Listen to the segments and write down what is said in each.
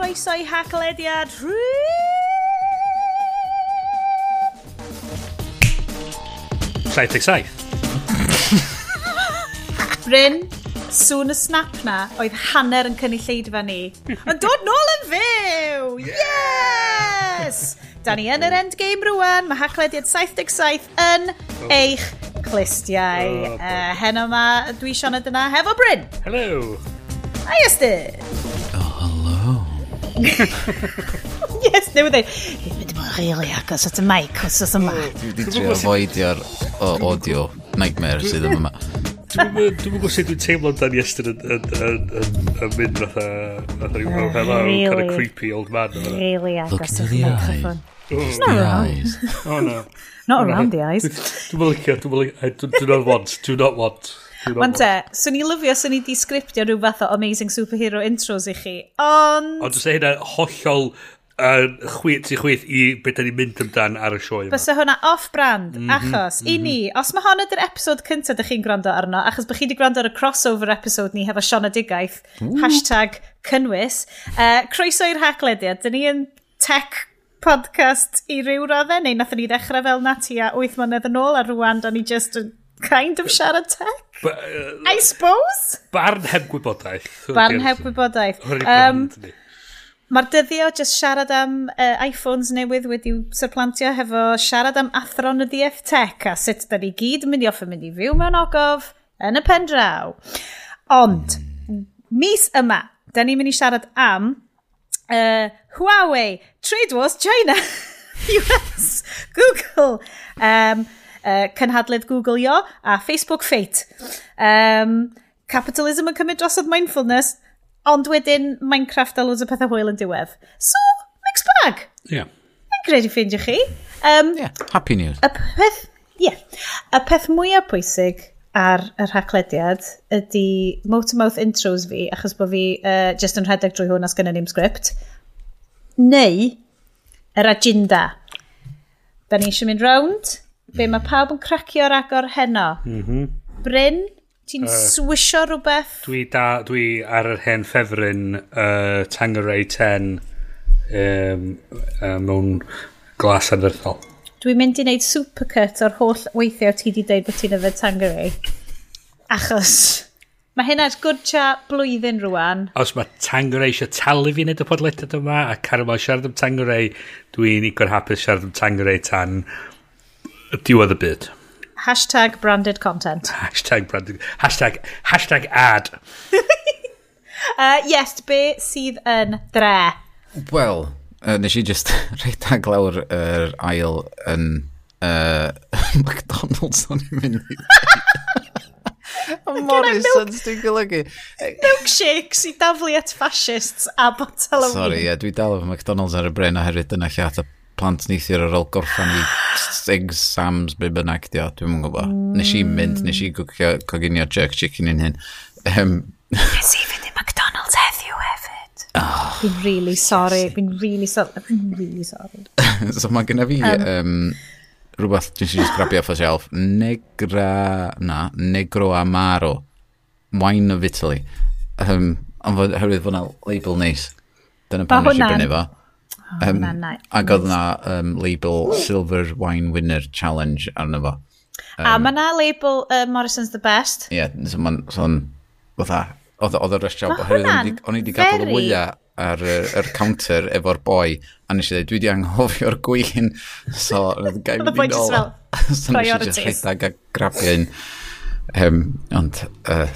croeso i haclediad Llaeth eich saith. Bryn, sŵn y snap na, oedd hanner yn cynulleidfa ni. Ond dod nôl yn fyw! Yes! Da ni yn yr endgame rwan, mae hachlediad 77 yn eich clistiau. Oh, uh, heno ma, dwi Sianed yna, hefo Bryn. Hello. Hi, Estyn. yes, newydd dweud. dwi'n mynd i bod rili agos at y mic os oes yma. Dwi wedi trio foedio'r audio nightmare sydd yn yma. Dwi'n gwybod sut dwi'n teimlo dan Iestyn yn mynd fatha rhyw hello, kind of creepy old man. Really agos at y microphone. Just oh, the eyes. Oh no. Not oh, around the eyes. Dwi'n mynd licio, dwi'n mynd licio. Do not want, do not want. Wan te, swn i lyfio swn i di sgriptio rhyw fath o amazing superhero intros i chi, ond... Ond dwi'n e hynna hollol uh, chwyth i chwyth i beth da ni'n mynd amdan ar y sioe yma. Bysa hwnna off-brand, mm -hmm, achos mm -hmm. i mhm. ni, os mae hon ydy'r episod cyntaf ydych chi'n gwrando arno, achos bych chi wedi gwrando ar y crossover episode ni hefo Siona Digaeth, Ooh. hashtag cynnwys, uh, croeso i'r haglediad, dyn ni yn tech podcast i ryw raddau, neu nath ni ddechrau fel na ti 8 mlynedd yn ôl, a rwan da ni just yn kind of siarad tech? Ba, I suppose? Barn heb gwybodaeth. Barn heb gwybodaeth. Um, Mae'r dyddio jyst siarad am uh, iPhones newydd wedi'w surplantio hefo siarad am athron y DF Tech a sut da ni gyd yn mynd i offer mynd i fyw mewn ogof yn y pen draw. Ond, mis yma, da ni'n mynd i siarad am uh, Huawei, Trade Wars China, US, Google, um, uh, cynhadledd yo a Facebook Fate. Um, capitalism yn cymryd drosodd mindfulness, ond wedyn Minecraft a loads o pethau hwyl yn diwedd. So, mixed bag. Ie. Yeah. Mae'n credu ffeindio chi. Um, yeah, happy news. Y peth, yeah, y peth mwyaf pwysig ar y rhaglediad ydy motor-mouth intros fi, achos bod fi uh, just yn rhedeg drwy hwn as gynnu ni'n sgript, neu yr agenda. Da ni eisiau mynd round Be hmm. mae pawb yn cracio'r agor heno. Mm -hmm. Bryn, ti'n uh, swisio rhywbeth? Dwi, da, dwi ar yr hen ffefryn uh, Tangeray 10 um, uh, mewn glas anferthol. Dwi'n mynd i wneud supercut o'r holl weithiau ti wedi dweud bod ti'n yfed Tangeray. Achos... Mae hynna'n gwrtsia blwyddyn rwan. Os mae Tangeray eisiau talu fi wneud y podlediad yma a Caramel siarad am Tangeray, dwi'n igon hapus siarad am Tangeray tan diwedd y byd. Hashtag branded content. Hashtag branded... Hashtag, hashtag ad. uh, yes, be sydd yn dre? Wel, uh, nes i just reidag lawr yr er ail yn uh, McDonald's o'n i'n mynd i. Morrisons, dwi'n golygu. Milkshakes i daflu at fascists a botel o Sorry, yeah, dwi dal o McDonald's ar y bren oherwydd dyna lle at y plant neithio'r ar ôl gorffan i Sigs, Sams, be bynnag dio, dwi'n mwyn gwybod. Nes i mynd, mm. nes i coginio jerk chicken yn hyn. Um, nes i fynd i McDonald's heddiw hefyd. Oh, fi'n really sorry, fi'n really sorry, fi'n really sorry. so mae gyda fi um, um, ehm, rhywbeth dwi'n just grabio off y shelf. Negra, na, Negro Amaro. Wine of Italy. Um, ond fod oherwydd fod yna label neis. Dyna pan nes i brynu fo. Um, na, na, ac oedd na um, label Silver Wine Winner Challenge arno fo. Um, a mae na label uh, Morrison's the Best. Ie, yeah, so mae'n son, fatha, oedd y rest job, oherwydd o'n i wedi gadael y wyau ar yr counter efo'r boi, a nes i dweud, dwi wedi anghofio'r gwyn, so oedd gael mynd i nôl. so nes i just rhedeg a grabio un. Um, ond, uh,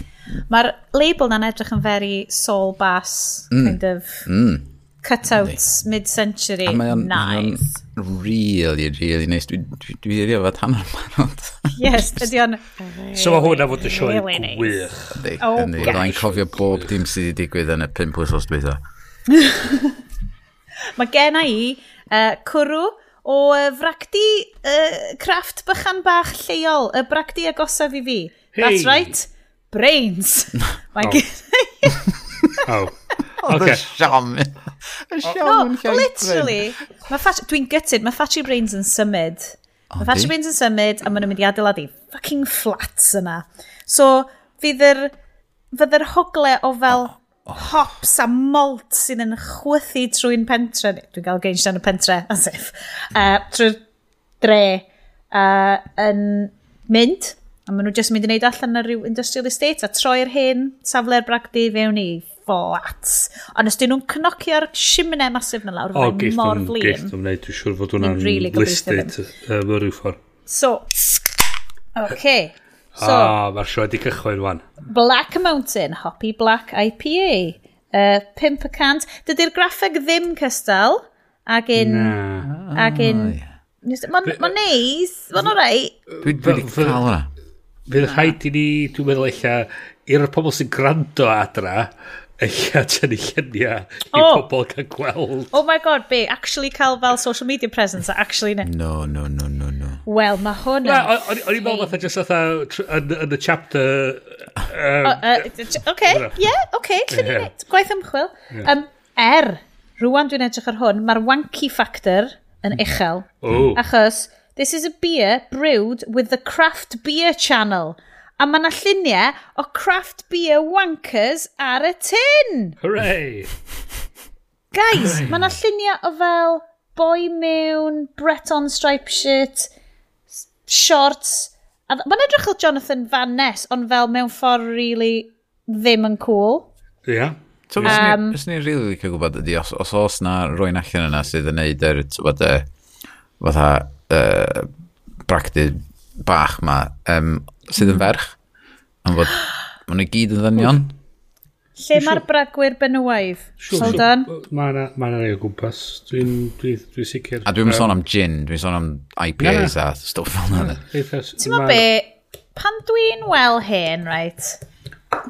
Mae'r label na'n edrych yn very soul bass, mm, kind of... Mm. Cutouts mid-century, Mae o'n nice. Really, really nice. Dwi wedi efo tan o'r manod. Yes, ydy o'n... So mae hwnna fod y sioe gwych. Oh, ydy, rhaid cofio bob dim sydd wedi digwydd yn y 5 wsos dwi Mae gen i uh, cwrw o uh, fracdi uh, crafft bychan bach lleol, y bracdi agosaf i fi. Hey. That's right, brains. Mae oh. gen i... Oh, okay. the shaman. Y siawn no, literally. Dwi'n gytid, mae Fatty Brains yn symud. Mae Fatty Brains yn symud a maen nhw'n mynd i adeiladu fucking flats yna. So, fydd yr, fydd yr hogle o fel oh, oh. hops a malt sydd yn chwythu trwy'n pentre. Dwi'n cael geinst yn y pentre, as if. Uh, trwy'r dre uh, yn mynd. A maen nhw jyst mynd i wneud allan ar ryw industrial estate a troi'r hen safle'r bragdi fewn i fflat. Ond os dyn nhw'n cnocio'r simne masif na lawr, oh, mae'n mor flin. O, geith nhw'n wneud, dwi'n siŵr fod hwnna'n really listed um, rhyw ffordd. So, okay. So, ah, mae'r sioe wedi cychwyn wan. Black Mountain, Hoppy Black IPA. Uh, 5%. Dydy'r graffeg ddim cystal. Ag un... Na. Ag un... Oh, mae'n neis. Mae'n orai. Dwi wedi cael hwnna. Fydd rhaid i ni, dwi'n meddwl eich i'r pobl sy'n gwrando adra, eich atyn i lluniau i oh. pobl cael gweld. Oh my god, be, actually cael fel social media presence, actually ne. No, no, no, no, no. Wel, mae hwn yn... O'n i'n meddwl fatha just fatha yn y chapter... Um, uh, uh, yeah, OK, lluniau yeah. gwaith ymchwil. Um, er, rwan dwi'n edrych ar hwn, mae'r wanky factor yn mm-hmm. uchel. Oh. Achos, this is a beer brewed with the craft beer channel a mae yna lluniau o craft beer wankers ar y tin. Hooray! Guys, mae yna lluniau o fel boi mewn Breton stripe shirt, shorts. Mae'n edrych o Jonathan Van Ness, ond fel mewn ffordd really ddim yn cool. Ie. Yeah. So, um, Ys ni'n rili really cael gwybod ydy, os, os oes na rwy'n allan yna sydd yn neud yr, fatha, uh, practice bach ma, um, sydd yn mm. ferch, am fod maen nhw gyd yn ddynion. Lle mae'r bragwyr benywaidd? Soldan? Mae yna ma rei o gwmpas. Dwi'n dwi, dwi sicr. A dwi'n sôn am gin, dwi'n sôn am IPAs a stwff fel yna. Ti'n ma be, pan dwi'n wel hen, right,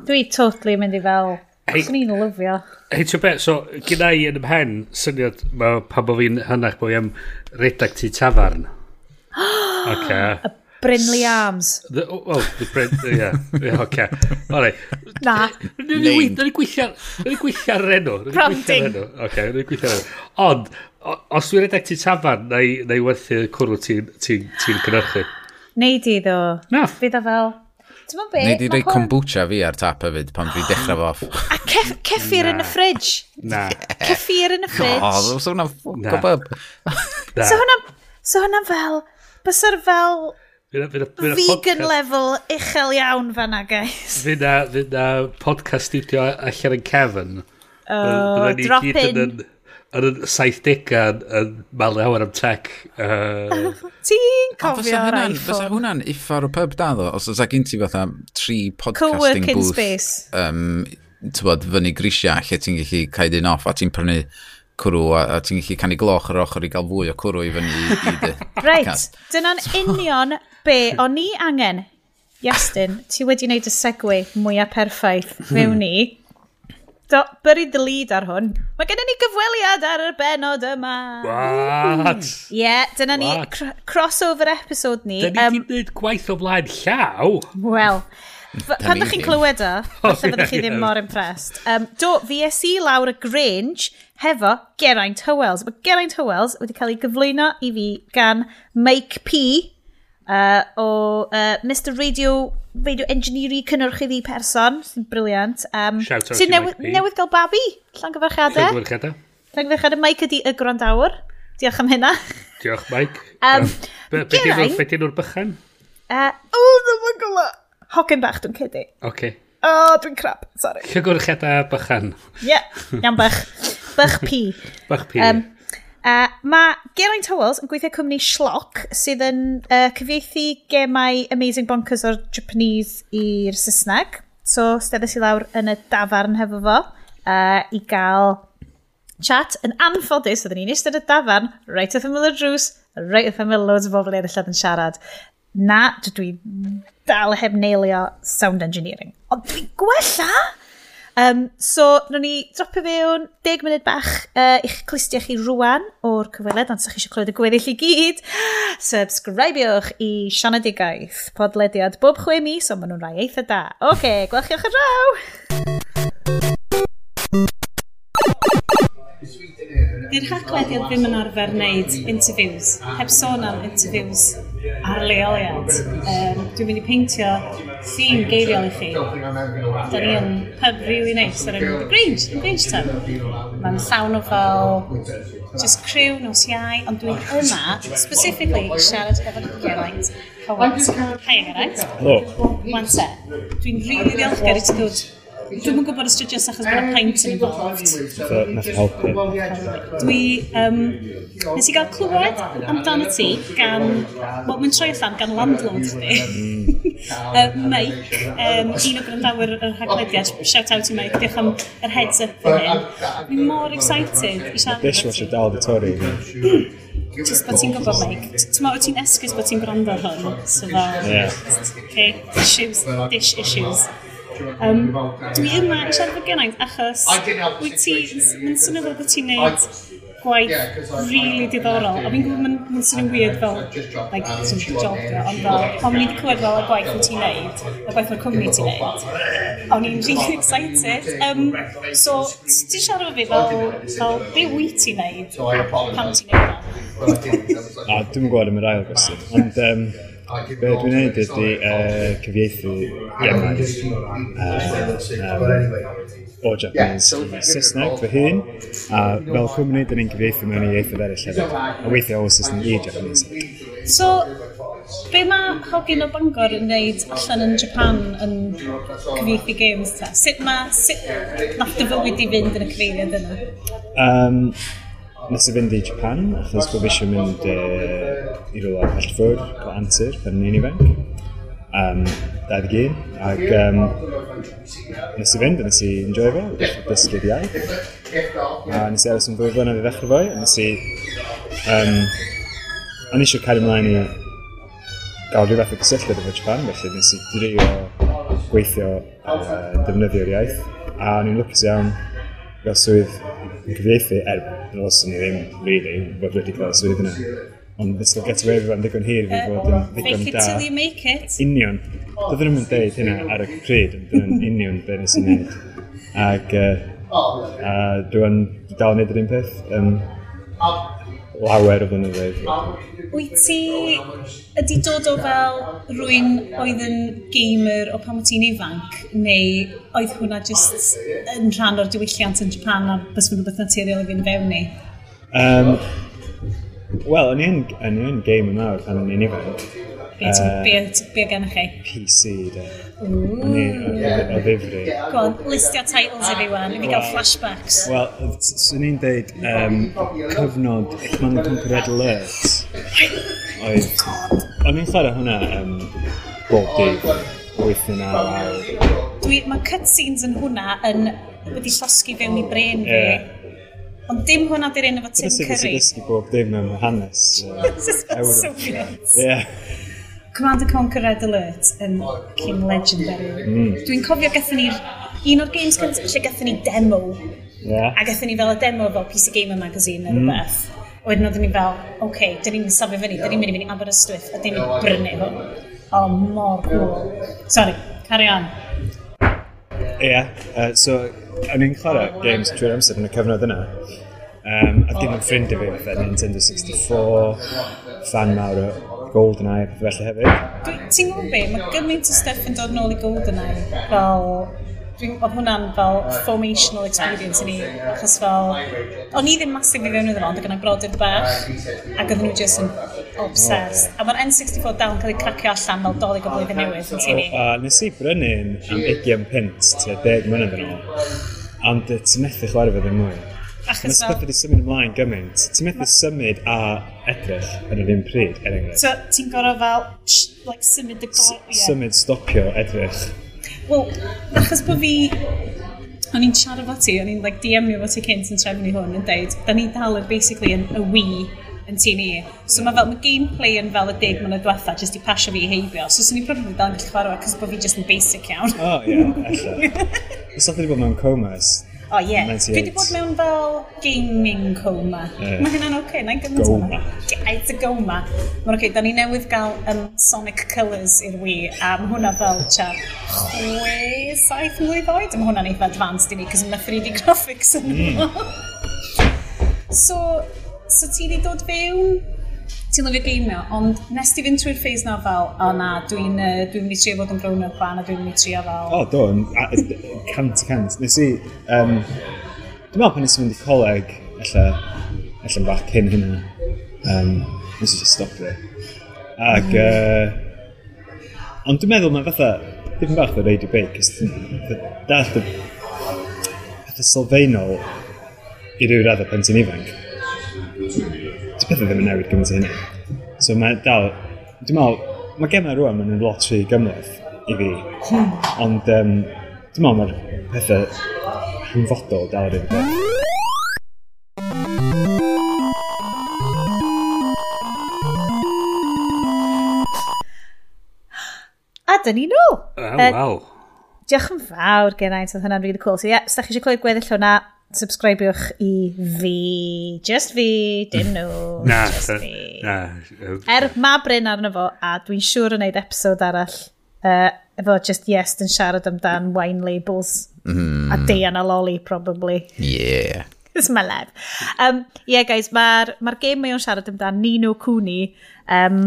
dwi totally mynd i fel... Swn i'n lyfio. Hei, ti'n beth, so, gyda i yn ymhen syniad pa bo fi'n hynach bod am redag ti tafarn. Okay. Brynley Arms. The, oh, well, the Bryn... Yeah, yeah okay. All right. Na. Rydyn ni'n gweithio'r enw. Prompting. Okay, rydyn ni'n gweithio'r enw. Ond, os dwi'n redeg ti tafan, neu, neu werthu cwrw ti'n ti, ti cynnyrchu? Neu di ddo. Na. Fydd o fel... Ti'n mwyn beth? Neu di rei kombucha fi ar tap hefyd pan dwi'n dechrau fo off. A cef, ceffir yn y ffridge. Na. Ceffir yn y ffridge. O, so hwnna'n... Na. So hwnna'n... So hwnna'n fel... Bysa'r fel Vegan level uchel iawn fanna, guys. Fy na, fy na podcast studio allan yn cefn. Oh, drop in. Yn, yn, y 70au yn malu awyr am tech. Uh... Ti'n cofio o'r iPhone? Fysa hwnna'n iffar o pub da ddo, os oes gen ti fatha tri podcasting booth. Co-working space. Um, tywod, fyny grisiau lle ti'n gallu caid un off a ti'n prynu cwrw a, a ti'n gallu canu gloch ar ochr i gael fwy o cwrw i fyny i, i dy. Reit, dyna'n union be o'n i angen. Iestyn, ti wedi wneud y segwe mwyaf perffaith mewn ni. Do, buried the lead ar hwn. Mae gennym ni gyfweliad ar y benod yma. What? Ie, yeah, dyna ni What? crossover episode ni. Dyna ni um, wedi gwneud gwaith o flaen llaw. Wel, Pan ddech chi'n clywed o, e, falle fyddech chi ddim mor impressed. Um, do, fi es i lawr y Grange hefo Geraint Howells. Mae Geraint Howells wedi cael ei gyflwyno i fi gan Mike P uh, o uh, Mr Radio radio engineering cynnyrchydd i person, sy'n briliant. Um, Shout out sy'n newydd, newydd gael babi, llangyfarchiadau. Llangyfarchiadau. Llangyfarchiadau Mike ydi y gwrandawr. Diolch am hynna. Diolch Mike. Um, um, be be di'n o'r bychan? Uh, oh, ddim yn gwybod. Hogyn bach dwi'n cedi. Oce. Okay. O, oh, dwi'n crap, sorry. Llygwrchiadau bychan. Ie, yeah, iawn bych. Bych pi. bych pi. Um, uh, mae Geraint Howells yn gweithio cwmni Schlock sydd yn uh, cyfieithu gemau Amazing Bonkers o'r Japanese i'r Saesneg. So, stedais i lawr yn y dafarn hefo fo uh, i gael chat yn anffodus. Oedden ni'n eistedd y dafarn, right wrth ymwyl y drws, right wrth ymwyl loads o bobl eraill yn siarad. Na, dwi dal heb neilio sound engineering. Ond dwi'n gwella! Um, so, no ni dropio fewn 10 munud bach uh, i'ch clustia chi rwan o'r cyfweled, ond sa'ch chi eisiau clywed y gweddill i gyd. Subscribiwch i Sianedigaeth, podlediad bob chwe mis, ond maen nhw'n rhai eitha da. Oce, okay, gwelchiwch yn raw! Sweet. Di'r hacklediad ddim yn arfer wneud interviews, heb sôn am interviews ar leoliad. Um, dwi'n mynd i peintio theme geiriol i chi. Da ni yn pub really nice ar enw The Grange, The Grange Tub. Mae'n llawn o fel just crew nos iau, ond dwi'n yma specifically siarad efo Geraint Howard. Hi Geraint. Hello. Wan te. Dwi'n really ddiolchgar i ti ddod Dwi'n yn gwybod y studios achos bod y paint yn involved. Dwi, um, nes i gael clywed amdano ti gan, wel mae'n troi allan gan landlord chdi. Mike, um, un o grandawyr yr haglediad, shout out i Mike, diolch am yr heads up yn hyn. Dwi'n mor excited i siarad. Dishwasher dal di torri. Just bod ti'n gwybod, Mike. Ti'n meddwl, ti'n esgus bod ti'n gwrando hwn. So, fel, yeah. okay, issues, dish issues. Um, dwi yma i siarad fod gennaint achos wyt ti'n mynd swnio fel bod ti'n neud gwaith really diddorol. A fi'n gwybod mae'n swnio'n weird fel like, ti'n jobio, ond fel pan ni'n clywed fel y gwaith yn ti'n neud y gwaith mae'r cwmni ti'n neud o'n i'n really excited. Um, so ti'n siarad o fi fel, fel be wyt ti'n neud? Pan ti'n neud Na, dwi'n gwybod am yr ail gwestiwn ond um, Be dwi'n neud ydy uh, cyfieithu iemaith um, o Japanese i Saesneg fy hun, a fel cwmni, dyn ni'n cyfieithu mewn i ieithoedd eraill hefyd, a weithiau o Saesneg i Japanese. So, be mae hogyn o Bangor yn neud allan yn Japan yn cyfieithu games ta? Sut mae, sut nath dy fywyd i fynd yn y cyfeiriad yna? Um, nes i fynd i Japan, achos bod fi eisiau mynd uh, i rola Hallford o Antur pan ni'n ifanc. Um, da ddeg un, ac um, nes i fynd, nes i enjoy fo, dysgu'r iaith. A nes i aros yn fwy flynedd i ddechrau fo, a nes i... Um, o'n eisiau cael ymlaen i gael rhywbeth o gysylltiad efo Japan, felly nes i drio gweithio uh, defnyddio'r iaith. A o'n i'n lwcus iawn gael swydd yn cyfieithu, er, os o'n i ddim, really, bod wedi cael swydd yna. Ond fysa get away with yn ddigon hir fi fod yn ddigon da. Fake it till you make it. Union. Doedden nhw'n deud hynna ar y pryd, ond dyna'n union be nes i wneud. Ac uh, a dwi'n dal yn neud yr un peth. Um, lawer o flynyddoedd. Wyt ti ydi dod o fel rwy'n oedd yn gamer o pan wyt ti'n ifanc, neu oedd hwnna just yn rhan o'r diwylliant yn Japan a bys mae'n rhywbeth naturiol i fynd fewn ni? Um, Wel, yn un, yn un game yn nawr, yn un event. Be, uh, be, be gennych chi? PC, de. O ddifri. Go on, listio titles i fi wan, i fi gael flashbacks. Wel, swn i'n deud um, cyfnod Command Conquer Red Alert. Oedd, o'n i'n chwarae hwnna um, bob dydd, 8 yn awr. Mae cutscenes yn hwnna yn wedi llosgu fewn i bren fi. Yeah Ond dim hwnna di'r un efo Tim Curry. Dwi'n dysgu bob dim am hanes. Ie. Command and Conquer Red Alert yn King Legendary. Mm. Dwi'n cofio gathon ni'r un o'r games cyntaf lle gathon ni demo. Yeah. A gathon ni fel y demo fel PC Gamer magazine neu mm. rhywbeth. Wedyn oedden ni fel, oce, okay, dyn ni'n safio fyny, dyn ni'n mynd i fyny Aberystwyth, a dyn ni'n brynu hwn. O, mor cool. Sorry, carry on. Ie, yeah, uh, so o'n i'n chwarae games trwy'r amser yn y cyfnod yna. Um, a dim yn ffrind i fi fatha Nintendo 64, fan mawr o GoldenEye, felly hefyd. Ti'n gwybod be, mae gymaint o stuff yn dod nôl i GoldenEye fel oedd hwnna'n fel formational experience i ni, achos fel, o'n i ddim masif i fewn iddo fo, ond gyda brodyr bach, ac oedden nhw jyst yn obsessed. A mae'r N64 dal yn cael ei cracio allan fel dolig o blwyddyn newydd yn tini. A nes i brynu'n am 20 pint, tua 10 mlynedd yn ôl, ond e, ti'n methu chwarae fe ddim mwy. Achos Mae pethau wedi symud ymlaen gymaint. Ti'n methu symud a edrych yn yr un pryd, er enghraifft. So, ti'n gorau fel, like, symud y gorau... Symud, stopio, edrych. Wel, achos bod fi... O'n i'n siarad fo ti, o'n i'n like, DM-io fo ti cynt yn trefnu hwn yn deud, da ni dal yn basically yn y Wii yn tîm i. So mae fel, mae gameplay yn fel y deg mlynedd diwetha, jyst i pasio fi i heibio. So swn i'n probably dal yn gallu chwarae, cos bod fi jyst yn basic iawn. O, ie, yeah, ella. Os oedd wedi bod mewn comas, O, ie. Fi wedi bod mewn fel gaming coma. Yeah. Mae hynna'n oce, okay. na'n gymaint o'na. It's a goma. Mae'n oce, okay. da ni newydd gael um, Sonic Colors i'r Wii, a mae hwnna fel cha chwe, saith mlynedd oed. Mae hwnna'n eitha advanced i ni, cos mae 3D graphics yn mm. so, so ti wedi dod fewn ti'n lyfio geimio, ond nes ti fynd trwy'r ffeis na fel, o na, dwi'n uh, dwi mynd i trio fod yn brown o'r fan a dwi'n mynd i trio fel... O, do, yn cant cant. Nes i, um, dwi'n meddwl pan nes i fynd i coleg, ella, ella yn bach cyn hynna, um, nes i just stop it. Ac, uh, mm. ond dwi'n meddwl mae'n fatha, ddim bach o radio big, cys dall y pethau sylfaenol i ryw raddau pan ti'n ifanc pethau ddim yn newid gymaint o hynny. So mae dal, dwi'n meddwl, mae gemau rwan yn lot rhy gymlaeth i fi. Ond um, dwi'n meddwl mae'r pethau hanfodol dal yr un peth. A dyn ni nhw! Oh, wow. Uh, diolch yn fawr, Geraint, oedd hwnna'n really cool. So ie, yeah, os da chi eisiau clywed gweddill hwnna, subscribiwch i fi. Just fi, dim nhw. na, just fi. Na. Er ma Bryn arno fo, a dwi'n siŵr yn neud episod arall uh, efo just yes yn siarad amdan wine labels mm. a hmm. Diana Lolly, probably. Yeah. It's my life. Um, yeah, guys, mae'r ma, game mae o'n siarad amdan Nino Cooney um,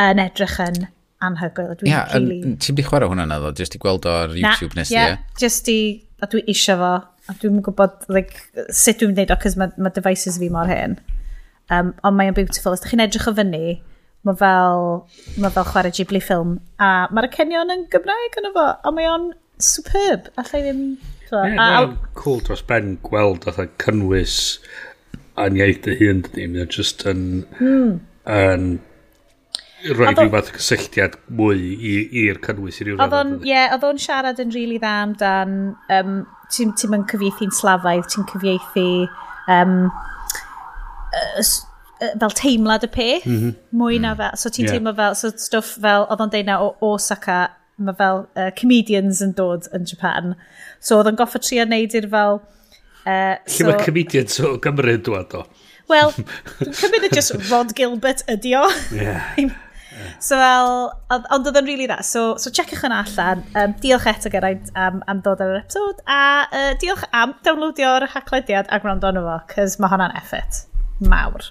yn edrych yn anhygoel. Dwi'n yeah, really... Ti'n di chwarae hwnna na ddo, jyst i gweld o'r YouTube nes i. Yeah, yeah, just i... A dwi isio fo a dwi'n gwybod like, sut dwi'n gwneud o, cos mae ma devices fi mor hyn. Um, ond mae'n beautiful. Os da chi'n edrych o fyny, mae fel, ma fel chwarae Ghibli ffilm. A mae'r cenion yn Gymraeg yn efo, a mae o'n superb. Alla i ddim... Yeah, a, a, cool dros ben gweld oedd cynnwys a'n iaith dy hun, dydy. Mae'n just yn... Mm. yn Rhaid fi fath cysylltiad mwy i'r cynnwys i ryw radd. Ie, oedd o'n siarad yn rili really dda amdan um, ti'n ti yn cyfieithu'n slafaidd, ti'n cyfieithu um, uh, fel teimlad y peth, mm -hmm. mwy na mm. fel, so ti'n yeah. teimlo fel, so stwff fel, oedd o'n deud o Osaka, mae fel uh, comedians yn dod yn Japan. So oedd o'n goffa trio neud i'r fel... Uh, Lle so, mae comedians o Gymru yn dod o? Wel, dwi'n cymryd just Rod Gilbert ydi o. Yeah. So fel, ond oedd yn really dda. So, so checech yn allan. Um, diolch eto geraint am, am ddod ar yr episod. A uh, diolch am downloadio'r haclediad a gwrando arno fo, cys mae hwnna'n effort. Mawr.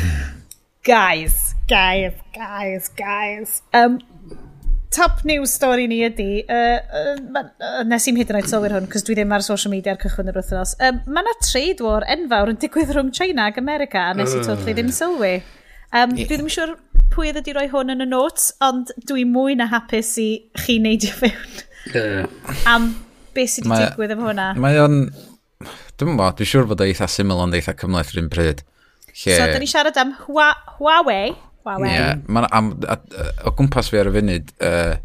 guys, guys, guys, guys. Um, top news stori ni ydy, uh, uh, nes i'n hyd yn oed sylwyr hwn, cos dwi ddim ar social media ar cychwyn yr wythnos, um, mae yna trade war enfawr yn digwydd rhwng China ac America, a nes i totally ddim sylwi. Um, dwi ddim yn siŵr pwy oedd wedi rhoi hwn yn y notes, ond dwi mwy na hapus i chi neidio fewn. Yeah. Am beth sydd wedi digwydd efo hwnna. Mae o'n... Dwi'n bod, dwi'n siŵr bod o eitha syml ond eitha cymlaeth rhywun pryd. Lle... So, da ni siarad am Hua Huawei. Huawei. Yeah, ma, am, a, a, o gwmpas fi ar y funud, uh,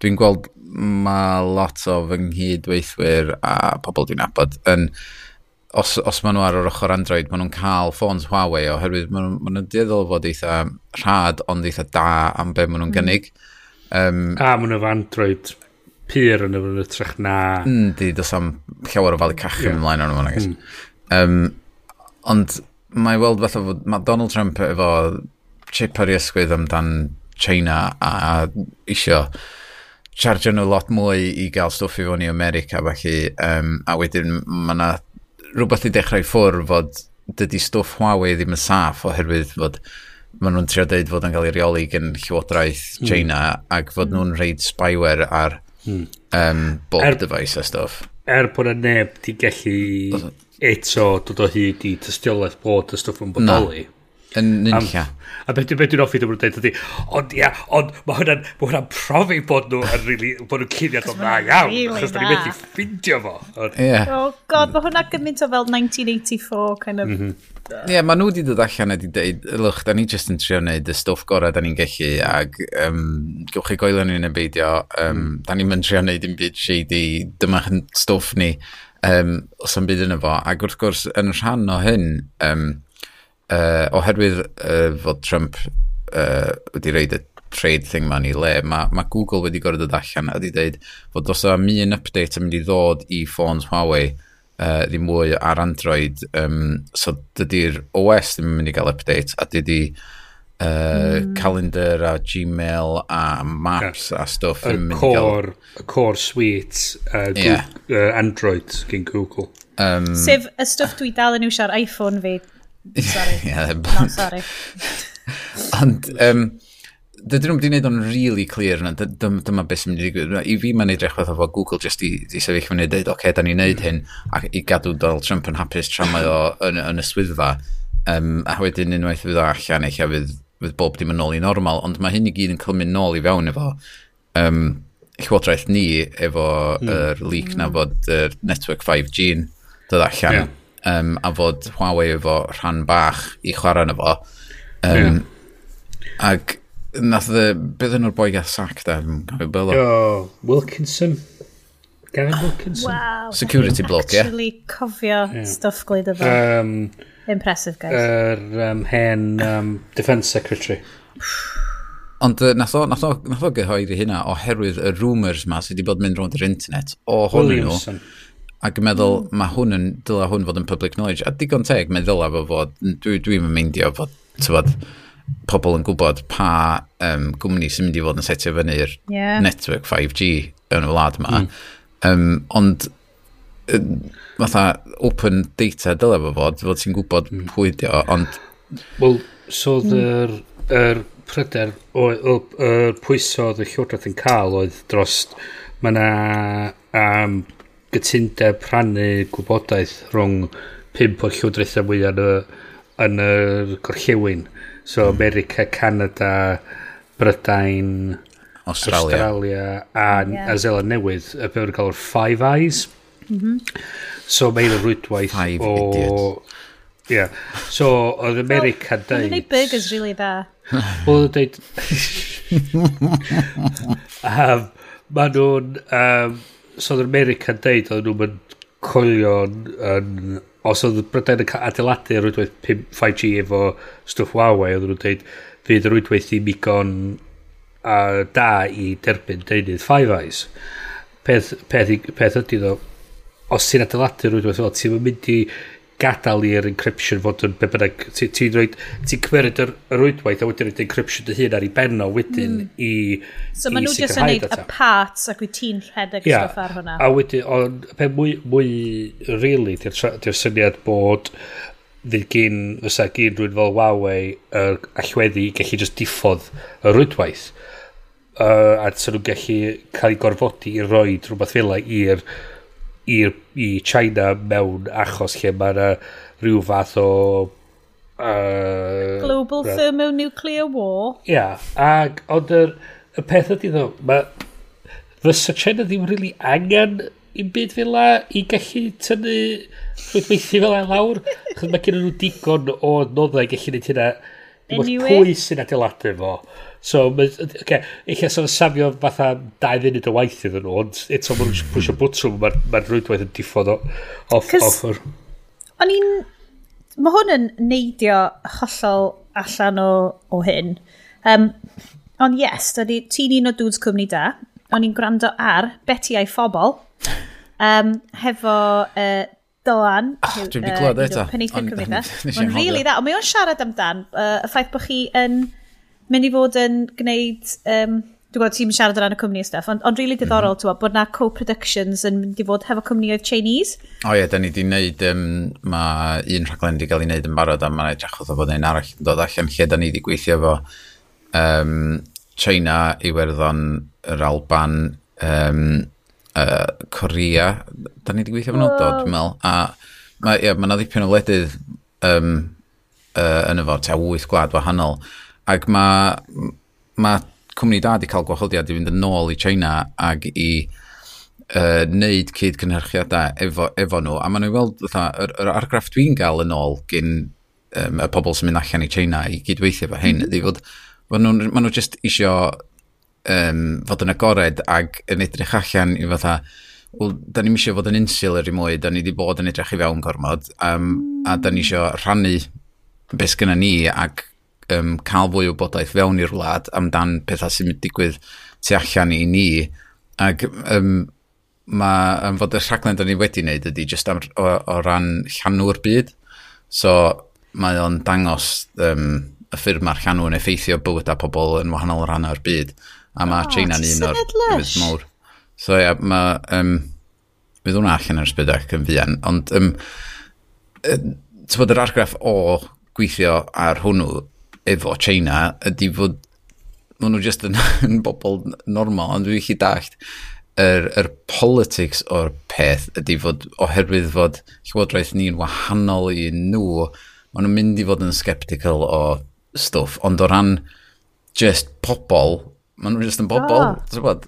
dwi'n gweld mae lot o fy nghydweithwyr a pobl dwi'n abod yn os, os maen nhw ar yr ochr Android, maen nhw'n cael ffôns Huawei oherwydd maen nhw'n nhw dieddol fod eitha rhad ond eitha da am be maen nhw'n mm. gynnig. Um, a maen nhw'n Android pyr yn y trech na... Yndi, dos am llawer o falu cachu yeah. ymlaen o'n ymlaen, mm. um, ond mae weld fatha fod mae Donald Trump efo chip ar ei ysgwydd amdan China a isio charge nhw lot mwy i gael stwff i fod i America felly um, a wedyn mae yna rhywbeth i dechrau ffwr fod dydy stwff Huawei ddim yn saff oherwydd fod maen nhw'n trio dweud fod yn cael ei reoli gen Llywodraeth hmm. China mm. ac fod hmm. nhw'n rhaid spyware ar mm. um, bob er, device a stwff. Er bod y neb di gallu eto dod o hyd i tystiolaeth bod y stwff yn bodoli. Na. Yn nynlla. A beth be dwi'n offi dwi'n dweud ydy, ond ia, ond mae hwnna'n ma hwnna profi bod nhw yn really, bod nhw'n cuddiad o'n dda iawn, achos da ni wedi ffindio fo. Yeah. Oh god, mae hwnna gymaint o fel 1984 kind of. Mm -hmm. Ie, yeah, maen nhw wedi dod allan wedi dweud, lwch, da ni just yn trio wneud y stwff gorau da ni'n gallu, ac um, gewch chi goelio ni'n y beidio, um, da ni'n mynd trio wneud dim byd shady, dyma stwff ni, um, os yn byd yna fo. Ac wrth gwrs, yn rhan o hyn, um, uh, oherwydd uh, fod Trump uh, wedi reid y trade thing ma'n i le, mae ma Google wedi gorfod dod allan a wedi dweud fod os am un update yn mynd i ddod i ffôns Huawei uh, ddim mwy ar Android, um, so dydy'r OS ddim yn mynd i gael update a dydy uh, mm. calendar a Gmail a maps yeah. a stuff yn mynd i gael... Y core suite uh, yeah. uh, Android gen Google. Um, Sef y stuff dwi dal yn iwsio'r iPhone fi Sorry. yeah, no, sorry. Ond, um, dydyn nhw wedi gwneud o'n really clear yna, dyma beth sy'n mynd i ddigwydd. I fi mae'n edrych fath o Google just i, i sefyll fyny dweud, oce, okay, da ni'n neud hyn, ac i gadw Donald Trump yn hapus tra mae o yn, yn y swyddfa. Um, a wedyn unwaith fydd o allan, eich fydd, fydd bob dim yn ôl i normal, ond mae hyn i gyd yn clymu'n nôl i fewn efo um, llywodraeth ni efo hmm. yr mm. er leak mm. na hmm. fod er network 5G yn dod allan. Yeah um, a fod Huawei efo rhan bach i chwarae yna fo. Um, yeah. Ac nath y, bydd yn o'r boi gath sac da, dwi'n cofio. Oh, Wilkinson. Gavin Wilkinson. Wow. Security block, ie. Actually yeah. cofio yeah. stuff gwleid efo. Um, Impressive, guys. Yr er, um, hen um, Defence Secretary. Ond uh, nath o, nath o, nath o gyhoeddi hynna oherwydd y rumours ma sydd wedi bod mynd rownd yr internet o hwnnw. Williamson. Nhw, Ac yn meddwl, mm. mae hwn yn, dyla hwn fod yn public knowledge. A digon teg, mae dyla fo fod, dwi'n dwi meindio fod, tyfod, pobl yn gwybod pa um, gwmni sy'n mynd i fod yn setio fyny'r yeah. network 5G yn y wlad yma. Mm. Um, ond, uh, fatha, open data dyla fo fod, fod ti'n gwybod mm. pwy di o, ond... Wel, so mm. yr mm. er pryder, o, yr pwyso oedd y llywodraeth yn cael oedd dros... Mae yna um, gytundeb rhannu gwybodaeth rhwng pimp o llywodraethau mwyaf yn, y, yn y gorllewin. So. Hmm. America, Canada, Brydain, Australia, Australia a yeah. Zeland Newydd. Y beth yn cael o'r Five Eyes. Mm -hmm. So mae'n rwydwaith Five o... Idiots. Yeah. So, oedd America well, dweud... Mae'n burgers really dda. Oedd yn dweud... um, Mae nhw'n... Um, so oedd America'n deud oedd nhw'n coelio yn... Os oedd Brydain yn cael adeiladu rwydwaith 5G efo stwff Huawei, oedd nhw'n deud fydd y rwydwaith ddim igon uh, da i derbyn deunydd Five Eyes. Peth, peth, peth ydy ddo, os ti'n adeiladu rwydwaith fel, ti'n mynd i gadael i'r encryption fod yn be bynnag, ti'n ti rhoi, ti'n cymeryd yr, yr rwydwaith a wedyn rhaid encryption dy hun ar ei benno wedyn mm. i So maen nhw jyst yn neud y parts ac wyt ti'n rhedeg yeah. stwff ar hwnna. A wedyn, ond pe mwy, mwy really, di'r syniad bod fydd gyn, fysa gyn rwy'n fel Huawei yr er, allweddi gallu just diffodd y rwydwaith. Uh, a sy'n nhw'n gallu cael ei gorfodi i roi rhywbeth fel i'r i, i China mewn achos lle mae yna rhyw fath o... Uh, Global ra... thermonuclear war. Ia, yeah, ag, ond y, y peth ydy ddo, mae... Fysa China ddim really angen i'n byd fel la i gallu tynnu rhywbeth fel la lawr. Chos mae gen nhw digon o noddau gallu neud hynna Anyway. Pwy sy'n adeiladu fo? So, okay, eich as o'n safio fatha dau funud o waith iddyn nhw, ond eto mae'n rwy'n pwysio bwtswm, mae'r ma rwydwaith yn diffodd off off offer. O'n i'n... Mae hwn yn neidio hollol allan o, o hyn. Um, ond yes, ti'n un o dudes cwmni da. O'n i'n gwrando ar Betty a'i phobl. Um, hefo uh, Dylan. Oh, ah, dwi'n di glwyd eto. Penaethiwr Cymdeithas. Mae'n rili dda. Ond mae o'n siarad amdan uh, y ffaith bod chi yn mynd i fod yn gwneud... Um, Dwi'n gwybod ti'n siarad o ran y cwmni a stuff, ond on really diddorol, mm -hmm. bod na co-productions yn mynd i fod hefo cwmnioedd Chinese. O ie, da ni di wneud, um, mae un rhaglen wedi cael ei wneud yn barod, a mae'n edrych o fod yn arall yn dod allan lle da ni di gweithio efo um, China, Iwerddon, yr Alban, um, uh, Corea, da ni wedi gweithio fan nhw, do, dwi'n meddwl. A mae yeah, ma ddipyn o wledydd um, uh, yn y fo, te wyth gwlad wahanol. Ac mae ma cwmni da wedi cael gwahoddiad i fynd yn ôl i China ac i uh, neud cyd-cynhyrchiadau efo, efo nhw. A maen nhw'n weld, yr, yr argraff dwi'n gael yn ôl gyn um, y pobl sy'n mynd allan i China i gydweithio efo hyn, mm. ydy fod maen nhw, ma nhw just isio um, fod yn agored ag yn edrych allan i fatha, wel, da ni'n eisiau fod yn insular er i mwy, da ni wedi bod yn edrych i fewn gormod, um, a da ni eisiau rhannu beth gyda ni ac um, cael fwy o bodaeth fewn i'r wlad amdan pethau sy'n mynd digwydd tu allan i ni. Ac um, mae um, fod y rhaglen da ni wedi wneud ydy just am, o, o ran llanw'r byd. So mae o'n dangos um, y ffyrdd mae'r llanw yn effeithio bywyd a pobl yn wahanol rhan o'r byd. A mae oh, China'n un o'r newydd mawr. So ia, yeah, mae... Um, Bydd hwnna allan ar sbydach yn fian, ond um, ti'n bod yr argraff o gweithio ar hwnnw efo China ydy fod maen nhw just yn, yn bobl normal, ond dwi'n chi dallt yr, yr politics o'r peth ydy fod oherwydd fod llywodraeth ni'n wahanol i nhw, maen nhw'n mynd i fod yn sceptical o stwff, ond o ran just pobl Maen nhw'n just yn bobl, oh. ti'n bod?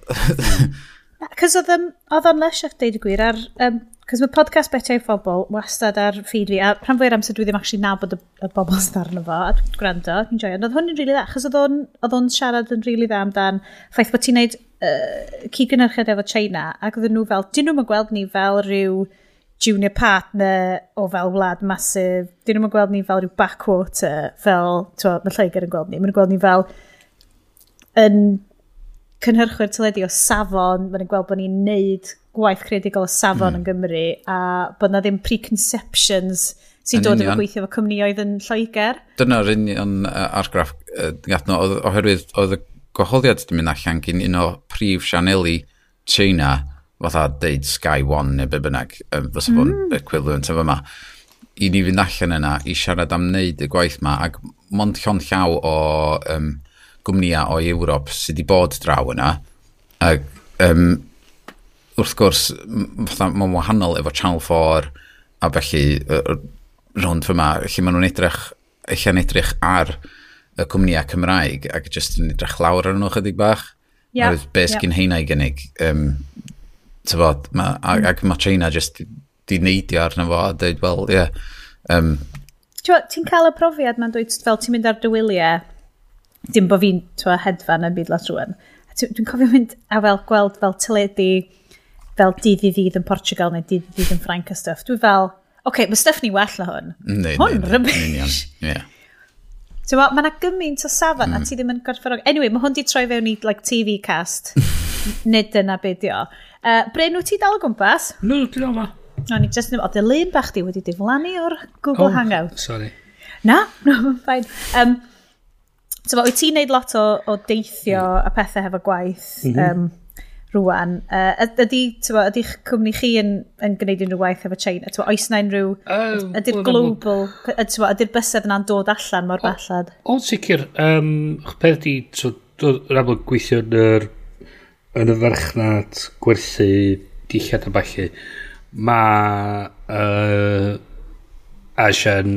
Cos oedd o'n lysiach deud y gwir ar... Um, Cos mae podcast betiau phobl wastad ar ffid fi, a rhan fwy'r amser dwi ddim actually nabod y, y bobl sydd arno fo, a dwi'n gwrando, dwi'n joio. Oedd hwn yn rili really dda, chos oedd o'n siarad yn rili really dda amdan ffaith bod ti'n neud uh, cyd-gynnyrchyd efo China, ac oedd nhw fel, dyn nhw'n gweld ni fel rhyw junior partner o fel wlad masif, dyn nhw'n gweld ni fel rhyw backwater, fel, twa, mae Lloegr yn gweld ni, mae'n gweld ni fel yn cynhyrchwyr tyledu o safon, maen nhw'n gweld bod ni'n neud gwaith creadigol o safon mm. yn Gymru a bod na ddim preconceptions sy'n dod efo gweithio efo cwmnioedd yn Lloegr. Dyna'r union uh, argraff gatno, oherwydd oedd y gwahoddiad wedi mynd allan gyn un o prif Sianeli China, fatha deud Sky One neu be bynnag, um, fysa mm. fo'n hmm. equivalent efo yma, i ni fynd allan yna i siarad am wneud y gwaith yma ac mond llon llaw o um, gwmnïau o Ewrop sydd wedi bod draw yna. Ac, um, wrth gwrs, mae'n wahanol efo Channel 4 a felly rond fyma, lle maen nhw'n edrych, eich edrych ar y cwmnïau Cymraeg ac jyst yn edrych lawr ar nhw chydig bach. Yeah, Oherwydd be yeah. sgyn heina i gynnig. Um, tyfod, ma, ac, mm. ac mae China jyst di neidio arno fo a dweud, wel, ie. Yeah, um, Ti'n cael y profiad ma'n dweud fel ti'n mynd ar dywyliau dim bod fi'n hedfan yn byd lot rwan. Dwi'n cofio mynd a fel gweld fel tyledu fel dydd i ddydd yn Portugal neu dydd i ddydd yn Ffrainc a stuff. Dwi'n fel, oce, okay, mae stuff ni well na hwn. Nein, hwn rybys. Yeah. Ti'n ma, mae yna gymaint o safon mm. a ti ddim yn gorfforog. Anyway, mae hwn di troi fewn i like, TV cast. Nid yna be di. Uh, Bryn, wyt ti dal o gwmpas? No, dwi'n dal ma. No, ni just yn... O, dy lun bach di wedi diflannu o'r Google oh, Hangout. sorry. Na, no, fine. Um, So, wyt ti'n neud lot o, o deithio mm. a pethau hefo gwaith mm -hmm. um, rwan. Uh, ydy, tywa, ydych cwmni chi yn, yn gwneud unrhyw waith efo China? Tywa, oes na unrhyw... Oh, uh, ydy'r global... Tywa, ydy'r bysedd yna'n dod allan mor bellad? O'n sicr. Um, peth di, yn amlwg gweithio yn yr yn y farchnad gwerthu dillad a balli, mae uh, Asian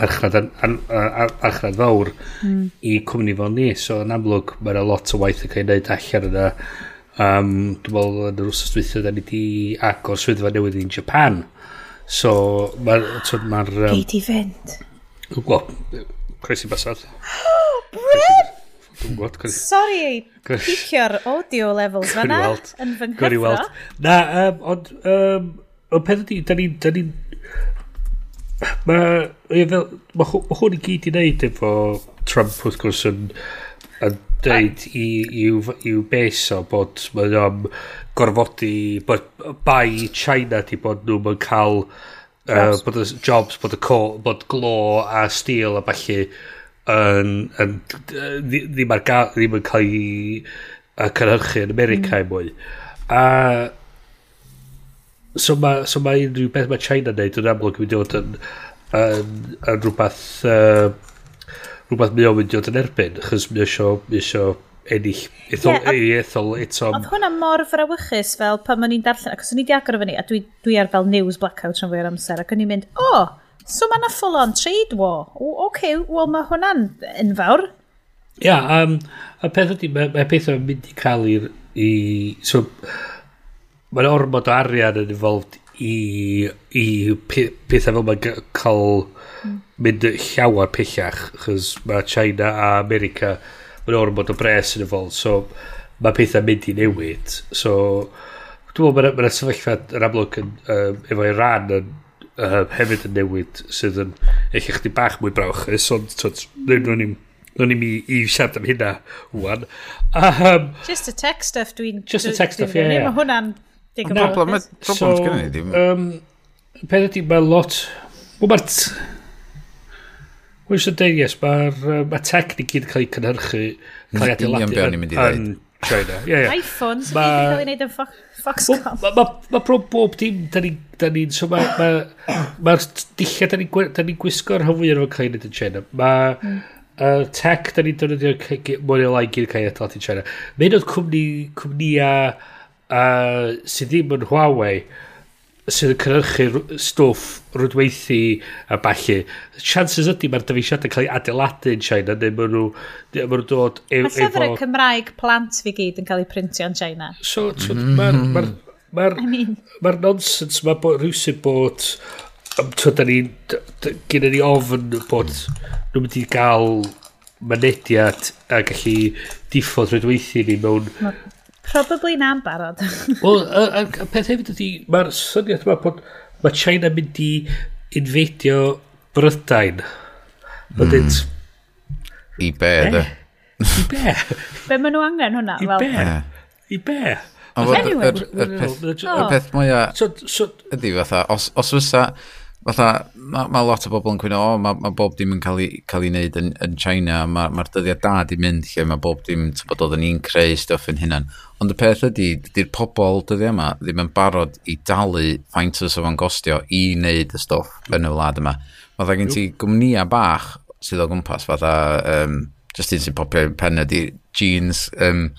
farchnad, farchnad fawr mm. i cwmni fel ni. So yn amlwg mae'n lot o waith yn cael ei wneud allan yna. Um, dwi'n meddwl yn yr wrthos dweithio, da ni wedi agor swyddfa newydd i'n Japan. So mae'r... So, ma um, Pyd i fynd. Wel, croesi basad. Oh, Bryn! Sorry, picio'r audio levels fanna yn fy nghyfro. Na, um, ond um, y peth ydy, da ni'n Mae ma, ma hwn i gyd i wneud efo Trump wrth gwrs yn, yn deud i, i'w, iw beso bod mae'n am gorfodi bod bai China di bod nhw'n yn cael uh, bod y jobs, bod, y co, bod glo a steel a falle yn, yn, ddim, ar, ddim yn cael ei cynhyrchu yn America mm. mwy. A So mae so ma unrhyw beth mae China wneud yn amlwg yn mynd i fod yn, yn, yn rhywbeth, uh, rhywbeth mi o'n mynd i fod yn erbyn, achos mi eisiau, mi eisiau ennill ethol, yeah, ethol eto. Oedd hwnna mor frawychus fel pan ma'n i'n darllen, ac os o'n i di agor o fyny, a dwi, dwi ar fel news blackout rhan fwy o'r amser, ac o'n i'n mynd, o, oh, so mae yna full-on trade war. O, okay, wel mae hwnna'n enfawr. Ia, yeah, um, y peth ydy, mae, ma mae yn mynd i cael i'r... I, so, mae'n ormod o arian yn involved i, i pethau fel mae'n cael hmm. mynd llawer pellach chos mae China a America mae'n ormod o bres yn involved so mae pethau mynd i newid so dwi'n meddwl mae'n ma sefyllfa yn amlwg yn, um, efo Iran yn um, hefyd yn newid sydd yn eich chdi bach mwy brawch ond dwi'n ni'n Nw'n i i siarad am hynna wwan. Um, just a tech stuff dwi'n... Just a tech stuff, ie. Yeah, yeah. Mae hwnna'n Digon problem, mae gen i ddim. Um, Peth ydy, mae lot... Wel, mae'r... Wel, sy'n deud, yes, mae'r ma tech ni gyd yn cael ei cynhyrchu, cael ei adeiladu yn China. Yeah, yeah. iPhones, ma... ni cael ei wneud yn Foxconn. Mae ma, ma, ma bob dim, da ni'n... Da ni, so mae'r ma, ma, da ni'n ni gwisgo'r hyfwyr yn cael ei wneud yn China. Mae... Mm uh, tech da ni'n defnyddio mwy o lai gyd cael ei adeiladu China. Mae'n oedd cwmni, cwmnïau uh, sydd ddim yn Huawei sydd yn cynhyrchu stwff rwydweithi a balli chances ydy mae'r dyfeisiadau cael ei adeiladu yn China neu maen nhw, maen nhw dod e, mae llyfrau efo... Cymraeg plant fi gyd yn cael ei printio yn China. So, so mae'r ma ma I mean... ma nonsens mae bod rhywsyd bod to, da ni gyda ni ofn bod nhw'n mynd i gael mynediad a gallu diffodd rydweithi ni mewn Probably na'n barod. Wel, y peth hefyd ydy, mae'r syniad yma bod mae China mynd i infeidio Brydain. Mm. I be, dde? I be? Be maen nhw angen hwnna? I be? I be? Anyway. Y peth mwyaf ydy fatha, os fysa, fatha, mae ma lot o bobl yn cwyno, o, mae ma bob dim yn cael ei, cael ei wneud yn, yn China, mae'r ma, dyddiad da di mynd lle mae bob dim, ti'n bod oedden ni'n creu stuff yn hynny. Ond y peth ydy, dydy'r pobl dyddiau yma ddim yn barod i dalu faint o fo'n gostio i wneud y stoff yn y wlad yma. Fatha gen ti gwmnïa bach sydd o gwmpas, fatha, um, just un sy'n popio pen ydy, jeans um,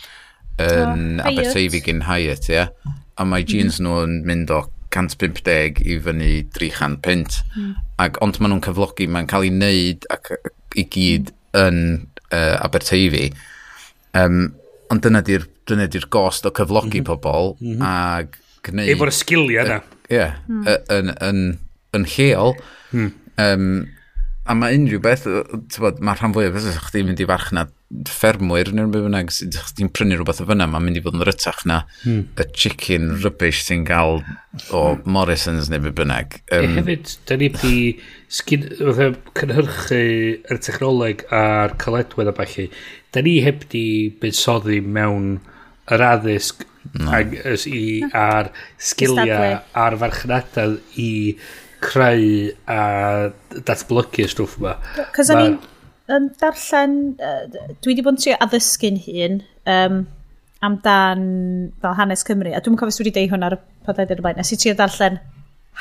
yn oh, Aberteifi gyn Hyatt, ie? Yeah? A mae jeans mm. nhw'n mynd o 150 i fyny 300 pint. Mm. Ac, ond maen nhw'n cyflogi, mae'n cael ei wneud ac, i gyd yn uh, Aberteifi. Um, ond dyna di'r dyna di'r gost o cyflogi mm -hmm. pobl mm -hmm. a gwneud... Efo'r sgiliau yna. Ie, yn, yn, yn lleol. Mm. Um, a mae unrhyw beth, tybod, mae rhan fwyaf beth ydych chi'n mynd i farchnad ffermwyr neu'n byd bynnag, sydd chi'n prynu rhywbeth o fyna, mae'n mynd i fod yn rytach na hmm. y chicken rubbish sy'n gael o Morrison's neu byd bynnag. Um, e hefyd, da ni di sgin, cynhyrchu yr technoleg a'r caledwedd a falle, da ni heb di buddsoddi mewn yr addysg no. ag, i, ar sgiliau a'r farchnadau i creu a datblygu y stwff yma. Cos o'n i'n um, darllen, uh, dwi wedi bod yn trio addysgu'n hun um, amdan fel hanes Cymru, a dwi'n cofio swy wedi deud hwn ar y podled ar y blaen, nes i trio darllen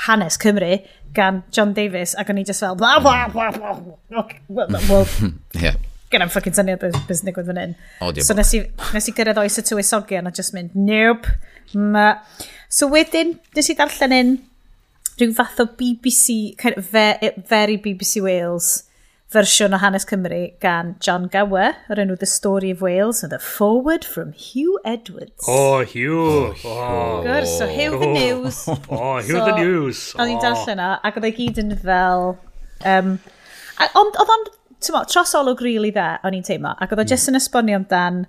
hanes Cymru gan John Davis, ac o'n i just fel bla bla bla bla bla well, yeah. Gen i'm ffucking syniad beth beth nigwyd fan hyn. Oh, so nes i, nes i gyrraedd oes y tywysogion a just mynd, nope. Ma. So wedyn, nes i darllen un rhyw fath o BBC, kind of very BBC Wales fersiwn o hanes Cymru gan John Gower o'r enw The Story of Wales and the Forward from Hugh Edwards. Oh, Hugh! Oh, oh. Gwrs, so Hugh the oh. News. Oh, Hugh so, the News. Oh. O'n i'n darllen yna, ac oedd ei gyd yn fel... Um, ond oedd o'n, ti'n mo, tros olwg rili really dda, o'n i'n teimlo, ac oedd o hmm. jyst yn esbonio amdan,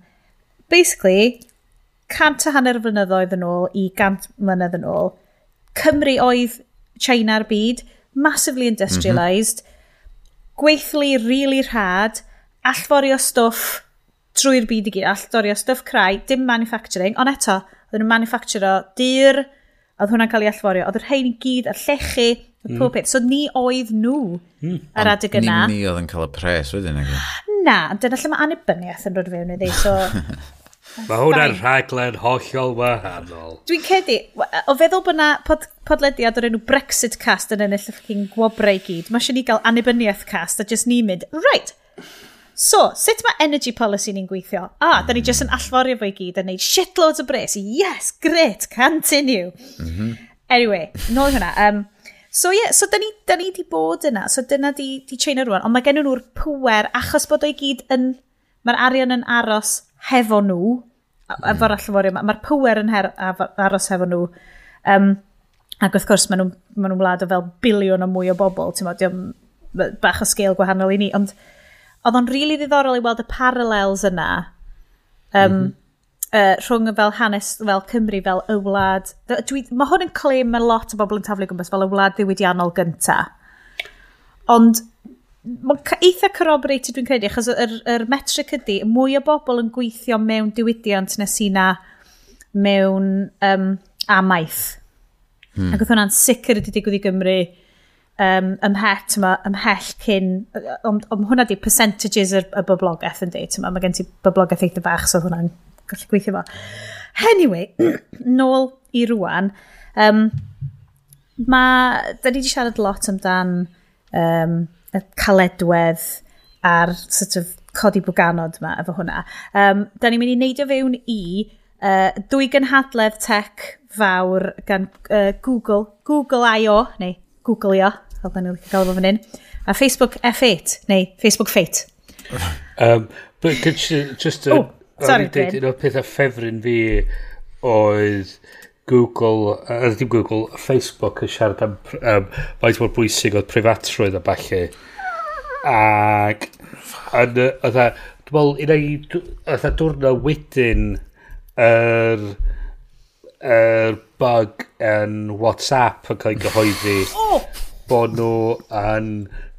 basically, cant a hanner flynyddoedd yn ôl i gant mlynedd yn ôl, Cymru oedd China'r byd, massively industrialised, mm -hmm. gweithlu really rhad, allforio stwff drwy'r byd i gyd, allforio stwff crai, dim manufacturing, ond eto, oedd nhw'n manufacturo dyr, oedd hwnna'n cael ei allforio, oedd yr rhain i gyd, y llechu, y mm. pob peth. So ni oedd nhw mm. ar adeg yna. Ni, ni oedd yn cael y pres wedyn. E? Na, dyna lle mae annibyniaeth yn rhod fewn iddi. So, Mae hwnna'n rhaglen hollol wahanol. Dwi'n cedi, o feddwl bod na pod, podlediad o'r enw Brexit cast yn ennill y ffocin gwobrau i gyd, mae eisiau ni gael annibyniaeth cast a just ni mynd, right, So, sut mae energy policy ni'n gweithio? Ah, da ni jyst yn allforio fo i gyd a neud shitloads o bres. Yes, great, continue. Mm -hmm. Anyway, nôl hwnna. Um, so ie, yeah, so da ni, da ni di bod yna. So dyna di, di chain ar rwan. Ond mae gen nhw'r pwer achos bod o'i gyd yn... Mae'r arian yn aros hefo nhw, mm. efo'r allforio yma. Mae'r pwer yn her, aros hefo nhw. Um, ac wrth gwrs, maen nhw'n ma nhw wlad o fel biliwn o mwy o bobl, ti'n modd, bach o sgil gwahanol i ni. Ond oedd o'n rili really ddiddorol i weld y parallels yna um, mm -hmm. uh, rhwng fel hanes, fel Cymru, fel y wlad. Dwi, mae hwn yn claim mae lot o bobl yn taflu gwmpas fel y wlad ddiwydiannol gynta. Ond mae'n eitha corroborated dwi'n credu, achos yr, yr metric ydy, mwy o bobl yn gweithio mewn diwydiant nes i na mewn um, amaeth. Hmm. Ac oedd hwnna'n sicr ydy digwydd i Gymru um, ymhet yma, ymhell cyn, om, om hwnna di percentages y, y boblogaeth yn dweud, mae gen ti boblogaeth eitha bach, so hwnna'n gallu gweithio fo. Anyway, nôl i rwan, um, mae, da ni wedi siarad lot amdan um, y caledwedd a'r sort of codi bwganod yma efo hwnna. Um, da ni'n mynd i neidio fewn i uh, dwy gynhadledd tech fawr gan uh, Google, Google I.O. neu Google I.O. fel da ni'n gael efo fan hyn, a Facebook F8 neu Facebook Fate. um, but just, just oh, sorry, Bryn. Un o'r pethau ffefryn fi oedd Google, er ddim Google, Facebook yn siarad am um, faint mor bwysig oedd preifatrwydd a falle. Ac, yn, oedd a, dwi'n meddwl, un o'i, oedd e a dwrna wedyn yr, yr bug yn WhatsApp yn cael ei gyhoeddi. oh! Bod nhw yn...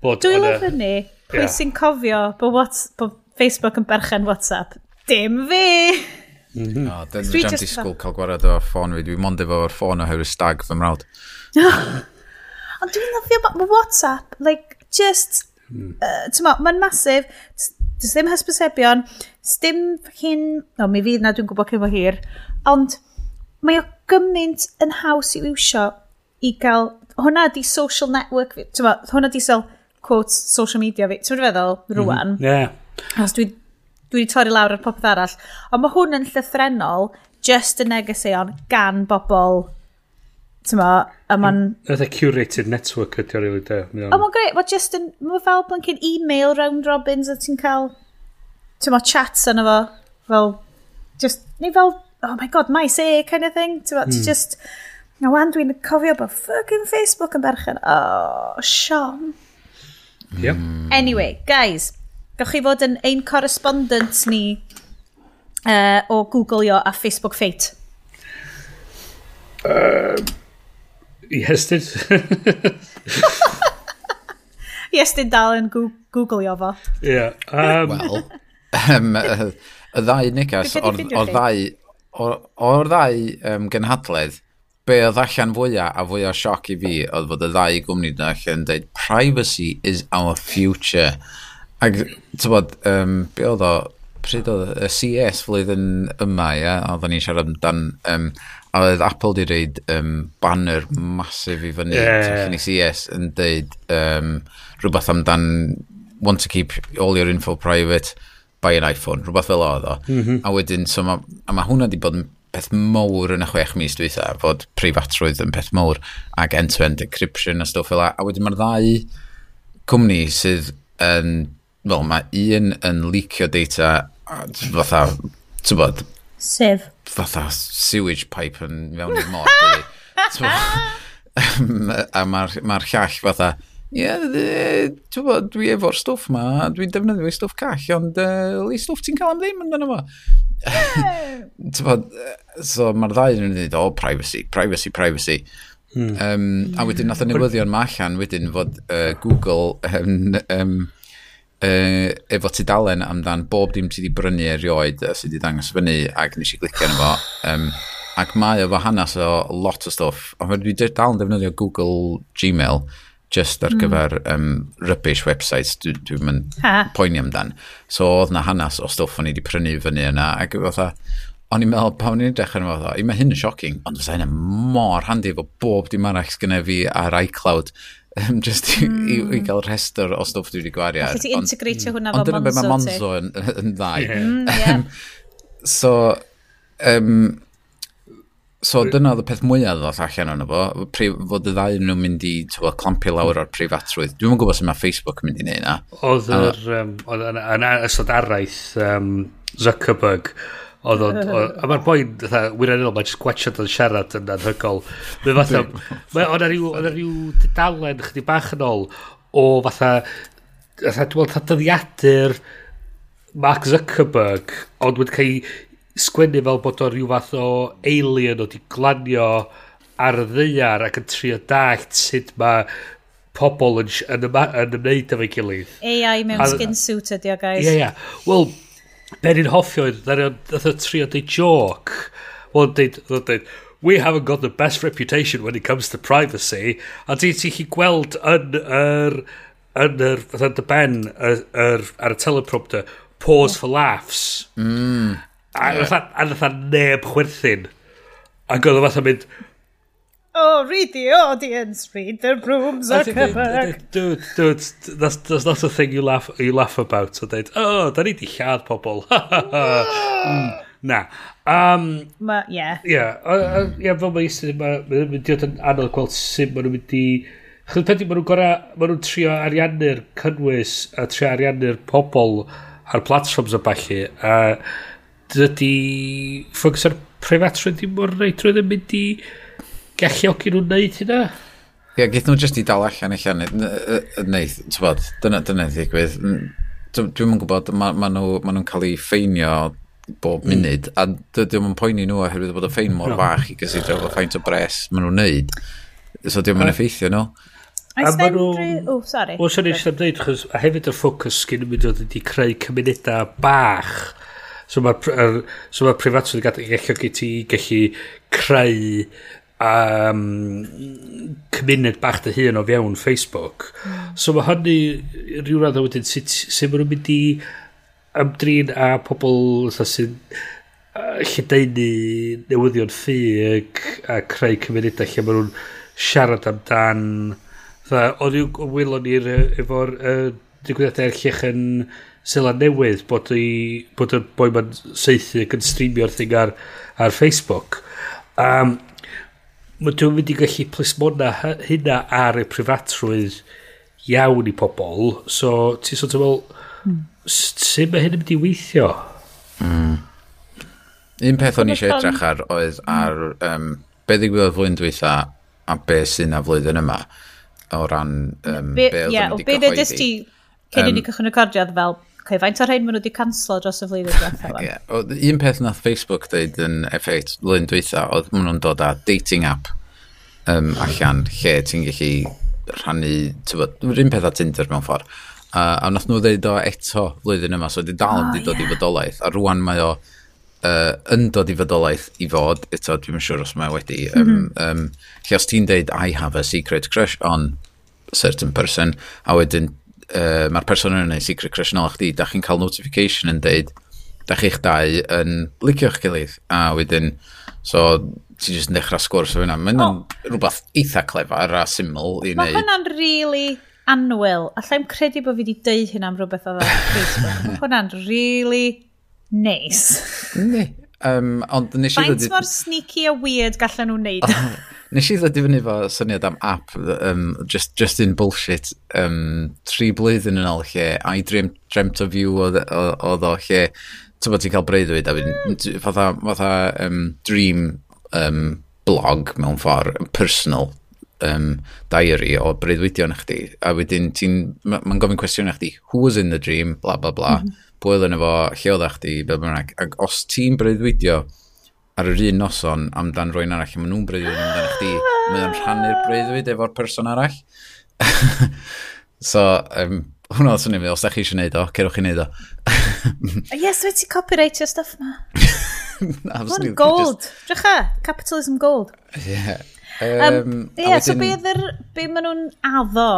Bod dwi'n lyfr ni, pwy yeah. sy'n cofio bod, what, bod Facebook yn berchen WhatsApp? Dim fi! Mm -hmm. oh, Dyn nhw'n disgwyl cael gwared o'r ffôn fi. Dwi'n mond efo'r ffôn oherwydd stag fy mrawd. Ond dwi'n lyfio bod WhatsApp, like, just, mm. uh, mae'n masif, does ddim hysbysebion, dim hyn, o, no, mi fydd na dwi'n gwybod cyn hir, ond mae o gymaint yn haws i iwsio i gael, hwnna di social network fi, hwnna di sel, quotes, social media fi, ti'n feddwl, hmm. rwan. Mm. Yeah. Os dwi dwi wedi torri lawr ar popeth arall. Ond mae hwn yn llythrenol, just y negeseuon gan bobl Tyma, a ma'n... Ydy e curated network ydi o'r rili de. O, ma'n greu, ma'n just yn... Ma'n fel blancyn e-mail round robins a ti'n cael... Tyma, chats yna fo. Fel... Just... Neu fel... Oh my god, my say e, kind of thing. Tyma, mm. just... Na wan, dwi'n cofio bod fucking Facebook yn berchen. Oh, Sean. Yep. Hmm. Anyway, guys, Gawch chi fod yn ein correspondent ni uh, o Googleio a Facebook Fate. Uh, yes, did. yes, did dal yn Googleio fo. Yeah. Um... Wel, um, y ddau Nicas, o'r ddau, o'r ddau um, gynhadledd, be oedd allan fwyaf a fwyaf sioc i fi oedd fod y ddau gwmni yna allan yn dweud privacy is our future Ac, ti'n bod, um, be oedd o, pryd oedd y CS flwyddyn yma, ia, oedden ni'n siarad amdan, um, a oedd Apple di reid um, banner masif i fyny, yeah. i CS yn deud um, rhywbeth amdan want to keep all your info private, buy an iPhone, rhywbeth fel oedd o. Mm -hmm. A wedyn, so ma, a ma hwnna di bod yn peth mowr yn y chwech mis dwi fod preifatrwydd yn peth mowr, ac end-to-end -end encryption a stwff fel a. A wedyn mae'r ddau cwmni sydd yn Wel, mae un yn licio data fatha, ti'n bod? Sef. Fatha sewage pipe yn mewn i'r mor, a mae'r ma llall fatha, ie, yeah, ti'n bod, dwi efo'r stwff ma, dwi'n defnyddio stwff call, ond uh, i stwff ti'n cael am ddim yn dyna fo. ti'n bod, so mae'r ddau yn dweud, o, privacy, privacy, privacy. Hmm. Um, a wedyn nath y newyddion ma allan wedyn fod uh, Google um, um, uh, efo tudalen amdan bob dim ti wedi brynu erioed uh, sydd wedi dangos fyny ac nes i glicio arno fo. Um, ac mae efo hanes o lot o stwff. Ond dwi dal yn defnyddio Google Gmail just ar mm. gyfer mm. um, rubbish websites dwi'n dwi, mynd ha. poeni amdan. So oedd na hanes o stwff o'n i wedi prynu fyny yna ac fatha, o'n i'n meddwl, pan o'n i'n dechrau yma, fatha, i mae hyn yn shocking, ond fysa hyn mor handi efo bob dim arall gyda fi ar iCloud um, just i, mm. i, i, gael rhestr o stwff dwi wedi gwario. Felly ti integratio hwnna fel Monzo. Ond dyna beth mae Monzo yn, yn ddau. Yeah. Mm, yeah. so, um, so dyna oedd y peth mwyaf ddoth allan o'n efo. Fod y ddau nhw'n mynd i tywa, clampio lawr o'r preifatrwydd. Dwi'n yn gwybod sut mae Facebook yn mynd i neud na. Oedd yr... Um, oedd yn ystod araith um, Zuckerberg Oedd o'n... A mae'r boi'n fatha wirionol, mae'n just gwachod o'n siarad yn anhygol. Mae fatha... Oedd o'n rhyw dudalen chdi bach yn ôl o fatha... Fatha, dwi'n meddwl, dyddiadur Mark Zuckerberg, ond wedi cael sgwennu fel bod o'n rhyw fath o alien o di glanio ar y ddeiar ac yn trio dallt sut mae pobl yn, yn, yn ymwneud efo'i gilydd. AI mewn skin suit ydi o, guys. Ie, yeah, ie. Yeah. Wel, Be ni'n hoffio yn, dda'n o trio deud joc. Wel, deud, deud, we haven't got the best reputation when it comes to privacy. A ti ti chi gweld yn yr, yn yr, fatha dy ben ar y teleprompter, pause for laughs. Mm. A fatha yeah. neb chwerthin. Ac oedd o fatha mynd, oh, read the audience, read the rooms are covered. Dude, dude, that's, that's not a thing you laugh, you laugh about. So dweud, oh, da ni di lladd pobl. mm, na. Um, Ma, yeah. Yeah, uh, fel mae eistedd, mae'n mynd i yn anodd gweld sut mae nhw'n mynd i... Chyd pedi, mae nhw'n gorau, mae nhw'n trio ariannu'r cynnwys a trio ariannu'r pobl ar platforms o balli. A dydy ffocws ar preifatrwydd ddim mor preifat rydyn ni'n mynd i galluogi nhw'n neud hynna? Ie, yeah, geith nhw jyst i dal allan eich neith, bod, dyna, dyna ddigwydd. Dwi'n yn gwybod, maen ma nhw'n ma nhw cael ei ffeinio bob mm. munud, mm. a dydyn nhw'n poeni nhw oherwydd bod y ffein mor no. fach i gysidro fod ffaint o bres maen nhw'n neud. So diolch yn effeithio nhw. A maen nhw... O, sori. O, sori, eisiau dweud, chos a hefyd y ffocws gen nhw'n mynd oedd wedi creu cymunedau bach. So mae'r so ma prifatrwydd yn gallu gallu creu um, cymuned bach dy hun o fewn Facebook. Mm. So mae hynny rhyw radd o wedyn sut sy'n maen nhw'n mynd i ymdrin a pobl sy'n uh, lledaenu newyddion ffug a creu cymunedau lle maen nhw'n siarad amdan oedd yw wylon ni'r efo'r uh, digwyddiadau erllych yn Sela Newydd bod, i, bod y boi ma'n seithi ac yn streamio'r thing ar, ar Facebook um, Mae dwi'n mynd i gallu plismona hynna ar y prifatrwydd iawn i pobl, so ti'n sort of fel, mm. sut mae hyn yn mynd i weithio? Mm. Un peth o'n eisiau edrych ar oedd ar um, be ddigwyddodd flwyddyn dweitha a be sy'n a flwyddyn yma o ran um, be, be oedd yeah, yn mynd i gyhoeddi. Be ddedys ti cyn i ni cychwyn y cordiad fel okay, faint o'r hyn maen nhw wedi canslo dros y flwyddyn diwethaf? yeah. Un peth nath Facebook dweud yn effeith lyn dweitha, oedd maen nhw'n dod â dating app um, allan lle ti'n gallu rhannu, tywod, un peth a Tinder mewn ffordd. Uh, a nath nhw ddeud o eto flwyddyn yma, so di dal yn oh, dod yeah. i fodolaeth, a rwan mae o uh, yn dod i fodolaeth i fod, eto dwi'n siŵr os mae wedi, mm -hmm. um, lle os ti'n deud I have a secret crush on certain person, a wedyn uh, mae'r person yn ei secret crush nol chdi, da chi'n cael notification yn deud, da chi'ch dau yn licio'ch gilydd. A wedyn, so ti'n just yn dechrau sgwrs o hynna. Mae'n oh. rhywbeth eitha clefar a syml i wneud. Mae hwnna'n really anwyl. Allai'm credu bod fi wedi deud hyn am rhywbeth o ar Facebook. Mae hwnna'n really nice. Ne. Um, ond nes i... Faint mor sneaky a weird gallen nhw'n neud. Nes i ddod i fyny fo syniad am app, um, just, just in bullshit, um, tri blwyddyn yn ôl lle, I dream, dreamt of you o ddo lle, ti'n bod ti'n cael breuddwyd, a fydd, fatha, fatha um, dream um, blog mewn ffordd, personal um, diary o breuddwydion chdi, a wedyn ti'n, mae'n ma gofyn cwestiwn chdi, who was in the dream, bla bla bla, mm -hmm. pwy oedd yn efo, lle oedd chdi, bla bla bla, ac os ti'n breuddwydio, ar yr un noson amdan rwy'n arall, a maen nhw'n breuddwyd amdan chdi, mae o'n rhannu'r breuddwyd efo'r person arall. so, um, hwnna oedd swnio fi, os da chi eisiau neud o, cerwch chi neud o. yes, wyt ti copyrightio stuff ma? Na, Hwn gold, just... drycha, capitalism gold. Yeah. Um, um, yeah, so be, ddyr, be maen nhw'n addo?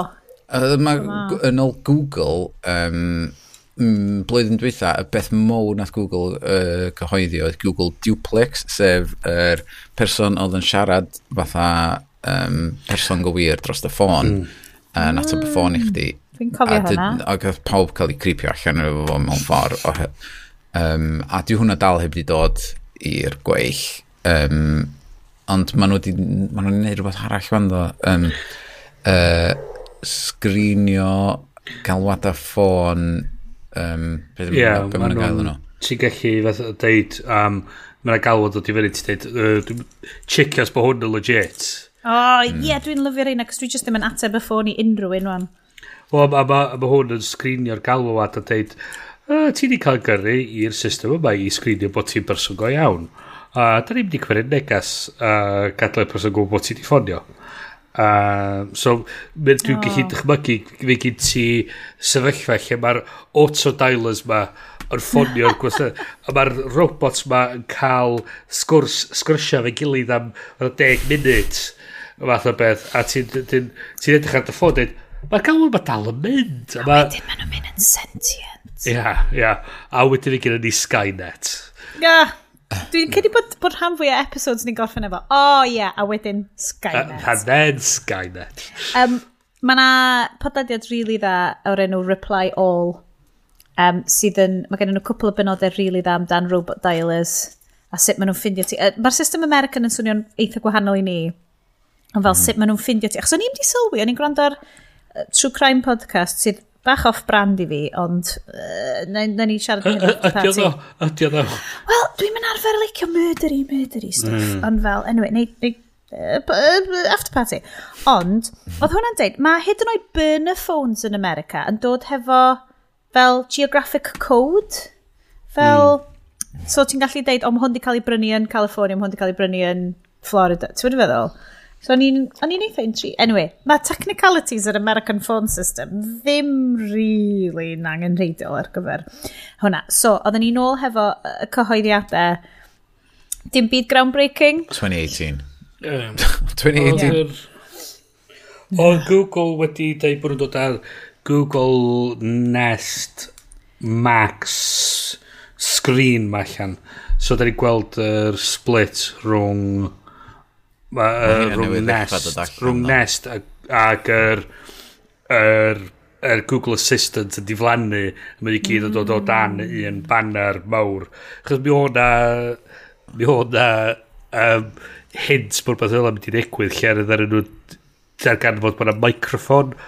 Uh, mae, yn ôl Google, um, mm, blwyddyn dwytha, y beth mowr nath Google uh, cyhoeddi oedd Google Duplex, sef yr er person oedd yn siarad fatha um, person gywir dros y ffôn, mm. uh, nath y ffôn i hmm. chdi. Fi'n cofio hynna. Ac oedd pawb cael ei creepio allan efo fo mewn ffordd. O, um, a dwi hwnna dal heb di dod i'r gweill. Um, ond maen nhw wedi ma nhw neud rhywbeth arall fan ddo. Um, uh, sgrinio galwada ffôn Um, beth yeah, yw'n mynd gael nhw? Ti'n gallu fath deud, um, mae'n galwad o di fyny, ti'n deud, uh, chicas bod hwn yn legit. O, oh, ie, mm. yeah, dwi'n lyfio'r un, ac dwi jyst ddim yn ateb y ffôn i unrhyw un, wan. O, a mae hwn yn sgrinio'r galwad a deud, uh, ti wedi cael gyrru i'r system yma i sgrinio bod ti'n berson go iawn. A uh, da ni'n mynd i cymryd negas uh, gadael y person gwybod bod ti wedi ffonio. Um, so, mynd dwi'n oh. gallu dychmygu, fe gyd ti sefyllfa lle mae'r autodialers ma yn ffonio'r gwasna, a mae'r robots ma yn cael sgwrs, sgwrsio fe gilydd am 10 munud, fath o beth, a ti'n ti, ti, ti edrych ar dy ffôn, dweud, mae'r galw'n ma dal yn mynd. A, ma... wedyn maen nhw'n mynd yn sentient. Ia, yeah, ia, yeah. a wedyn i gyda ni Skynet. Ia. Yeah. Dwi'n credu bod, bod rhan fwy o episodes ni'n gorffen efo. O oh, ie, yeah, a wedyn Skynet. A then Skynet. Um, Mae yna podlediad rili really dda o'r enw Reply All um, sydd yn, mae gen nhw cwpl o benodau rili really dda amdan robot dialers a sut maen nhw'n ffindio ti. Mae'r system American yn swnio'n eitha gwahanol i ni. Ond fel mm. sut maen nhw'n ffindio ti. Achos o'n i'n di sylwi, o'n i'n gwrando ar uh, True Crime Podcast sydd bach off-brand i fi, ond uh, na, na ni siarad yn hynny. o, ddo, ydio ddo. Wel, dwi'n mynd arfer licio murdery, murdery stuff, mm. ond fel, anyway, neu, neu uh, after party. Ond, oedd hwnna'n deud, mae hyd yn oed burner phones yn America yn dod hefo fel geographic code. Fel, mm. so ti'n gallu deud, o, mae hwn wedi cael ei brynu yn California, mae hwn wedi cael ei brynu yn Florida. Ti'n wedi feddwl? So o'n i'n eitha intri. Anyway, mae technicalities yr American phone system ddim really angen reidiol ar gyfer hwnna. So, oedden ni'n ôl hefo y cyhoeddiadau dim byd groundbreaking. 2018. Um, 2018. Oedd Google wedi dweud bod nhw'n dod ar Google Nest Max screen ma allan. So, da ni gweld yr er split rhwng uh, rhwng Nest, rhwng Nest ag yr, yr, yr Google Assistant yn diflannu, mae i gyd yn dod o dan un banner mawr. Chos mi o'na, mi o'na um, hints bod beth yna mynd i ddigwydd lle ar ydyn nhw darganfod bod yna microphone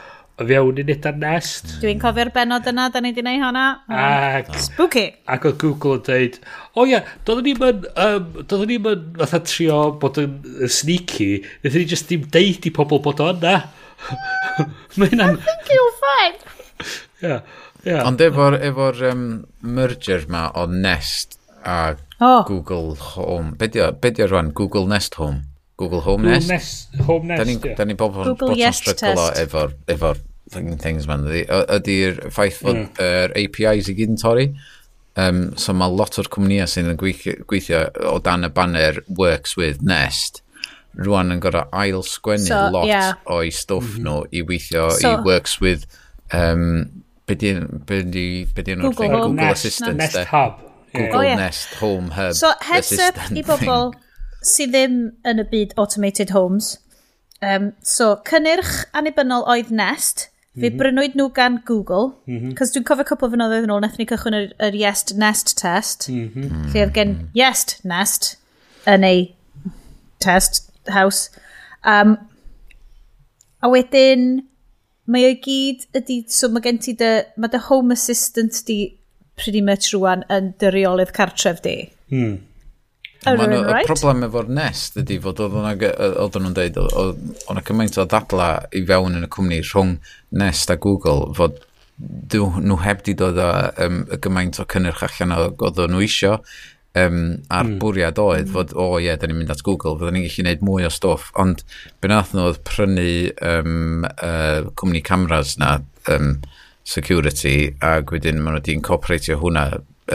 o fewn ar nest. Dwi'n cofio'r benod yna, da ni wedi gwneud hwnna. Ac, Spooky. Ac oedd Google yn dweud, o oh, ia, yeah, doeddwn ni'n mynd, um, doeddwn ni'n mynd, fatha trio bod yn sneaky, nethon ni just dim deud i pobl bod o yna. Mae hynna'n... I think you'll find. yeah, yeah. Ond efo'r efo um, merger ma o Nest a oh. Google Home, be di o rwan? Google Nest Home? Google Home Nest. Nest, Home Nest, da ni, yeah. Da ni bob Google yes stryglo efo'r efo things man. Ydy'r ffaith fod mm. yr APIs i gyd yn torri. Um, so mae lot o'r cwmnïau sy'n gweithio o dan y banner Works with Nest rwan yn gorau ail sgwennu so, lot yeah. o'i stwff mhm. nhw mm -hmm. i weithio so, i works with um, be di enw'r Google, Google Nest, Assistant Nest Hub Google oh, yeah. Nest Home Hub So heads up i bobl thing sydd ddim yn y byd automated homes. Um, so, cynnyrch anibynnol oedd Nest. Fe mm -hmm. brynwyd nhw gan Google, mm -hmm. cos dwi'n cofio cwpl fynoddoedd yn ôl, nethon ni cychwyn yr, yr Yes Nest test, mm -hmm. lle oedd gen Yes Nest yn ei test house. Um, a wedyn, mae o'i gyd ydy, so mae gen ti dy, mae dy home assistant di pretty much rwan yn dy reolydd cartref di. Mm. Mae'n right? y problem efo'r nest ydy fod oedd nhw'n dweud, o'n y cymaint o ddadla i fewn yn y cwmni rhwng nest a Google fod nhw heb di dod â um, y gymaint o cynnyrch allan o oedd nhw isio um, a'r mm. bwriad oedd fod, o oh, ie, da ni'n mynd at Google, fydden ni'n gallu gwneud mwy o stwff, ond benath nhw oedd prynu um, uh, cwmni cameras na, um, security, ac wedyn maen nhw wedi incorporatio hwnna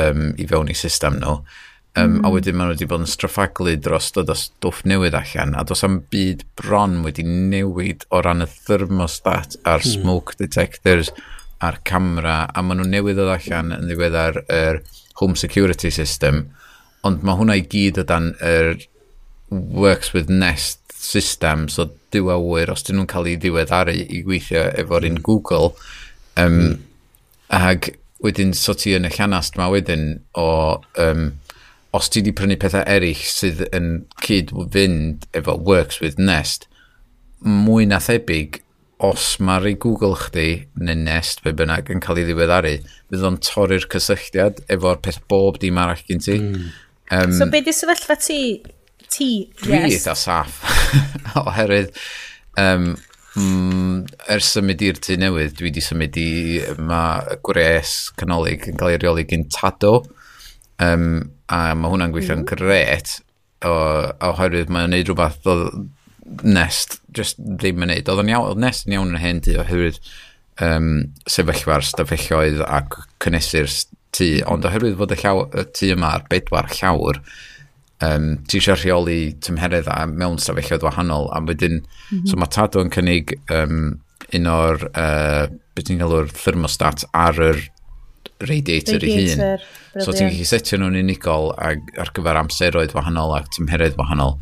um, i fewn i system nhw. No Um, mm. A hmm. wedyn maen nhw wedi bod yn straffaglu dros dod o stwff newydd allan, a dos am byd bron wedi newid o ran y thermostat a'r mm. smoke detectors a'r camera, a maen nhw newydd oedd allan yn ddiweddar yr home security system, ond mae hwnna i gyd o dan yr works with nest system, so dywawyr, os dyn nhw'n cael ei ddiweddaru i gweithio efo'r un hmm. Google, um, mm. ag wedyn so ti yn y llanast ma wedyn o um, os ti wedi prynu pethau eraill sydd yn cyd-fynd efo Works with Nest, mwy na thebyg, os mae'r ei Google chdi, neu Nest, fe bynnag, yn cael ei ddiweddaru, fydd o'n torri'r cysylltiad efo'r peth bob dim arall gen ti. Mm. Um, so, be di sefyllfa ti? Ti, dwi yes. Dwi eitha saff, oherwydd, um, mm, ers symud i'r tu newydd, dwi wedi symud i, mae gwres canolig yn cael ei reoli gyn Tado, um, a mae hwnna'n gweithio'n mm. gret o, oherwydd mae'n neud rhywbeth o nest just ddim yn neud. Oedd yn iawn, oedd nest yn iawn yn hyn di oherwydd um, sefyllfa'r stafelloedd ac cynnesu'r tŷ, ond oherwydd fod y, llaw, y tŷ yma ar bedwar llawr, um, ti eisiau rheoli tymheredd a mewn stafelloedd wahanol, a wedyn, mm -hmm. so mhm. mae Tado yn cynnig um, un o'r, uh, beth ni'n galw'r thermostat ar yr radiator, radiator i hun. So ti'n gallu setio nhw'n unigol ag, ar gyfer amseroedd wahanol ac tymheredd wahanol.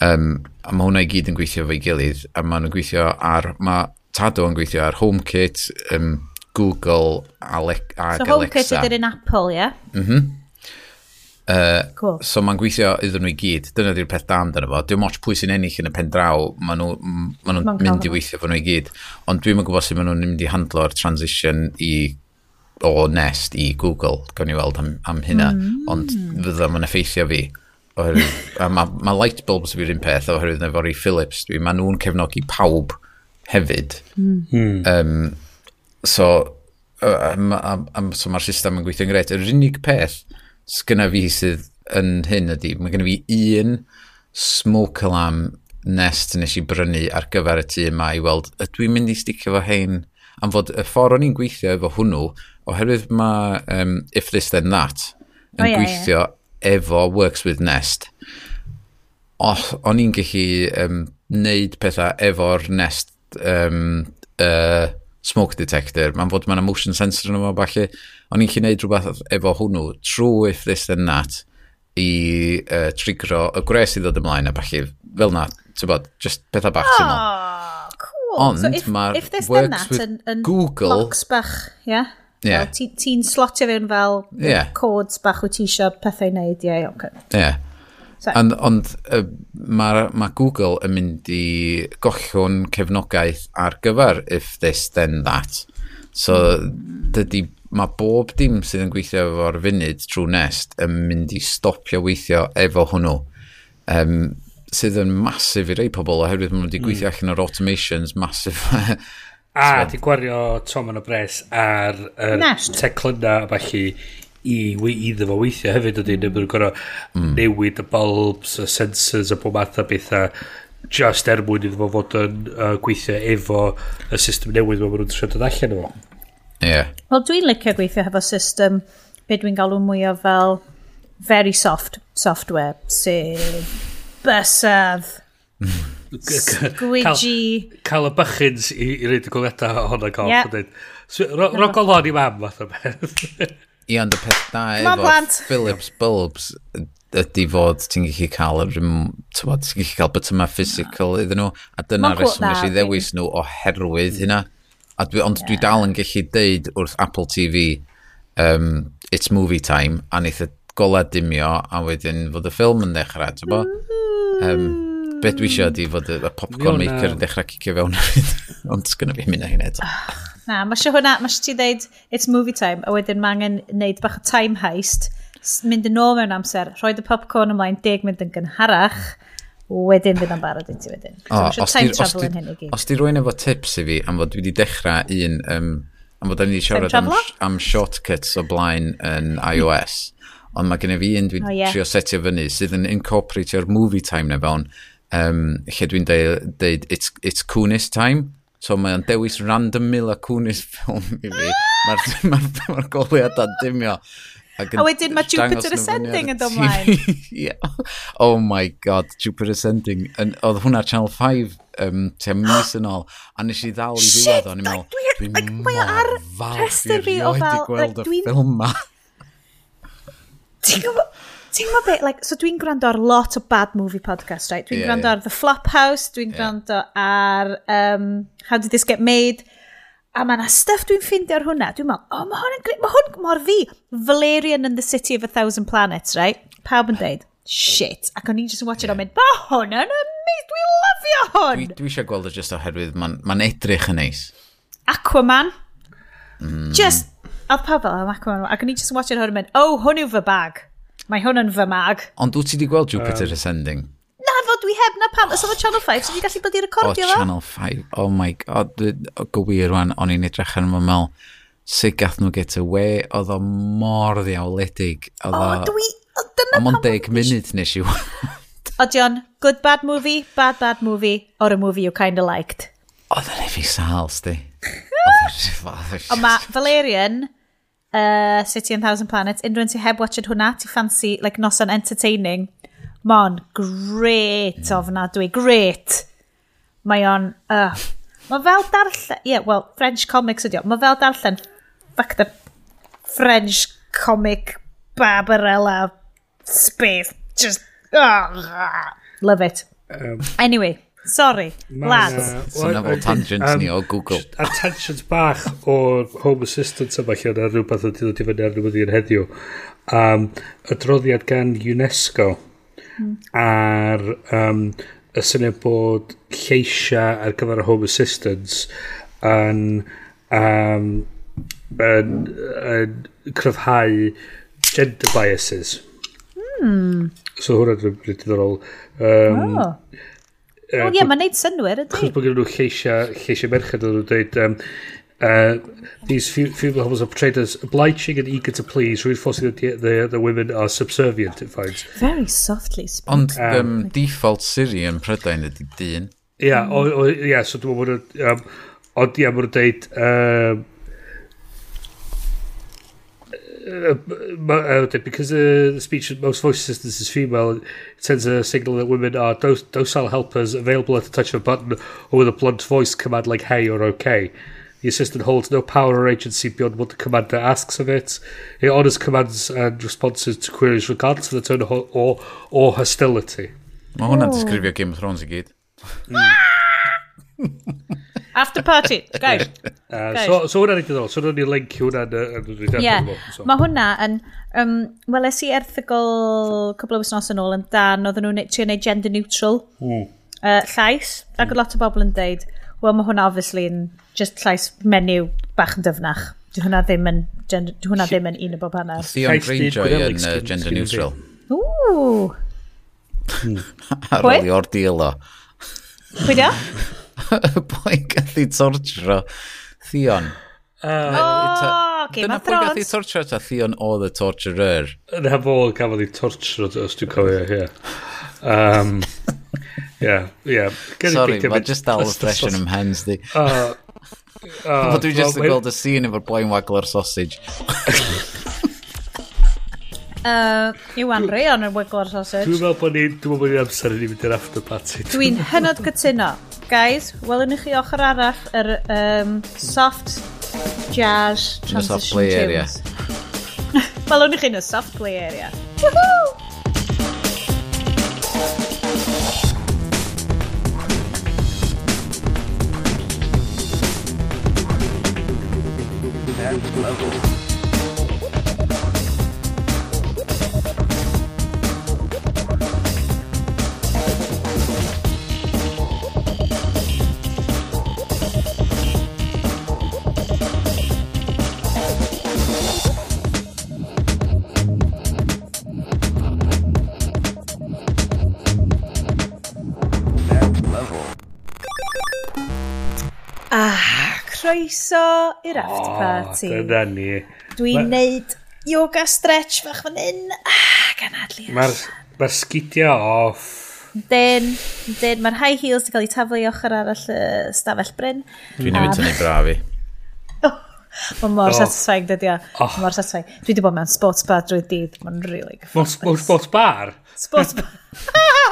Um, a mae hwnna i gyd yn gweithio fo'i gilydd a mae nhw'n gweithio ar, mae Tado yn gweithio ar HomeKit, um, Google Ale ag so Alexa. So HomeKit ydy'r un Apple, ie? Yeah? Mhm. Mm Uh, cool. So mae'n gweithio iddyn nhw i gyd. Dyna di'r peth da amdano fo. Dwi'n moch pwy sy'n ennill yn y pen draw. Mae nhw'n ma nhw mynd i weithio fo nhw i gyd. Ond dwi'n gwybod sut maen nhw'n mynd i handlo'r transition i o Nest i Google, gawn ni weld am, am hynna, mm. ond fydda ma'n effeithio fi. Oherwydd, mae ma light bulbs fi'r un peth, oherwydd efo i Philips, dwi, maen nhw'n cefnogi pawb hefyd. Mm. Um, so, um, um, so mae'r system yn gweithio'n gret. Yr unig peth sgynna fi sydd yn hyn ydy, mae gen i fi un smoke alarm nest nes i brynu ar gyfer y tu yma i weld, ydw i'n mynd i sticio fo hein? Am fod y ffordd o'n i'n gweithio efo hwnnw, oherwydd mae um, If This Then That yn oh, yeah, gweithio yeah. efo Works With Nest, oh, o'n i'n gallu um, neud pethau efo'r Nest um, uh, smoke detector, mae'n fod mae'n motion sensor yn yma falle, o'n i'n gallu neud rhywbeth efo hwnnw trwy If This Then That i uh, trigro y gres i ddod ymlaen a falle fel na, ti'n bod, just pethau bach syml. Oh, cool. Ond so if, if this then that yn, yn Google... Box bach, yeah? Yeah. Ti'n ti slotio fewn fel yeah. codes bach wyt ti eisiau pethau i wneud. Ie, yeah, okay. yeah. So. And, ond uh, mae ma Google yn mynd i gollwn cefnogaeth ar gyfer if this then that. So dydy, mae bob dim sydd yn gweithio efo'r funud trwy nest yn mynd i stopio weithio efo hwnnw. Um, sydd yn masif i rei pobl oherwydd maen nhw wedi gweithio mm. allan o'r automations masif A, so. gwario Tom yn y bres ar y teclynna a falle i, iddo fo weithio hefyd ydy neu mae'n gorau mm. newid y bulbs, y sensors, y bob math o bethau just er mwyn iddo fo fod yn uh, gweithio efo y system newydd mae nhw'n trio dod allan efo. Ie. Yeah. Wel, dwi'n licio gweithio hefo system be dwi'n galw mwy o fel very soft software, sef bysedd. Squidgy. Cael y bychins i, i reid y goliadau ohono gof. Yep. So, no. Rogol on i mam fath o beth. I ond y peth da efo Philips Bulbs ydy fod ti'n gallu cael yr tywod, ti'n gallu cael bytyma physical iddyn nhw a dyna'r reswm nes i ddewis nhw oherwydd hynna a dwi, ond dwi dal yn gallu deud wrth Apple TV um, it's movie time a wneud y gola dimio a wedyn fod y ffilm yn dechrau ti'n bo um, Be dwi eisiau ydi fod y popcorn Fiona. maker yn dechrau cicio fewn ond sgynna fi mynd â hynny eto. Ah, na, mae eisiau hwnna, mae eisiau ti ddeud it's movie time a wedyn mae angen neud bach o time heist mynd yn ôl mewn amser, rhoi y popcorn ymlaen deg mynd yn gynharach wedyn fydd yn barod i ti wedyn. O, so, os, di, os, di, os di rwy'n efo tips i fi am fod dwi wedi dechrau un, um, am fod da ni wedi siarad am, am shortcuts o blaen yn iOS, ond mae gen i fi un dwi'n oh, yeah. trio setio fyny sydd yn incorporatio'r movie time na fewn, um, lle dwi'n deud, deud it's, it's Coonis time. So mae'n dewis random mil a Coonis ffilm i fi. Mae'r ma r, ma, ma goliadau'n dimio. Ac a wedyn mae Jupiter Ascending yn dod mlaen. yeah. Oh my god, Jupiter Ascending. Yn, oedd hwnna Channel 5 um, tua mis yn ôl. A nes i ddal i ddiwedd o'n i'n meddwl, dwi'n mor falch i rioed i gweld y ffilm ma. Ti'n gwybod, Ti'n gwybod beth, like, so dwi'n gwrando ar lot o bad movie podcast, right? Dwi'n yeah, gwrando yeah. ar The Flophouse, dwi'n yeah. gwrando ar um, How Did This Get Made, a mae yna stuff dwi'n ffeindio ar hwnna, dwi'n meddwl, oh, mae hwn yn gre... mae hwn mor fi. Valerian and the City of a Thousand Planets, right? Pawb yn deud, shit, ac o'n i'n just yn watch it o'n mynd, mae hwn yn amazing, dwi'n lyfio hwn. Dwi, dwi eisiau gweld o just oherwydd, mae'n ma edrych yn neis. Aquaman. Mm. Just, oedd pawb fel, Aquaman, ac o'n i'n just yn watch it o'n mynd, oh, hwn yw fy bag. Mae hwn yn fy mag. Ond wyt ti wedi gweld Jupiter Ascending? Na fo, dwi heb na pam. Os oedd Channel 5, so fi gallu bod i recordio fo. O, Channel 5. Oh my god. O, gywir rwan, o'n i'n edrych ar yma mel. Sut gath nhw get away? Oedd o mor ddiawledig. Oedd o... Oh, dwi... Dyna pam... Ond deg munud nes i O, John, good bad movie, bad bad movie, or a movie you kind of liked. Oedd yn efi sals, di. Ond ma Valerian uh, City and Thousand Planets, unrhyw un ti heb watched hwnna, ti fancy, like, noson entertaining, mon, great mm. ofnadwy, great. Mae o'n, uh, mae fel darllen, yeah, well, French comics ydi o, mae fel darllen, fuck the French comic Barbarella space, just, uh, love it. Um. Anyway. Sorry, lads. Uh, Sy'n fel tangents ni um, o Google. A tangent bach o'r Home Assistant yma lle yna rhywbeth yn dod i fyny ar newyddion heddiw. Um, y droddiad gan UNESCO hmm. ar um, y syniad bod lleisia ar gyfer y Home Assistance yn, um, yn, yn cryfhau gender biases. Mm. So hwnna'n rhywbeth diddorol. Um, oh. Wel ie, mae'n neud synwyr ydy. Chos bod gen nhw lleisiau, lleisiau merched o'n nhw'n dweud, um, uh, these female homophobes are portrayed as obliging and eager to please, reinforcing that the, the the women are subservient, it finds. Very softly spoken. Ond um, um, default Siri yn Prydain ydy dyn. Ia, yeah, mm. o, o, yeah, so dwi'n meddwl, um, ond ia, yeah, mae'n dweud, um, uh, uh, because uh, the speech most voice assistants is female, it sends a signal that women are do docile helpers available at the touch of a button or with a blunt voice command like hey or okay. The assistant holds no power or agency beyond what the commander asks of it. It honors commands and responses to queries regardless of the tone or, or hostility. Mae hwnna'n oh. disgrifio Game of Thrones i gyd. Mm. After party, guys. Uh, guys. so, so hwnna'n ei ddol, so hwnna'n ei link hwnna'n rydyn. Ie, mae hwnna yn... Um, Weles i erthigol cwbl o wythnos yn ôl yn dan, oedden nhw'n trio neud gender neutral mm. uh, llais, mm. ac oedd lot o bobl yn deud, wel mae hwnna obviously yn just llais menyw bach yn dyfnach. Dwi hwnna ddim yn, gender, dwi hwnna ddim yn un o bob hanner. Theon Greyjoy yn uh, gender neutral. Ww! Ar ôl i o'r deal o. Pwy da? y boi gallu tortro Theon. Uh, oh, okay, Dyna pwy gath ei tortro ta Theon oedd y torturer. Yna fo gafodd ei torture os dwi'n cofio, ie. Um, yeah, yeah. Sorry, mae just dal y fresh yn ymhens di. Uh, uh, dwi just yn gweld y scene efo'r boi'n wagl o'r sausage. Uh, Iwan Rhei yn y Wiggler Sausage. Dwi'n meddwl bod ni'n dwi bod ni amser i ni fynd i'r after party. Dwi'n hynod cytuno. Guys, welwn i chi ochr arall yr um, soft jazz transition soft play tunes. Area. welwn i chi yn y soft play area. Woohoo! And level. croeso i'r after party. O, dyna ni. Dwi'n Ma... neud yoga stretch fach fan hyn. Ah, ganadlu. Mae'r ma sgidio off. Dyn, dyn, mae'r high heels wedi cael eu taflu i ochr arall y stafell bryn. Dwi'n newid tynnu brafi. Mae mor oh. satisfying, dydy o. Oh. Mor satisfying. Dwi wedi bod mewn sports bar drwy dydd. Mae'n really gyffroes. Mewn sports bar? Sports bar.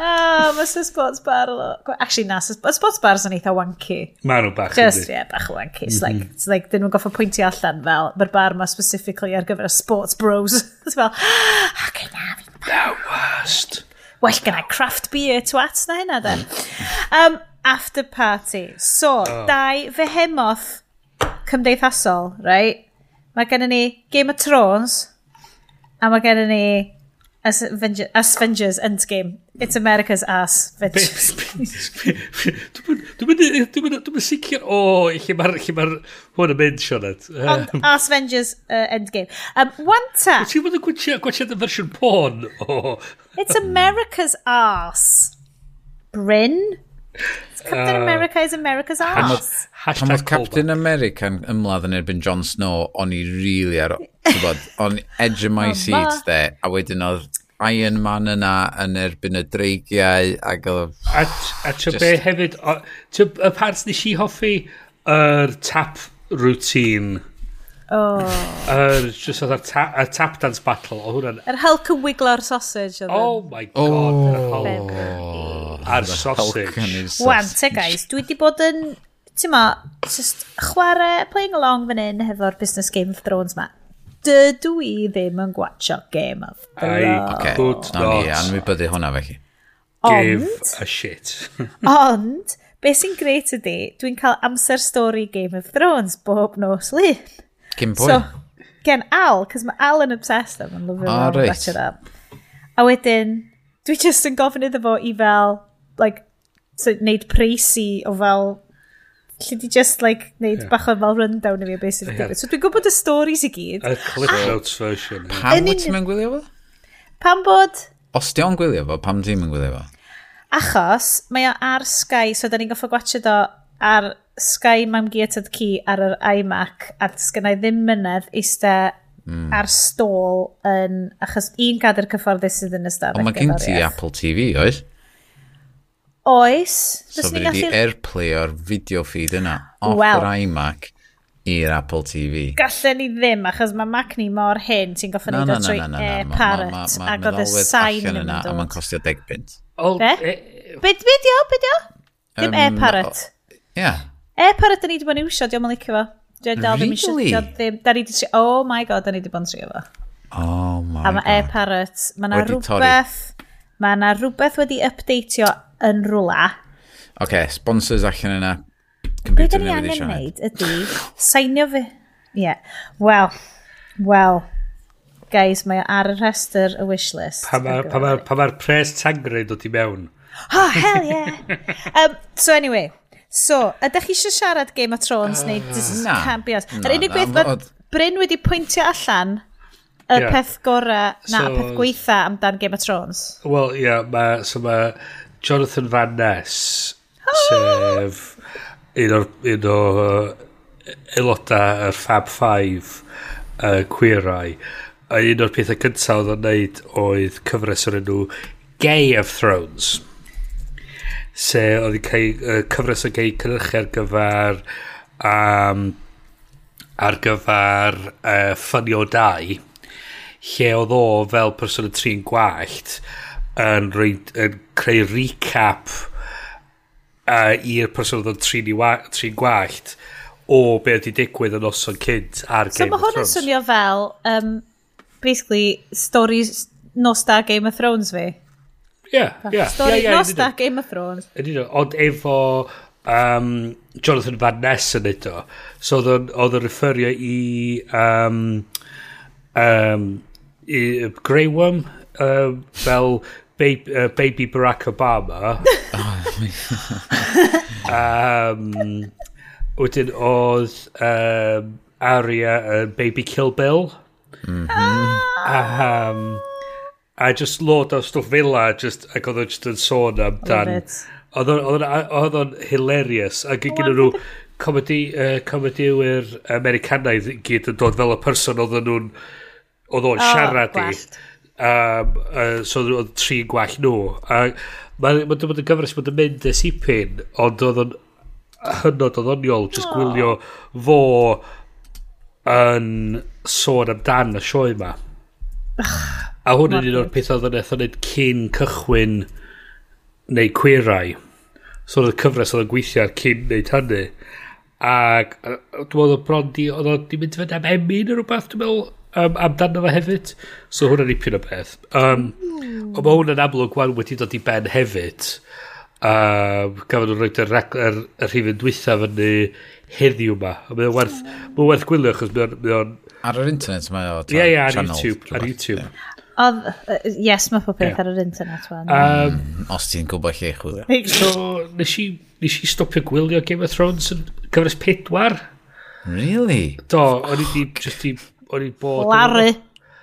Oh, mae sy'n sports bar Actually, na, y sports bars yn eitha wanky. Mae nhw bach. Just, ie, yeah, bach wanky. It's mhm. like, it's like, dyn nhw'n goffa pwyntio allan fel, mae'r bar ma specifically ar gyfer y sports bros. It's fel, ac na, fi'n The worst. Well, gyda craft beer twat na hynna, then. Um, after party. So, oh. dau fehemoth cymdeithasol, right? Mae gennym ni Game of Thrones, a mae gennym ni As Avengers Endgame. It's America's ass, Vince. Dwi'n mynd sicr o lle mae'r hwn yn mynd, Sioned. Ond As Avengers uh, Endgame. Um, Wanta. Ti'n mynd yn gwytio'r fersiwn porn o... It's America's ass. Bryn? It's Captain ah. America is America's ass. Hashtag Pan oedd Captain America yn ymladd yn erbyn Jon Snow, o'n i really ar... o'n edge of my seat de, a wedyn oedd Iron Man yna yn erbyn y dreigiau ac oedd... A, a tra just... be hefyd, o, tra, y parts nes i hoffi, yr er tap routine. Oh. Er, just oedd y ta, tap dance battle, o hwnna'n... Yr er Hulk yn wiglo'r sausage. Oedd oh my god, oh. yr Hulk. Oh. A'r sausage. Wan, te guys, dwi wedi bod yn ti'n ma, just chwarae, playing along fan hyn hefo'r business Game of Thrones ma. Dydw i ddim yn gwatcho Game of Thrones. Ai, good okay. no, ni, anwybyddu hwnna fe chi. Give a shit. ond, be sy'n greit ydy, dwi'n cael amser stori Game of Thrones bob nos lun. Cyn pwy? So, gen Al, cos mae Al yn obsessed am yn lyfio oh, ah, right. it up. A wedyn, dwi just yn gofyn iddo fo i fel, like, so, neud preisi o fel Lle di just, like, neud yeah. bach o fel rundown i fi o beth sy'n digwydd. So dwi'n gwybod y stories i gyd. A clip ah! notes version. Pam wyt ti'n mynd gwylio fo? Pam bod... Os di o'n gwylio fo, pam ti'n mynd gwylio fo? Achos, mae o ar Sky, so da ni'n goffa gwachio do ar Sky Mam Geatad key ar yr iMac, a sgynnau ddim mynedd eistedd mm. ar stôl yn, achos un cadw'r cyfforddus sydd yn ystafell. Ond mae gen ti Apple TV, oes? Oes. So fi wedi gallu... airplay o'r video feed yna off well, yr iMac i'r Apple TV. Gallen ni ddim, achos mae Mac ni mor hyn, ti'n goffa ni dod trwy e-parrot, ac oedd y sain yn yna, A mae'n costio 10 pint. Be? E- e- Be di o? Be di o? Dim e-parrot. Ie. E-parrot da ni wedi bod yn iwsio, diolch yn licio fo. Really? Da ni wedi... trio, Oh my god, da ni wedi bod yn trio fo. Oh my god. A mae e-parrot, mae yna rhywbeth... Mae yna rhywbeth wedi updateio yn rwla. Oce, okay, sponsors allan yna. Be da ni angen wneud ydy, seinio fi... Ie, yeah. wel, wel, guys, mae ar y rhestr y wishlist. Pa mae'r pa ma, pa ma pres tangre dod i mewn. Oh, hell yeah. um, so anyway, so, ydych chi eisiau siarad Game of Thrones uh, neu Disney na, Cambios? Yr unig beth mae Bryn wedi pwyntio allan y yeah. peth gorau, na, so, peth gweitha amdan Game of Thrones. Wel, ie, yeah, ma, so mae Jonathan Van Ness, oh! sef un o'r un o aelodau yr Fab Five uh, queerau. A un o'r pethau cyntaf oedd o'n neud oedd cyfres o'r enw Gay of Thrones. Se oedd yn cael uh, cyfres o gay cynhyrchu ar gyfer um, ar gyfer uh, ffynio dau lle oedd o fel person y trin gwallt yn, reid, yn creu recap uh, i'r person oedd yn trin, trin gwallt o be wedi digwydd yn noson cynt ar so Game of Thrones. So mae hwn yn swnio fel, um, basically, stories Nosta Game of Thrones fi. Ie, ie. Stori Nosta Game of Thrones. Ydy, ond efo um, Jonathan Van Ness yn edo. So oedd yn referio i... Um, um, i Grey Worm um, fel baby, uh, baby Barack Obama. um, wedyn oedd um, Aria yn uh, Baby Kill Bill. Mm -hmm. um, a just load o stwff fila just, ac oedd o'n just yn sôn amdan oedd o'n hilarious ac yn gyda nhw comedi, uh, comedy yw'r Americanaidd gyd yn dod fel y person oedd nhw'n oedd o'n siarad i Um, uh, so oedd tri gwell nhw. A mae'n ma bod yn gyfres bod yn mynd y sipin, ond oedd o'n hynod o ddoniol, jyst gwylio fo yn sôn amdan y sioe yma. A hwn yn un o'r peth oedd yn eithaf wneud cyn cychwyn neu cwirau. So oedd y cyfres oedd yn gweithio ar cyn wneud hynny. Ac dwi'n meddwl bron di, oedd o'n mynd fynd am emin neu rhywbeth, dwi'n meddwl, um, amdano fe hefyd. So hwnna'n nipyn o beth. Um, mm. Ond mae hwnna'n amlwg wan wedi dod i ben hefyd. Um, gafon nhw'n rhoi'r er, er rhifin dwytha fyny heddiw yma. Mae'n werth, hmm. mae werth gwylio achos mae'n... Mae ar yr internet mae o... Ie, ie, ar channel, YouTube. Ar YouTube. Yeah. Oedd, uh, yes, mae pob peth yeah. ar yr internet fan. Um, mm, os ti'n gwybod lle chwilio. So, nes i, nes i stopio gwylio Game of Thrones yn cyfres pedwar. Really? Do, o'n i di, just i o'n i bod... Larry.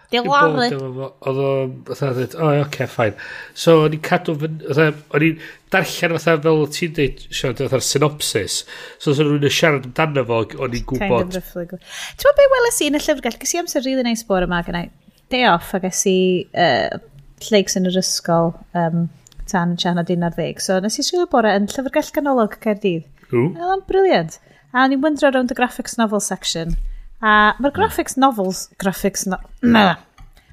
Di laru. Oedd o, fatha, dweud, o, oce, ffain. So, o'n i cadw, fy... o'n i darllen fatha fel ti'n dweud, siarad, fatha'r synopsis. So, os o'n rhywun yn siarad amdano fo, o'n i'n gwybod. Kind of Ti'n meddwl be weles i yn y llyfrgell? Gysi amser really nice bore yma gynnau. Day off, a gysi uh, lleigs yn yr ysgol um, tan siarad na dyn ar ddeg. So, nes i sgwylio bore yn llyfrgell ganolog Caerdydd. Oedd o'n briliant. A o'n i'n wyndro rownd y graphics novel section. A mae'r graphics novels, graphics no... Na.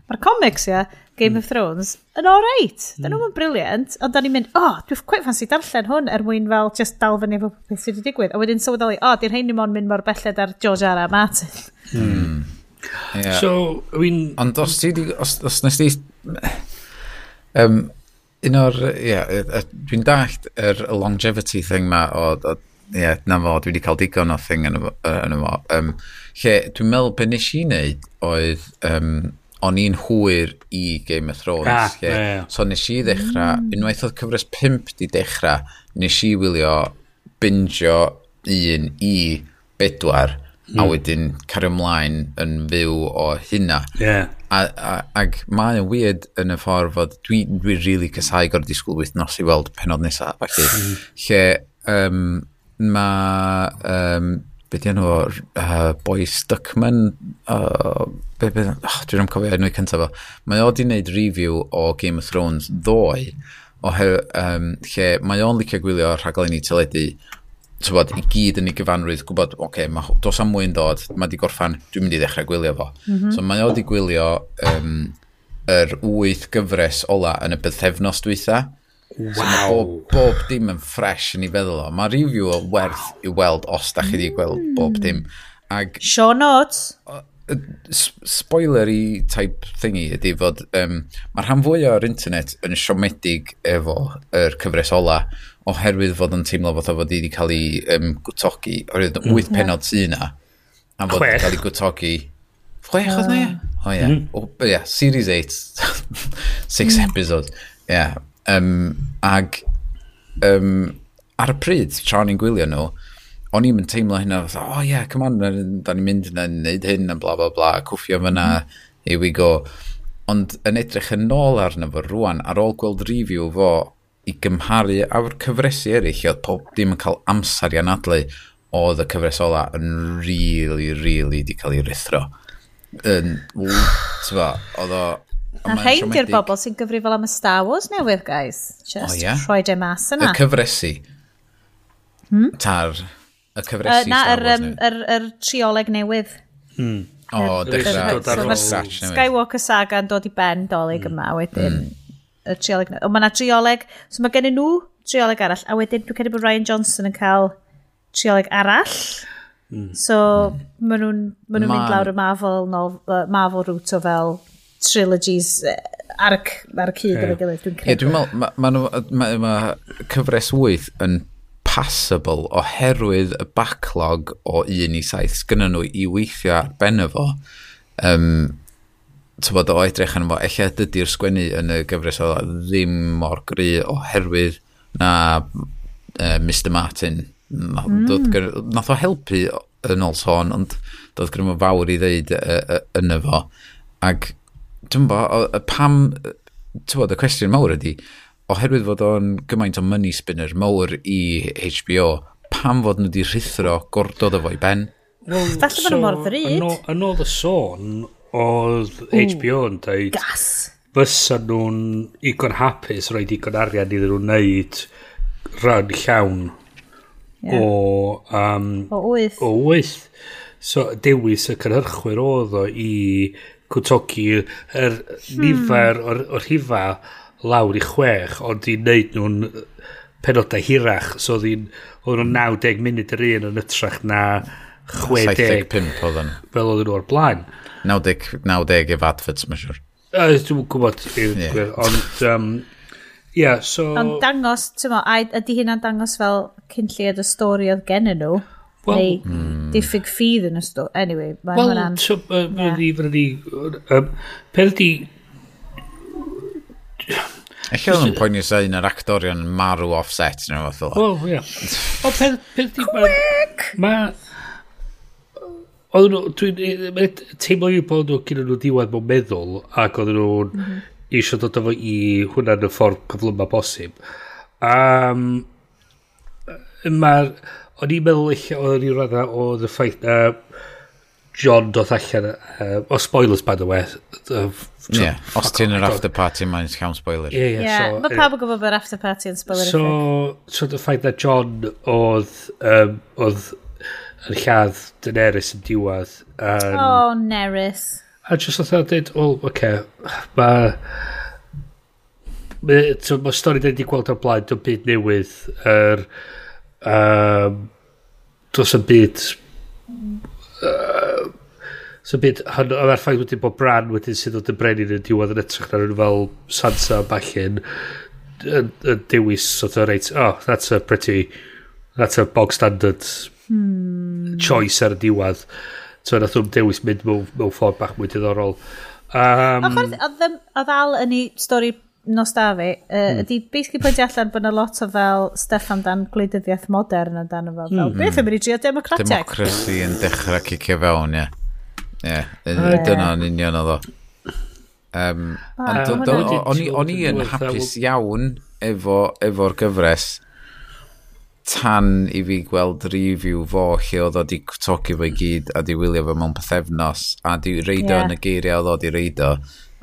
Mae'r comics, ia, Game of mm. Thrones, yn all right. Mm. Dyn nhw'n briliant, ond da ni'n mynd, oh, dwi'n quite fancy darllen hwn er mwyn fel just dal fyny efo beth sydd wedi digwydd. A wedyn sylweddoli, o, oh, di'r hein mo'n mynd mor belled ar George R. R. Martin. Hmm. Hmm. Yeah. So, I mean... Ond os ti, os, os nes ti... Um, un o'r, ie, yeah, dwi'n dallt yr er longevity thing ma o, o yeah, na fo, dwi wedi cael digon o thing yn y fo. Um, lle, dwi'n meddwl, be nes i wneud oedd, um, o'n i'n hwyr i Game of Thrones. Ah, lle, yeah, yeah. So nes i ddechrau, mm. unwaith oedd cyfres 5 di dechrau, nes i wylio bingio un i bedwar, mm. a wedyn cario ymlaen yn fyw o hynna. Yeah. A, a, ag mae yn weird yn y ffordd fod dwi'n dwi, dwi really casau gorau disgwyl wythnos i weld penod nesaf. Felly, mm. lle, um, mae, um, beth yna o, uh, boi Stuckman, uh, be, be, oh, dwi'n cofio enw i cyntaf o, mae o di wneud review o Game of Thrones ddoe, o he, um, lle mae o'n licio gwylio rhaglenni teledu, tywod, i gyd yn ei gyfanrwydd, gwybod, oce, okay, ma, dos am mwy'n dod, mae di gorffan, dwi'n mynd i ddechrau gwylio fo. Mm -hmm. So mae o di gwylio um, yr wyth gyfres ola yn y bythefnos dwytha, Wow. So bob, bob dim yn fresh yn ei feddwl o. Mae review o werth wow. i weld os da chi wedi gweld hmm. bob dim. Ag, Sean Oates. Spoiler i type thingy ydy fod um, mae'r rhan fwy o'r internet yn siomedig efo yr cyfres ola oherwydd fod yn teimlo fod o wedi cael ei um, gwtogi oherwydd mm. 8 penod sy na a fod wedi cael ei gwtogi chwech oedd na ia? o ia, hmm. series 8 6 episodes ia yeah. Um, ag um, ar y pryd, tra o'n i'n gwylio nhw, o'n i'n teimlo hynna, o oh, yeah, come on, da ni'n mynd yna, neud hyn, a bla bla bla, cwffio fyna, mm. here we go. Ond yn edrych yn ôl arno fo rwan, ar ôl gweld review fo, i gymharu a'r cyfresu eraill, oedd pob dim yn cael amser i anadlu, oedd y cyfres ola yn really, really di cael ei rithro. Yn, tyfa, oedd o A rhain di'r bobl sy'n gyfrifol am y Star Wars newydd, guys. Just oh, yeah. rhoi de mas yna. Y cyfresu. Hmm? Tar. Y cyfresu uh, na, Star Wars er, newydd. Yr yr, er, trioleg newydd. Hmm. O, oh, dechrau. Mae'r Skywalker saga yn dod i ben dolyg hmm. yma wedyn. Hmm. Y trioleg newydd. Mae yna trioleg... So mae gen nhw trioleg arall. A wedyn dwi'n credu bod Ryan Johnson yn cael trioleg arall. Hmm. So, maen nhw'n ma nhw mynd lawr y Marvel, nol, uh, Marvel route o fel trilogies ar y, ar y cyd yeah. gilydd, dwi'n credu. Yeah, dwi'n meddwl, mae ma, ma, ma, ma cyfres 8 yn passable oherwydd y backlog o 1 i 7 sgynny nhw i weithio ar ben efo. Um, bod o edrych yn fo, efallai dydy'r sgwennu yn y gyfres o ddim mor gry oherwydd na uh, Mr Martin. Nath, mm. nath o helpu yn ôl sôn, ond doedd gyrwm yn fawr i ddeud uh, uh, yn efo. Ac dwi'n bo, o, pam, bod, y cwestiwn mawr ydy, oherwydd fod o'n gymaint o money spinner mawr i HBO, pam fod nhw wedi rhithro gordodd fo i ben? Well, Falle bod nhw mor ddryd. Yn oedd y sôn, oedd HBO yn dweud... Gas! Fysa nhw'n igon hapus roed igon arian iddyn nhw wneud rhan llawn yeah. o... Um, o wyth. O wyth. So dewis y cynhyrchwyr oedd o i Cwtogi yr er hmm. nifer o'r, or hifa lawr i chwech, ond i wneud nhw'n penodau hirach, so oedd nhw'n 90 munud yr un yn ytrach na 60. 75 oedd yn. Fel oedd nhw o'r blaen. 90, 90 efo adverts, mae'n siwr. Uh, Dwi'n gwybod, yeah. ond... Um, yeah, so... Ond dangos, ti'n mo, ydy hynna'n dangos fel cynlliad y stori oedd gen nhw? Well, neu mm. diffyg ffydd yn ystod. Anyway, mae well, hwnna'n... So, uh, yeah. ni, fyna ni... Um, Peth di... Eich oedd yn poeni sa un o'r actorion marw offset neu fath o. Wel, ie. O, peth di... Quick! Ma... Oedd nhw, dwi'n teimlo i bod nhw gyda nhw diwedd mewn meddwl ac oedd nhw'n eisiau mhm. dod efo i hwnna yn y ffordd cyflym bosib. Um, Mae'r o'n i'n meddwl eich o'n i'n rhan oedd y ffaith na John doth allan uh, o spoilers by the way. Uh, yeah, os ti'n yr after party mae'n llawn spoiler. Yeah, yeah, yeah so, mae pawb yn gwybod bod after party yn spoiler so, so the ffaith na John oedd um, oedd yn lladd Daenerys yn diwedd um, oh Nerys. a just oedd o'n dweud well okay, mae mae ma stori dweud i gweld o'r blaen dwi'n byd newydd yr er, um, dros y byd uh, so byd hyn mae'r ffaith wedi bod Bran wedyn sydd oedd y brenin yn diwedd yn etrach na rhywun fel Sansa a Bachyn yn, yn dewis sort of reit oh that's a pretty that's a bog standard hmm. choice ar y diwedd so nath nhw'n dewis mynd mewn, mewn ffordd bach mwy diddorol um, oedd Al yn ei stori nos da fi, uh, mm. ydy mm. basically pwynt allan bod yna lot o fel stuff amdan gwleidyddiaeth modern amdano fel, fel mm. beth yn mynd i drio democratic? Democracy yn dechrau cicio fewn, ie. Ie, dyna yn union oedd o. Um, o'n i yn hapus iawn efo'r gyfres tan i fi gweld review fo lle oedd o di tocio fo i gyd a di wylio fo mewn pethefnos a di reido yeah. yn y geiriau oedd o di reido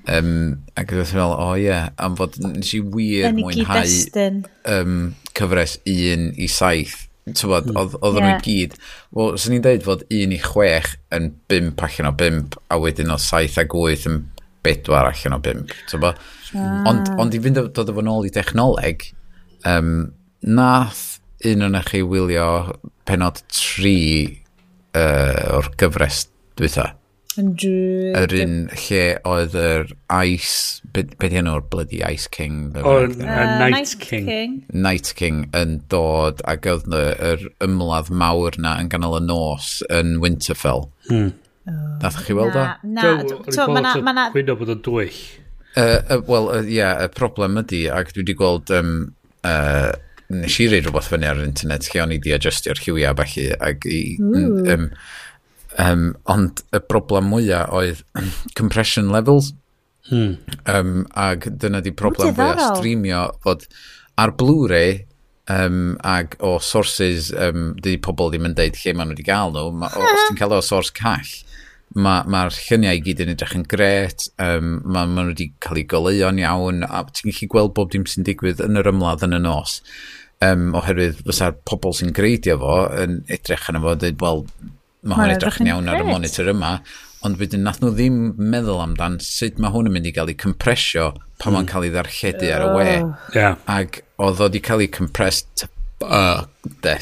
Um, ac oedd yn meddwl, o oh, ie, yeah, am fod nes i wir mwynhau um, cyfres 1 i 7. Tywod, hmm. oedd yeah. nhw'n gyd. Wel, sy'n ni'n dweud fod 1 i 6 yn 5 allan o 5, a wedyn o 7 a 8 yn 4 allan o 5. Tywod? Ah. Ond, ond i fynd o dod efo nôl i dechnoleg, um, nath un o'n chi wylio penod 3 uh, o'r gyfres dwytha. Yr un lle oedd yr Ice... Beth be hyn o'r bloody Ice King? O'r uh, Night, Night King. King. Night King yn dod ac oedd yr ymladd mawr na yn ganol y nos yn Winterfell. Hmm. Oh. Chi weld o? Na, na. Mae'n bod o'n dwyll. Uh, uh, Wel, ie, uh, yeah, y problem ydy, ac dwi wedi gweld... Um, uh, nes i reid rhywbeth fyny ar yr internet lle o'n i di adjustio'r lliwiau felly ac i, um, Um, ond y broblem mwyaf oedd compression levels. Hmm. Um, ag dyna di broblem fwyaf streamio fod ar Blu-ray um, ag o sources um, di pobl ddim yn deud lle maen nhw wedi gael nhw. Ma, o, os ti'n cael o source call, mae'r ma, ma lluniau i gyd yn edrych yn gret, um, mae ma nhw wedi cael eu goleuon iawn, a ti'n gallu gweld bob dim sy'n digwydd yn yr ymladd yn y nos. Um, oherwydd fysa'r pobl sy'n greidio fo yn edrych yn efo, dweud, wel, mae hwn edrych yn iawn ar y monitor yma, ond wedyn nath nhw ddim meddwl amdan sut mae hwn yn mynd i gael ei compresio pan mm. mae'n cael ei ddarlledu ar y we. Yeah. Ac oedd o wedi cael ei compressed uh, de,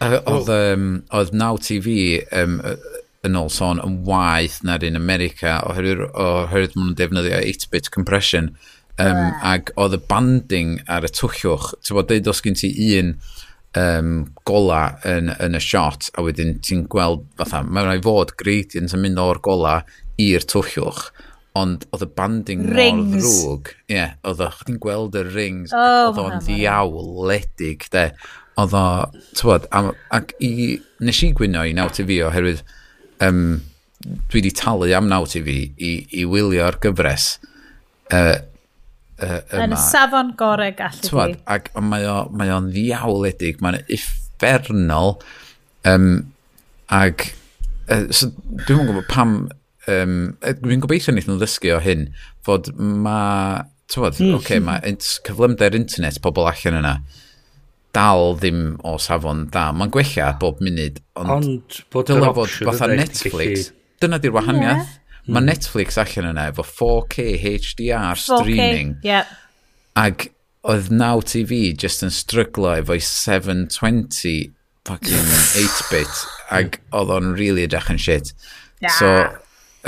oedd, um, oedd Now TV um, yn ôl sôn yn waith na'r un America oherwydd oherwydd maen nhw'n defnyddio 8-bit compression um, yeah. ac oedd y banding ar y twllwch ti'n bod dweud os gen ti un um, gola yn, yn y shot a wedyn ti'n gweld fatha, mae rhaid fod gradient yn mynd o'r gola i'r twllwch ond oedd y banding rings. mor ddrwg. Ie, yeah, oedd chdi'n gweld y rings, oh, oedd o'n ddiawledig, de. Oedd o, tywod, ac i, nes i gwyno i naw TV oherwydd um, dwi wedi talu am naw TV i, i wylio'r gyfres uh, uh, yma. Yn safon gorau gallu twad, di. Ac mae o'n mae o ddiawledig, mae'n effernol. Um, ac, uh, so dwi'n mwyn gwybod pam, um, dwi'n gobeithio wnaeth nhw ddysgu o hyn, fod mae, twad, mm. okay, mae cyflymder internet pobl allan yna dal ddim o safon da. Mae'n gwella bob munud, ond, ond bod dyna fod fatha Netflix. Dyna di'r wahaniaeth. Yeah Mm. Mae Netflix allan yna efo 4K HDR 4K, streaming. Yep. Ag oedd Now TV just yn stryglo efo 720 fucking 8-bit ag oedd o'n really edrych yn shit. Yeah. So,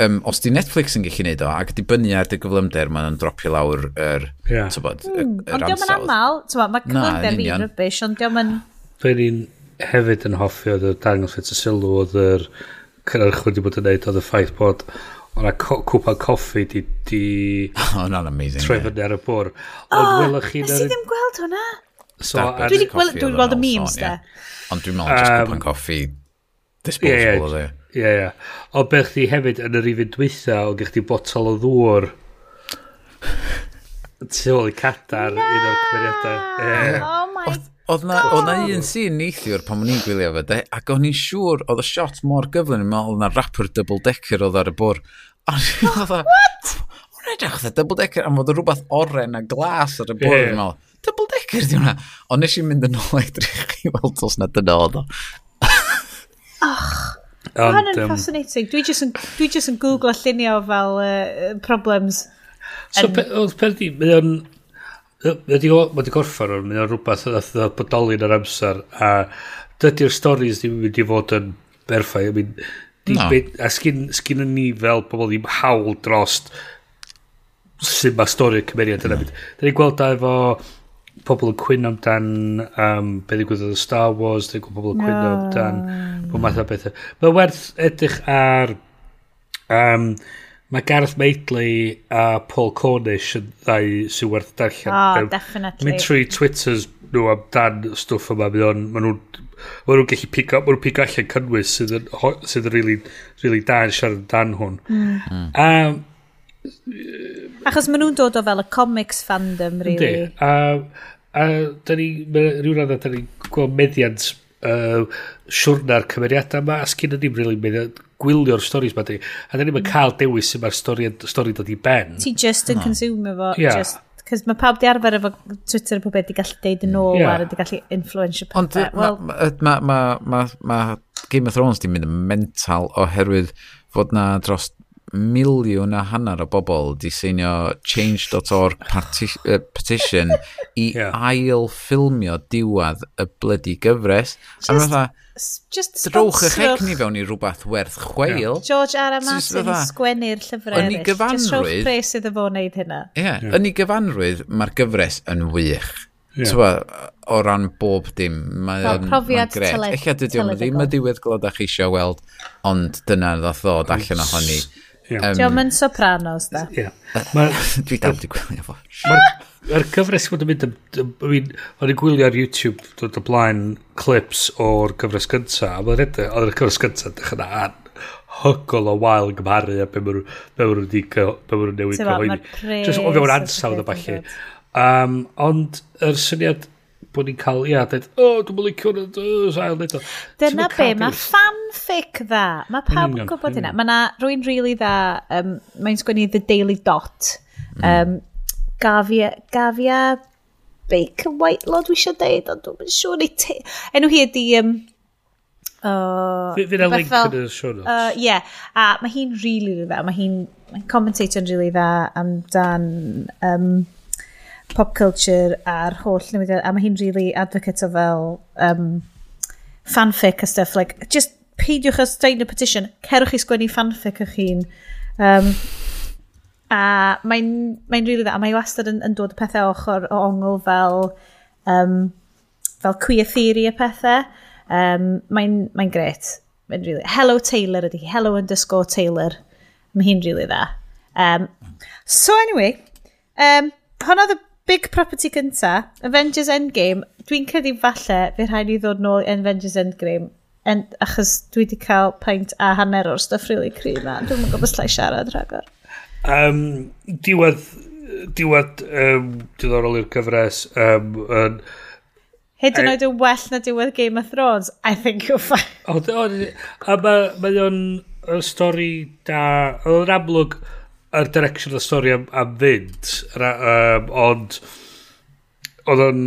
um, os di Netflix yn gallu neud o, ac di bynnu ar dy gyflymder, mae'n dropio lawr yr, yeah. tybod, yr, mm, yr ansawdd. Ond diolch yn aml, mae cyflymder fi'n rybys, ond diolch yn... Fe ni'n hefyd yn hoffi oedd y dangos fet y sylw oedd yr cynhyrchwyr wedi bod yn neud oedd y ffaith bod O'na cwpa coffi di... di oh, na'n amazing. Trefyn ar y bwr. Ond oh, welwch chi... Nes i ddim gweld hwnna. So, dwi wedi gweld, dwi gweld y memes da. Ond dwi'n meddwl, just cwpa'n coffi disposable o dde. Ie, ie. Ond beth chdi hefyd yn yr ifyn dwytha, o gych chi botol o ddŵr. Tu ôl i cadar, un o'r cymeriadau. Oh my god. Oedd na, oedd na un sy'n neithiwr pan o'n i'n gwylio fe, de, ac o'n i'n siŵr, oedd y shot mor gyflym, o'n i'n meddwl na rapper double decker oedd ar y bwr, Oh, what? Hwna edrych dda double decker am fod rhywbeth oren a glas ar y bwrdd yeah. yn ôl. Double decker di hwnna. Ond nes i'n mynd yn ôl edrych i weld os na dyna oedd o. Och, Mae hwn yn fascinating. Dwi jyst yn, dwi jyst yn googlo llunio fel uh, problems. So, and... pe, oedd perdi, mae o'n... Mae wedi gorffan o'n, mae o'n rhywbeth oedd bodoli yn yr amser, a dydy'r storys ddim yn mynd i fod yn berffaith. I mean, No. Be, a sgyn, sgyn ni fel pobl ddim hawl drost sy'n ma stori y cymeriad yna. No. Da ni'n gweld da efo pobl yn cwyn amdan um, beth ddigwyddodd y Star Wars, da ni'n gweld pobl yn cwyn no. amdan bod math o bethau. Mae werth edrych ar... Um, mae Gareth Maidley a Paul Cornish yn ddau sy'n werth darllen. Oh, um, definitely. Mynd trwy Twitters nhw amdan stwff yma, mae nhw'n ma nhw'n gallu pick up, ma nhw'n pick allan cynnwys sydd yn, sydd yn really, really da yn siarad dan hwn. Mm. Um, Achos maen nhw'n dod o fel y comics fandom, really. Ynddi. A, a da ni, rhyw radda, da ni gweld meddiant uh, siwrna'r cymeriadau yma, a sgyn ni'n really meddiant gwylio'r storys ma di. A da ni'n hmm. cael dewis sy'n mae'r stori, stori dod i ben. Ti just yn hmm. oh. consume fo. Yeah. Just Cos mae pawb di arfer efo Twitter pob beth di gallu deud yn ôl yeah. ar di gallu influensio pethau. Ond well, mae ma, ma, ma, ma Game of Thrones di mynd yn mental oherwydd fod na dros miliwn a hanner o bobl di seinio change.org petition i yeah. ail ffilmio diwad y blydi gyfres. Just... A mae'n just Drwch eich egni fewn i rhywbeth werth chweil. Yeah. George R. R. Martin yn sgwennu'r llyfrau eraill. Just rhowch pres iddo fo wneud hynna. Ie, yeah. yeah. yn ei gyfanrwydd, mae'r gyfres yn wych. Yeah. Twa, o ran bob dim, mae'n well, profiad mae gret. Eich dydy o'n ddim y diwedd glodach chi eisiau weld, ond dyna ddoth ddod allan ohoni. Yeah. Um, Diolch yn sopranos da. Yeah. Dwi dal wedi gwylio fo. Yr cyfres wedi mynd am... I mean, o'n i'n gwylio ar YouTube dod o blaen clips o'r cyfres gynta. Oedd y cyfres gynta dechrau an hygol o wael yn gymharu a be maen nhw wedi newid cyhoeddi. Just o fewn ansawdd o falle. Um, ond yr syniad bod ni'n cael, ia, dweud, o, oh, dwi'n mynd licio'n ail neud o. Dyna be, mae fanfic dda. Mae pawb yn gwybod hynna. Mae na rwy'n rili really dda, um, mae'n sgwennu The Daily Dot, um, gafia, gafia Baker Whitelaw dwi eisiau deud, ond dwi'n siŵr i ti. Enw hi ydi... Um, uh, na a link yn y show notes. Uh, yeah, a mae hi'n rili really dda, mae hi'n mae commentator'n rili really dda amdan um, pop culture a'r holl newidiad, a mae hi'n rili really advocate o fel um, fanfic a stuff, like, just peidiwch â stein y petition, cerwch i sgwennu fanfic o'ch hun. Um, A mae'n mae rili really dda, a mae wastad yn, yn dod pethau ochr o ongl fel, um, fel queer theory y pethau. Um, mae'n mae gret. Mae'n. Really, Hello Taylor ydy, Hello underscore Taylor. Mae hi'n really dda. Um, so anyway, um, hon oedd y big property cynta, Avengers Endgame, dwi'n credu falle fe rhaid i ddod nôl i Avengers Endgame en, achos dwi wedi cael paint a hanner o'r stuff really cry na. Dwi'n gwybod slai siarad rhagor. Um, diwedd, diwedd um, diddorol i'r cyfres. Um, yn... Hyd yn oed yn well na diwedd Game of Thrones, I think you're fine. O, oh, a mae ma o'n stori da... Oedd yn amlwg yr direction o'r stori am, am fynd, ra, um, ond oedd o'n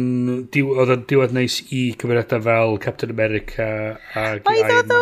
oedd o'n diwedd neis i cymeriadau fel Captain America ac Oedd oedd o,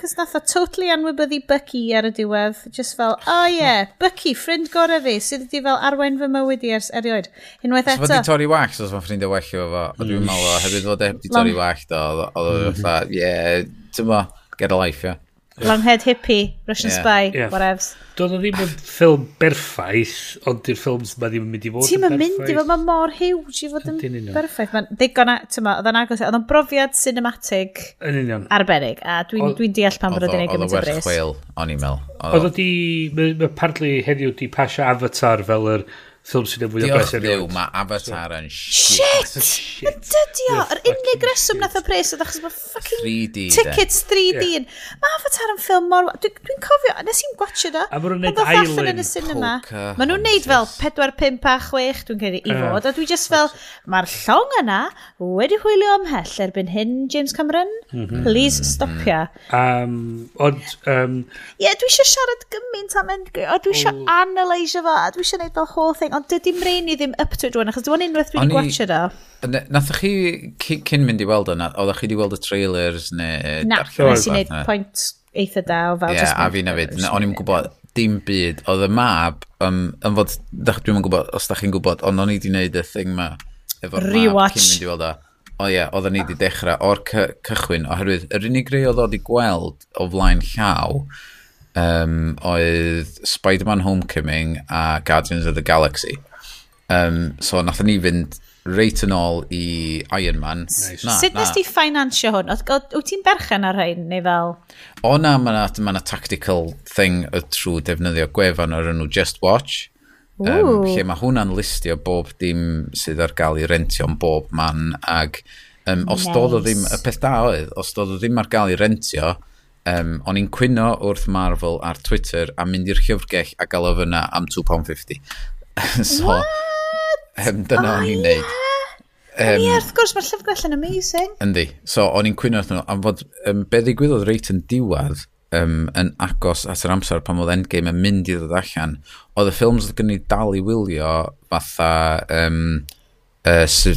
cos nath o totally anwybyddu Bucky ar y diwedd, just fel, oh, hm. yeah, Bucky, ffrind gorau fi, sydd wedi fel arwain fy mywyd i ers erioed. Unwaith eto. So torri wax os mae'n ffrindio well o fo, a dwi'n mm. meddwl, o hefyd fod e wedi torri wax, oedd o'n mhm. fatha, yeah, ti'n mo, get a life, yeah. Longhead hippie, Russian yeah. spy, yeah. whatevs. Doedd o ddim yn ffilm berffaith, ond di'r ffilms ma ddim yn mynd i fod Ti'n yn mynd i fod, mae mor huge i fod yn berffaith. Mae'n digon, ti'n ma, oedd o'n agos, oedd o'n brofiad cinematig yn union. arbennig, a dwi'n dwi deall pan bod o ddim yn gymaint o bres. Oedd o werth chweil, o'n i'n meddwl. Oedd o di, mae partly heddiw di pasio avatar fel yr er, ffilm sy'n ei fwy o bres erioed. Diolch mae Avatar yn shit. Shit! Dydio! Yr unig reswm nath o pres oedd achos mae fucking 3D, tickets 3D. Yeah. Mae Avatar yn ffilm mor... Dwi'n dwi cofio, nes i'n gwachio da. A maen nhw'n neud Island. yn y cinema. Maen nhw'n neud fel 4, 5 a 6, dwi'n credu, i fod. A dwi just fel, mae'r llong yna wedi hwylio ymhell erbyn hyn, James Cameron. Mhm. Please stop ya. Um, ond... Um, Ie, yeah, dwi eisiau siarad gymaint am Endgame. O, dwi eisiau analysio fo. A dwi eisiau neud fel whole thing ond dydy brain i ddim up to it rwan, achos dwi'n unwaith dwi'n gwachio da. Nathach chi cyn mynd i weld yna, oeddech chi wedi weld y trailers neu... Na, nes i wneud pwynt eitha da o fel... Ie, yeah, a fi na fyd, o'n i'n gwybod dim byd, oedd y mab, um, yn fod, dwi'n gwybod, os da chi'n gwybod, ond o'n i wedi wneud y thing ma, efo'r mab cyn mynd i weld o. O ie, yeah, oedden ni wedi dechrau o'r cychwyn, oherwydd yr unig rei oedd oedd i gweld o flaen llaw, um, oedd Spider-Man Homecoming a Guardians of the Galaxy. Um, so nath ni fynd reit yn ôl i Iron Man. Nice. Na, Sut nes ti ffinansio hwn? Wyt ti'n berchen ar hyn, neu fel? O na, mae yna ma, tactical thing y trwy defnyddio gwefan o'r enw Just Watch. Ooh. Um, lle mae hwnna'n listio bob dim sydd ar gael i rentio yn bob man. Ag um, os nice. dod o ddim, y peth da oedd, os dod o ddim ar gael i rentio, Um, o'n i'n cwyno wrth Marvel ar Twitter a mynd i'r llyfrgell a gael o fyna am £2.50. so, What? um, dyna o'n i'n neud. Um, Ie, wrth gwrs, mae'r llyfrgell yn amazing. Yndi. So, o'n i'n cwyno wrth nhw, am fod um, be ddigwyddodd reit yn diwad um, yn agos at yr amser pan oedd Endgame yn mynd i ddod allan, oedd y ffilms oedd gen i dal i wylio fatha um, uh, sy,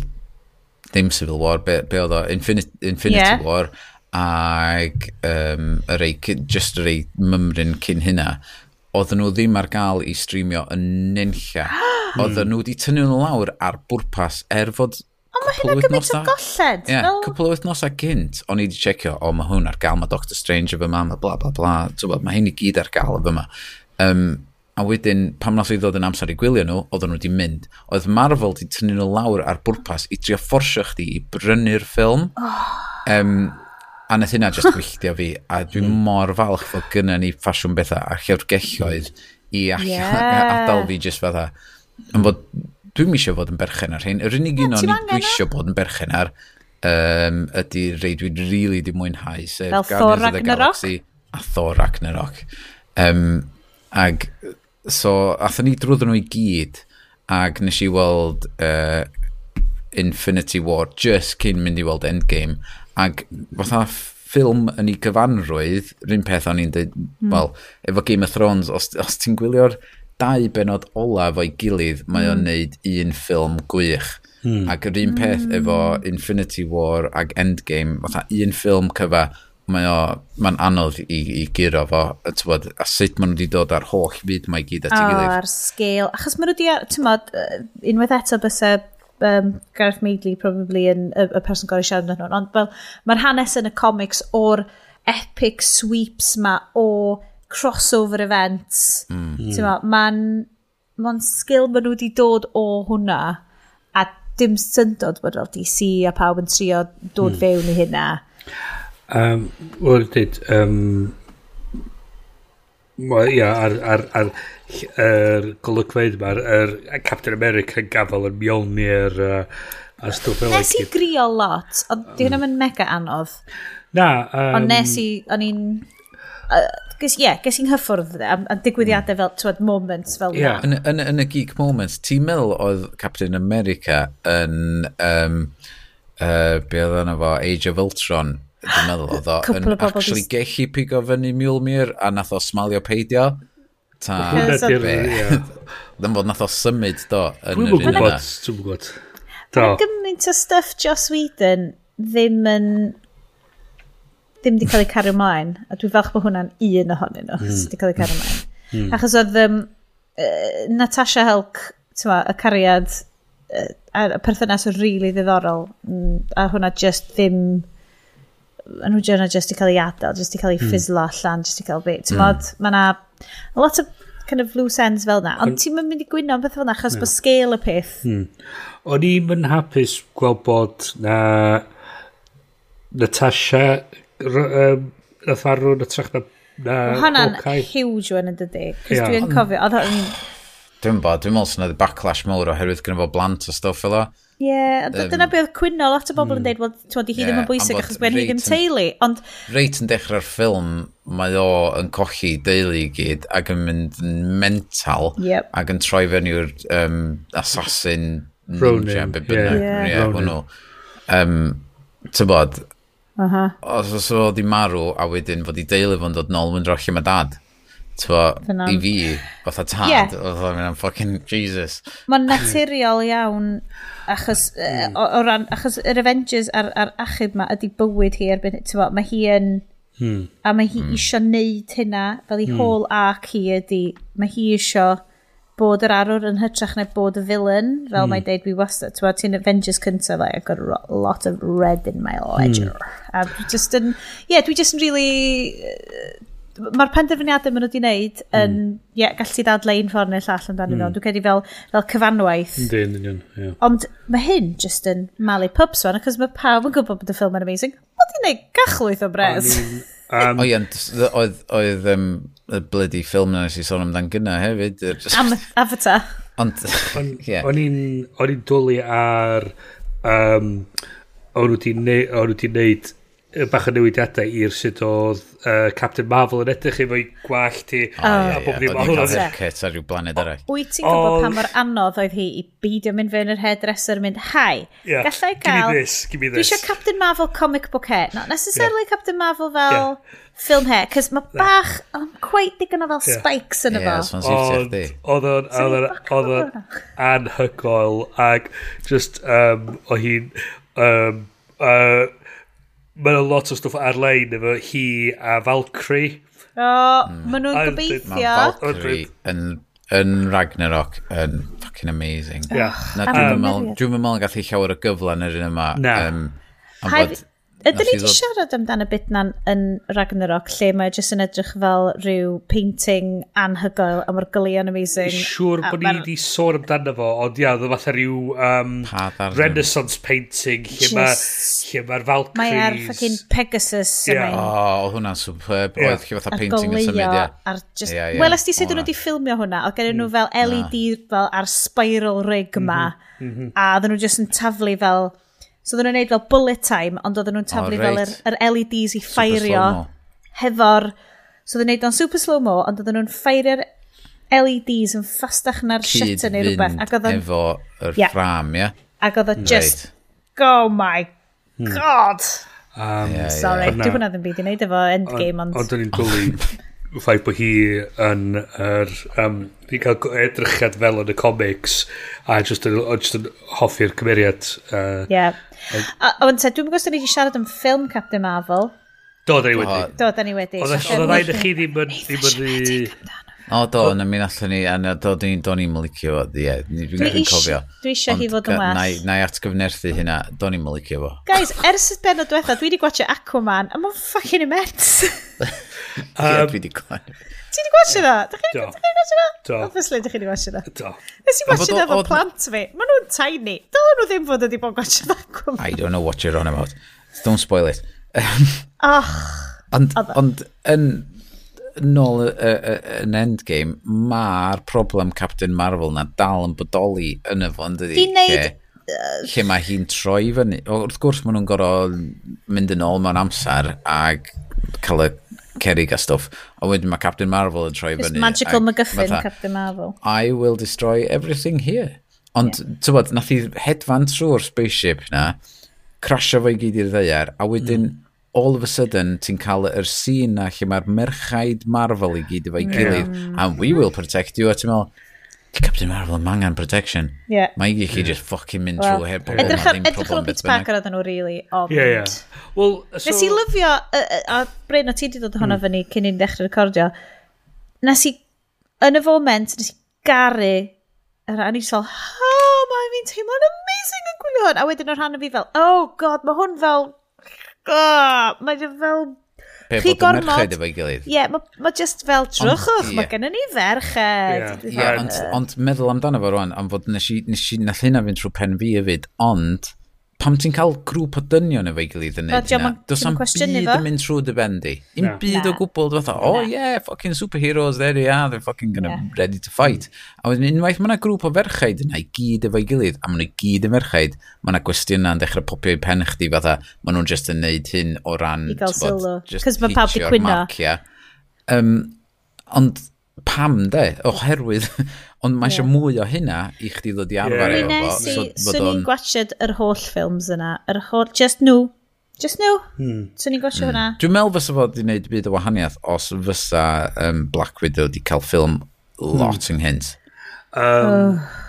ddim Civil War, be, be oedd o, Infinity, Infinity yeah. War, ag um, y rei, just y rei mymryn cyn hynna, oedden nhw ddim ar gael i streamio yn nynlla. Hmm. oedden nhw wedi tynnu nhw lawr ar bwrpas er fod Ond mae hynna gymaint o golled. Ie, yeah, fel... cwpl o wythnosau gynt, o'n i wedi checio, o, mae hwn ar gael, mae Doctor Strange efo mae bla bla bla, tywod, mae hyn i gyd ar gael efo ma. Um, a wedyn, pam nath i ddod yn amser i gwylio nhw, oedden nhw wedi mynd. Oedd Marvel wedi tynnu nhw lawr ar bwrpas i trio fforsio chdi i brynu'r ffilm. Oh. Um, A nath hynna just gwylltio fi, a dwi'n mor falch fod gynnu ni ffasiwn bethau a llyfrgelloedd i allan, yeah. adael fi just fatha. Yn fod, dwi'n eisiau fod yn berchen ar hyn. Yr unig un o'n i dwi eisiau bod yn berchen ar um, ydy rei dwi'n rili really di mwynhau, sef Fel Guardians of the Galaxy a Thor Ragnarok. Um, ag, so, athyn ni drwyddo nhw i gyd, ag nes i weld uh, Infinity War just cyn mynd i weld Endgame, Ac fatha ffilm yn ei gyfanrwydd, rhywun peth o'n i'n dweud, mm. wel, efo Game of Thrones, os, os ti'n gwylio'r dau benod olaf o'i gilydd, mae o'n hmm. neud un ffilm gwych. Mm. Ac yr un peth hmm. efo Infinity War ag Endgame, fatha un ffilm cyfa, mae o, mae'n anodd i, i giro fo, a tywod, a sut maen nhw wedi dod ar holl fyd mae gyd at ei gilydd. O, ar sgil. Achos maen nhw wedi, ti'n modd, unwaith eto bys y um, Gareth Maidley probably yn y, y person gorau siarad yn hwn, ond fel mae'r hanes yn y comics o'r epic sweeps ma o crossover events. Mm. Mae'n ma ma sgil maen nhw wedi dod o hwnna a dim syndod bod fel DC a pawb yn trio dod mm. fewn i hynna. Um, Wel, dyd, um, ia, ar, ar, ar er, golygfeid yma, er, Captain America yn gafael yn Mjolnir uh, a stwff fel Nes i grio lot, ond di hwnna yn mega anodd. Na. Um, ond nes i, o'n i'n... Uh, ges, yeah, ges i'n hyffwrdd am, am digwyddiadau fel, tywed, moments fel yeah. na. Yn, yn, yn y geek moments, ti'n meddwl oedd Captain America yn, um, uh, be oedd yna fo, Age of Ultron, dwi'n meddwl, oedd o yn actually gellu pigo fyny Mjolmir a nath o smalio peidio. Ta, be. Ddim bod nath o symud do yn yr un yna. Dwi'n gwybod, Mae gymaint o stuff Joss Whedon ddim yn ddim wedi cael ei cario ymlaen a dwi'n falch bod hwnna'n un ohonyn nhw mm. sydd wedi cael ei cario ymlaen achos oedd um, uh, Natasha Helk ma, y cariad uh, a perthynas yn rili really ddiddorol mm, a hwnna just ddim yn rwy'n jyna jyst i cael ei adael, jyst i cael ei hmm. ffislo allan, jyst i cael beth. Ti'n mm. mae yna a lot of kind of loose ends fel na. Ond ti'n mynd i gwyno am beth fel na, achos yeah. bod hmm. scale y peth. Hmm. O'n i'n mynd hapus gweld bod na Natasha um, na farw na trach na, na Hwna'n huge yn y dydy. Cos yeah. dwi'n cofio, oedd hwn... Dwi'n bod, dwi'n meddwl sy'n oedd backlash mowr oherwydd gyda fo blant o stwff fel o. Ie, yeah, dyna beth cwyno lot o bobl yn hmm, dweud, wel, ti'n di hi ddim yn bwysig achos bod hi ddim teulu, ond... Reit yn dechrau'r ffilm, mae o yn cochi deulu i gyd ac yn mynd yn mental yep. ac yn troi fewn i'r um, assassin ninja, be bynnag. Ie, hwnnw. Ti'n bod, os oes o di marw a wedyn fod i deulu fo'n dod nôl, mynd roch i mae dad. Tyfo, i fi, fatha tad, yeah. oedd o'n mynd fucking Jesus. Mae'n naturiol iawn, achos, uh, o, o ran, achos yr Avengers a'r, ar achub ma ydy bywyd hi erbyn, tyfo, mae hi yn, hmm. a mae hi hmm. isio neud hynna, fel i hmm. whole arc hi ydy, mae hi isio bod yr arwr yn hytrach na bod y villain, fel mm. mae'n deud fi wastad. Ti'n ti'n Avengers cyntaf, like, I've got a lot of red in my ledger. Mm. A just yn, yeah, dwi just yn really, mae'r penderfyniadau maen nhw wedi wneud yn mm. yeah, gallu dadle un ffordd neu llall amdano mm. Dwi'n credu fel, fel cyfanwaith. Yndi, yn union. Yeah. Ond mae hyn just yn malu pubs fan, achos mae pawb yn gwybod bod y ffilm yn amazing. Mae di wneud gachlwyth o bres. Um, O'i, oedd, oedd um, y bloody ffilm na nes i sôn amdan gyna hefyd. Am Avatar. Ond, ie. O'n i'n dwlu ar... Um, o'n nhw wedi wneud y bach o newidiadau i'r sut oedd uh, Captain Marvel yn edrych efo'i gwallt ti a bob ddim o hwnna. Haircut ar rhyw blaned arall. Wyt ti'n gwybod pa mor anodd oedd hi i beidio mynd fewn yr hairdresser mynd, hi, yeah. gallai gael... Give me this, give me this. Dwi eisiau Captain Marvel comic book hair. Not necessarily yeah. Captain Marvel fel yeah. film hair, cos mae bach, yeah. I'm quite digon o fel yeah. spikes yn yeah, efo. Ie, Oedd o'n oedd o'n anhygoel ac just, um, o hi'n... Um, uh, mae'n lot o stwff ar-lein efo hi a Valkyrie. O, mm. maen nhw'n gobeithio. Mae Valkyrie yn, yn Ragnarok yn fucking amazing. Yeah. Na, dwi'n meddwl, dwi'n meddwl gallu llawer o gyfle yn yr un yma. Na. Um, Ond Ydyn ni wedi ddod... siarad amdano bit na'n yn Ragnarok, lle mae jyst yn edrych fel rhyw painting anhygoel a mae'r gylio'n amazing. Siŵr bod ni wedi sôn amdano fo, ond ia, ddod fatha rhyw um, renaissance painting lle mae'r ma, ma Valkyries... Mae ar ffacin Pegasus yeah. yn mynd. O, oedd hwnna'n superb. Yeah. Oedd chi fatha painting yn symud, ia. Ar just... yeah, yeah. Wel, ysdi sut nhw wedi ffilmio hwnna, oedd gen nhw mhm. fel LED fel ar spiral rig yma, mhm. Mhm. a oedden nhw jyst yn taflu fel So oedden nhw'n neud fel bullet time, ond oedden nhw'n taflu oh, fel yr, yr LEDs i ffairio hefo'r... So oedden nhw'n neud o'n super slow-mo, ond oedden nhw'n ffeirio'r LEDs yn ffastach na'r shutter neu rhywbeth. Cyd fynd efo yr yeah. ffram, ie? Yeah. Ac oedd o just, right. oh my hmm. god! Um, yeah, Sorry, yeah. dwi'n hwnna ddim byd i wneud efo endgame, ond... Ond o'n i'n gwylio ffaith bod hi yn yr... Um, di cael edrychiad fel yn y comics a just yn, just yn hoffi'r cymeriad. Uh, yeah. Ond te, dwi'n gwybod os ni wedi siarad am ffilm Captain Marvel. Do, da ni wedi. Do, da ni wedi. Oedd y rhaid i chi ddim yn... Ddim yn e O, do, na mi allan ni, a na, do, do ni'n mylicio fo, ie, dwi'n cofio. Dwi eisiau hi fod yn well. Ond na i atgyfnerthu hynna, do ni'n mylicio fo. Guys, ers y benod diwethaf, dwi wedi gwachio Aquaman, a mae'n ffucking immense. um, yeah, dwi wedi gwachio. Ti wedi gwasio na? Do. chi'n gwasio na? Do. Obviously, ydych chi wedi gwasio na. Do. Nes i gwasio na fo plant fi. Maen nhw'n tiny. Dylen nhw ddim fod wedi bod gwasio na. I don't know what you're on about. Don't spoil it. Ehm, Och. Ond, ond, yn nôl yn Endgame, mae'r problem Captain Marvel na dal yn bodoli yn y fo, yn dydi? Di wneud... Lle mae hi'n troi fyny. Wrth gwrs, maen nhw'n gorfod mynd yn ôl mewn amser ag cael y cerig a stwff A wedyn mae Captain Marvel yn troi fyny. magical MacGuffin, Captain Marvel. I will destroy everything here. Ond, yeah. tywod, nath i hedfan trwy'r spaceship na, crasio fo i gyd i'r ddeiar, a wedyn, mm. all of a sudden, ti'n cael yr scene na lle mae'r merchaid Marvel i gyd efo'i gilydd, yeah. and we will protect you, a ti'n meddwl, Captain Marvel, yn mangan protection. Yeah. Mae i chi just fucking mynd well, trwy heb pobl. Edrych ar Peter Parker oedden nhw, really, ond... Yeah, yeah. Well, so... Nes i lyfio, a, a Bryn, o ti wedi dod hwnna mm. fyny cyn i'n dechrau recordio, nes i, yn y foment, nes i garu, a nes i fel, oh, mae fi'n teimlo'n amazing yn gwylio hwn. A wedyn o'r rhan o fi fel, oh god, mae hwn fel, oh, mae fel Pe chi gormod... efo'i gilydd. Ie, yeah, mae ma just fel drwchwch, yeah. mae gennym ni ferched. Ie, yeah. yeah, ond, ond meddwl amdano fo rwan, am fod nes i, nes i nath hynna fynd trwy pen fi hefyd, ond pam ti'n cael grŵp o dynion efo'i gilydd yn neud hynna, does am byd yn mynd trwy dy bendi. Un no. byd o gwbl, dwi'n fatha, oh yeah, fucking superheroes, there they are, they're fucking gonna yeah. ready to fight. A wedyn unwaith mae yna grŵp o ferchaid yna i gyd efo'i gilydd, a mae nhw gyd yn ferchaid, mae yna gwestiynau yn dechrau popio i pen chdi fatha, mae nhw'n just yn neud hyn o ran, i gael sylw, cos mae pawb di cwyno. Um, ond pam de, oherwydd, Ond mae eisiau yeah. mwy o hynna i chdi ddod i arfer yeah. efo fo. So, swn i'n gwachod yr holl ffilms yna. Yr holl, just nhw. Just nhw. Hmm. Swn i'n gwachod mm. hwnna. Dwi'n meddwl fysa fod i wneud byd o wahaniaeth os fysa um, Black Widow di cael ffilm lot hmm. ynghynt. Um, oh.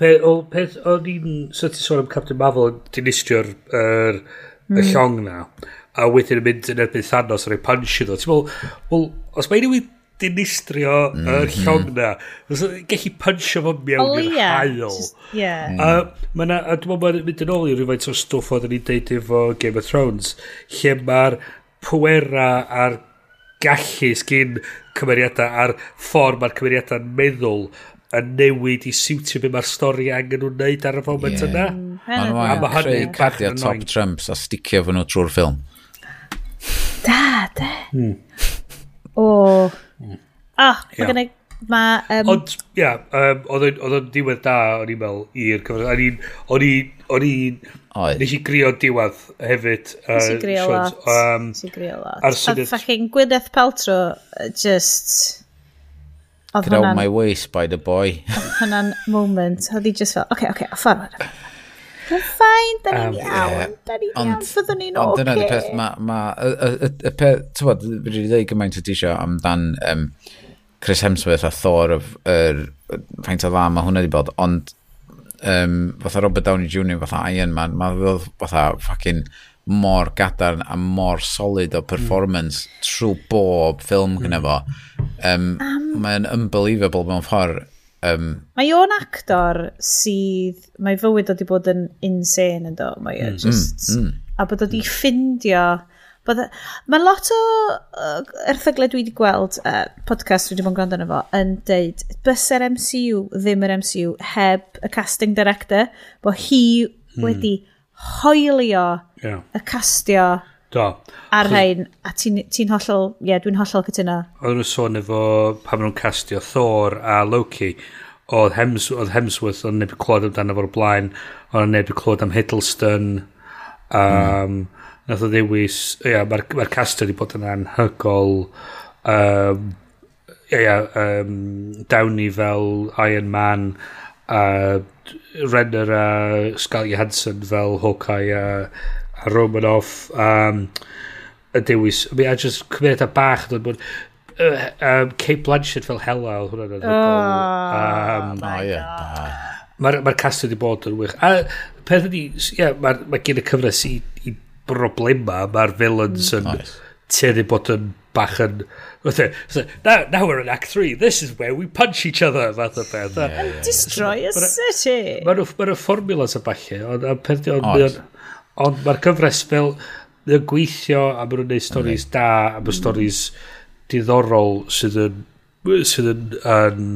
Peth, o, peth o'n i'n sôn am Captain Marvel, ti'n istio'r er, mm. y hmm. llong na, a wedyn yn mynd yn erbyn Thanos a rhoi punch iddo. Ti'n meddwl, well, os mae unrhyw dinistrio mm -hmm. yr llong na. Gellu punchio fo mewn i'r hael. Mm. A dwi'n meddwl mynd yn ôl i rhywfaint o stwff oedd ni'n deud efo Game of Thrones, lle mae'r pwera a'r gallu sgyn cymeriadau a'r ffordd mae'r cymeriadau'n meddwl yn newid i siwtio be mae'r stori angen nhw'n neud ar y foment yeah. yna. A mae creu cardio top trumps a sticio fo nhw trwy'r ffilm. Da, da. Mm. O, oh, Oh, mae gen i... Ma, um... Ond, ia, um, oedd o'n diwedd da, o'n i'n meddwl, i'r cyfres. O'n i'n... O'n i'n... Nes i grio diwedd hefyd. Uh, nes i grio lot. Um, nes i grio lot. Ar syniad... A fucking Gwyneth Paltrow, just... Get out my waist by the boy. Hwna'n moment. Oedd i just fel, oce, okay, oce, okay, ffordd. Mae'n ffain, da ni'n iawn, da ni'n iawn, fyddwn ni'n oce. Ond dyna'r peth, mae... ma, y, peth, ti'n bod, rydw i ddweud gymaint o disio amdan um, Chris Hemsworth a Thor, yr faint o dda mae hwnna wedi bod, ond um, fatha Robert Downey Jr, fatha Iron Man, mae ddod fatha fucking mor gadarn a mor solid o mm. performance mm. trwy bob ffilm mm. gyda fo. Um, um, mae'n unbelievable mewn ffordd Um, mae o'n actor sydd, mae fywyd wedi bod yn insane yn do, mae e mm, just, mm, mm, a bod wedi mm. ffindio, e, mae lot o uh, erthyglau dwi wedi gweld, uh, podcast dwi wedi bod yn gwrando fo, yn deud, bys yr MCU ddim yr MCU heb y casting director, bod hi mm. wedi hoelio yeah. y castio Do. Ar rhain, a ti'n ti hollol, ie, yeah, dwi'n hollol cytuno. Oedden nhw sôn efo pan nhw'n castio Thor a Loki, oedd, Hems, oedd Hemsworth, oedd neb i clywed amdano fo'r blaen, oedd neb i clod am Hiddleston, um, mm. nath o ddewis, ie, yeah, mae'r ma castio wedi bod yn anhygol, um, ie, yeah, um, Downey fel Iron Man, uh, Renner a Scarlett Johansson fel Hawkeye a uh, a Romanoff um, y dewis mi a just cymryd a bach dod bod uh, um, Kate Blanchett fel hela oedd hwnna'n oh, um, oh, yeah. mae'r ma cast wedi bod yn wych a peth ydi yeah, mae ma gen y cyfres i, i broblema mae'r villains yn nice. teddi bod yn bach yn so, e, e, now, now we're in Act 3, this is where we punch each other, fath o beth. Yeah, yeah. yeah. destroy a city. Mae'n ma, ma, y ma, ond peth ma, ma, Ond mae'r cyfres fel y gweithio a maen nhw'n gwneud storys da a mae storys diddorol sydd yn, sydd yn, yn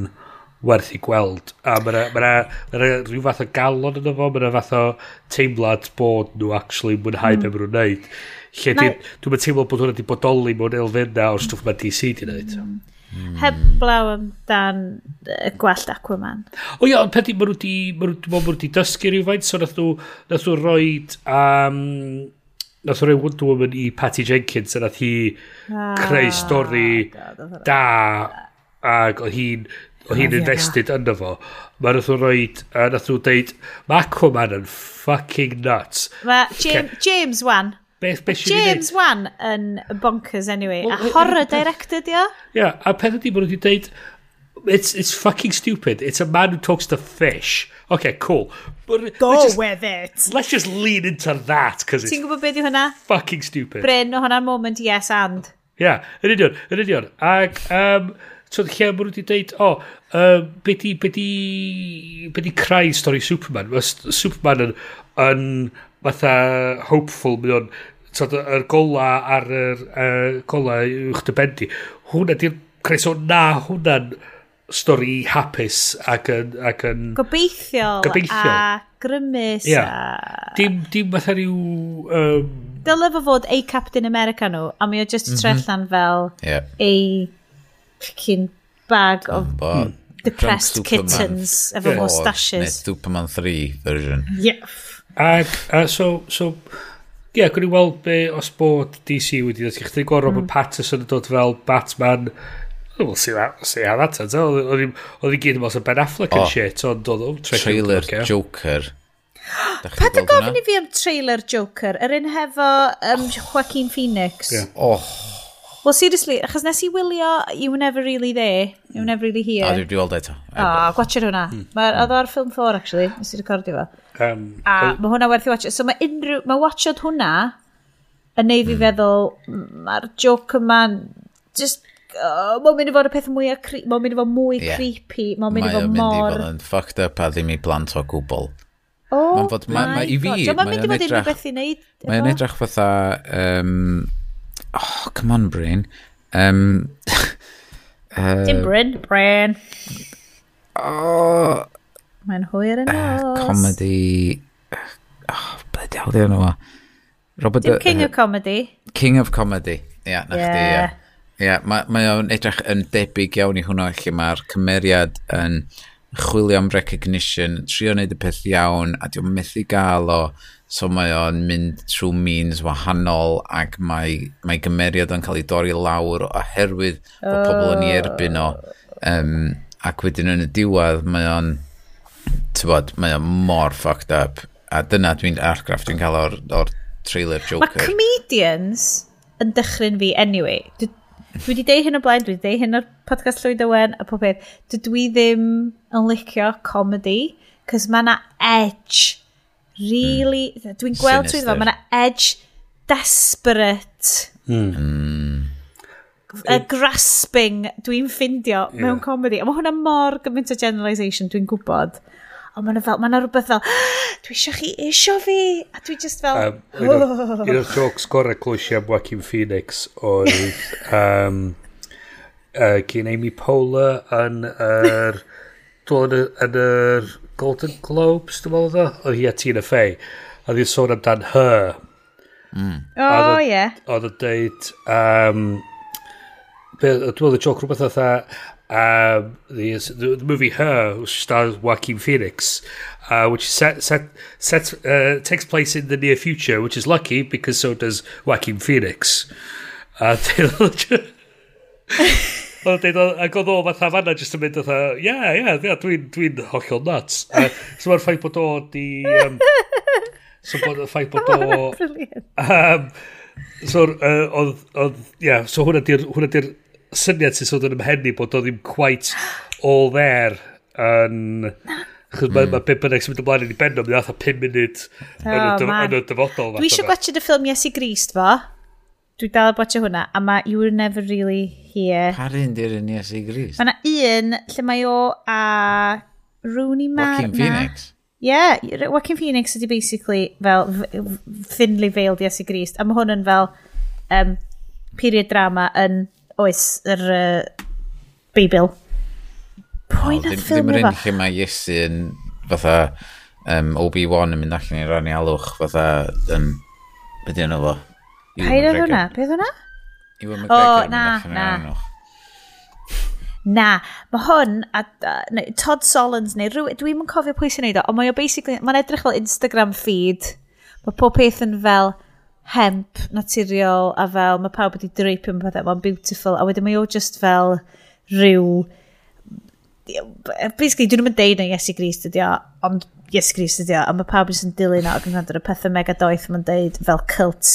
werth i gweld. A mae yna ma rhyw fath o galon yn efo, mae yna fath o teimlad bod nhw actually mwynhau mm. be maen nhw'n gwneud. Lle dwi'n teimlo bod hwnna wedi bodoli mewn elfenna o'r stwff mae DC di wneud. Mm. Mm. Heblaw amdan y gwallt Aquaman. O ia, ond peth i, maen nhw wedi, maen wedi dysgu rhywfaint, so nath nhw, nath nhw roi, um, nath nhw roi Wonder Woman i Patty Jenkins, a nath hi ah, creu stori da, ac oedd hi'n o hi'n invested ynddo fo. Mae nath nhw'n roed, uh, nath nhw'n deud, mae Aquaman yn fucking nuts. Mae James, James Wan. Beth, beth James Wan yn bonkers anyway. Well, a horror director di o? Ia, a peth ydi bod wedi dweud, it's, it's fucking stupid. It's a man who talks to fish. Okay, cool. But Go just, with it. Let's just lean into that, because it's gwybod beth yw hwnna? fucking stupid. Bryn o hwnna'n moment yes and. Ia, yeah, yn union, yn union. Ac, um, so lle mae wedi dweud, o, oh, um, be di, be di, be di stori Superman? Mae Superman yn, yn fatha hopeful mae o'n tod, yr gola ar yr uh, gola uwch dy bendi hwnna di'r creus o na hwnna'n stori hapus ac yn, ac yn gobeithiol, gobeithiol. a grymus yeah. a... dim, dim fatha rhyw um... dylai fo fod ei Captain America nhw a mi o just mm -hmm. trellan fel yeah. ei cyn bag of o depressed kittens efo yeah. mustaches Superman 3 version yeah Ac, a so, so, ie, yeah, gwni weld be os bod DC wedi dod. Chdi gwrdd Robert mm. Patterson yn dod fel Batman. We'll see, that, see how that turns out. Oedd i gyd yn mas o Ben Affleck and shit. Ond dod o... Trailer Joker. Pa dy gofyn i fi am trailer Joker? Yr un hefo um, Joaquin Phoenix? Yeah. Oh, Well, seriously, achos nes i wylio You Were Never Really There, You Were hmm. Never Really Here. A dwi'n weld eto. Ah, hmm. Hmm. O, gwachod hwnna. Mae'r mm. o'r ffilm 4, actually, nes i recordio fo. Um, a mae hwnna werth i watch. So mae unrhyw, mae watchod hwnna yn neud fi feddwl, mae'r joke yma'n just Uh, mae'n mynd i fod y peth mwy cre mae'n mynd i fod mwy yeah. creepy mae'n mynd i fod mor mae'n mynd i fod yn fucked up a ddim i blant o gwbl oh mae'n fod, ma, ma, i fi mae'n mynd i fod unrhyw beth i wneud mae'n edrych fatha um, Oh, come on, Bryn. Um, uh, Dim Bryn, Bryn. Oh, Mae'n hwyr yn uh, os. comedy... Oh, bloody hell, ddiwn nhw. Robert Dim King uh, of Comedy. King of Comedy. Ia, yeah, na yeah. chdi, ia. Yeah. Ia, yeah, mae o'n edrych yn debyg iawn i hwnna lle mae'r cymeriad yn chwilio am recognition, trio wneud y peth iawn, a diw'n methu gael o. So mae o'n mynd trwy means wahanol ac mae, mae gymeriad yn cael ei dorri lawr oherwydd bod oh. pobl yn ei oh. erbyn o. Um, ac wedyn yn y diwedd mae o'n, tybod, mae o'n mor fucked up. A dyna dwi'n argraff dwi'n cael o'r, or trailer Joker. Mae comedians yn dychryn fi anyway. Dwi, dwi wedi deud hyn o blaen, dwi wedi deud hyn o'r podcast Llywyd Owen a pob peth. Dwi, dwi ddim yn licio comedy, cos mae na edge Really, hmm. dwi'n gweld trwy ddefo, mae yna edge desperate. Hmm. Mm. A grasping dwi'n ffindio yeah. mewn comedy. A mae hwnna mor gymaint o generalisation dwi'n gwybod. Ond mae fel, mae rhywbeth fel, ah, dwi eisiau chi eisiau fi. A dwi just fel... Um, oh. Un o'r jokes gorau clwysi am Joaquin Phoenix oedd... Um, uh, gyn Amy Poehler yn yr... Dwi'n yn yr Golden Globes, dwi'n meddwl ddo, oedd hi a Tina Fey. A ddi'n sôn amdan her. o oedd- ie. Oedd yn deud, um, be- dwi'n meddwl y joke rhywbeth oedd um, the, the movie Her, which stars Joaquin Phoenix, uh, which set, set, set, uh, takes place in the near future, which is lucky because so does Joaquin Phoenix. A Oedd o'n deud, ac oedd o fatha fanna jyst yn mynd fatha, ie, ie, ie, dwi'n dwi hollol nuts. A, so mae'r ffaith bod o di... Um, so bod y ffaith bod o... Um, so, uh, oedd, oedd, ie, yeah, so hwnna di'r hwnna di syniad sy'n sôn yn ymhenni bod o ddim quite all there yn... Chos mae mm. ma hmm. beth bynnag sy'n mynd ymlaen yn ei benno, mae'n fatha 5 munud yn y dyfodol. Dwi eisiau gwachod y ffilm Yes i Grist fo. Dwi dal bwatio hwnna, a mae You Were Never Really Here. Par un di'r un i gris. Mae yna un lle mae o a Rooney Mara. Joaquin Phoenix. Ie, yeah, Joaquin Phoenix ydy basically fel thinly veiled Iesu Grist, a mae hwn yn fel um, period drama yn oes yr uh, Beibl. Pwy na ffilm efo? Ddim yr un lle mae Iesu yn fatha um, Obi-Wan yn mynd allan i rannu alwch fatha um, beth yna fo? Paid oedd hwnna? Beth hwnna? Iwan McGregor. O, na, na. Na, mae hwn, a, a, neu, Todd Solons neu rhywun, dwi'n yn cofio pwy sy'n neud o, ond mae o basically, mae'n edrych fel Instagram feed. Mae pob peth yn fel hemp naturiol a fel mae pawb wedi dreipio yn pethau, mae'n beautiful, a wedyn mae o just fel rhyw basically, dwi'n mynd deud na Iesu Grist ydi o, ond Iesu Grist ydi o, a mae pawb yn dilyn o, ac yn gwrando ar y pethau mega doeth, mae'n deud fel cult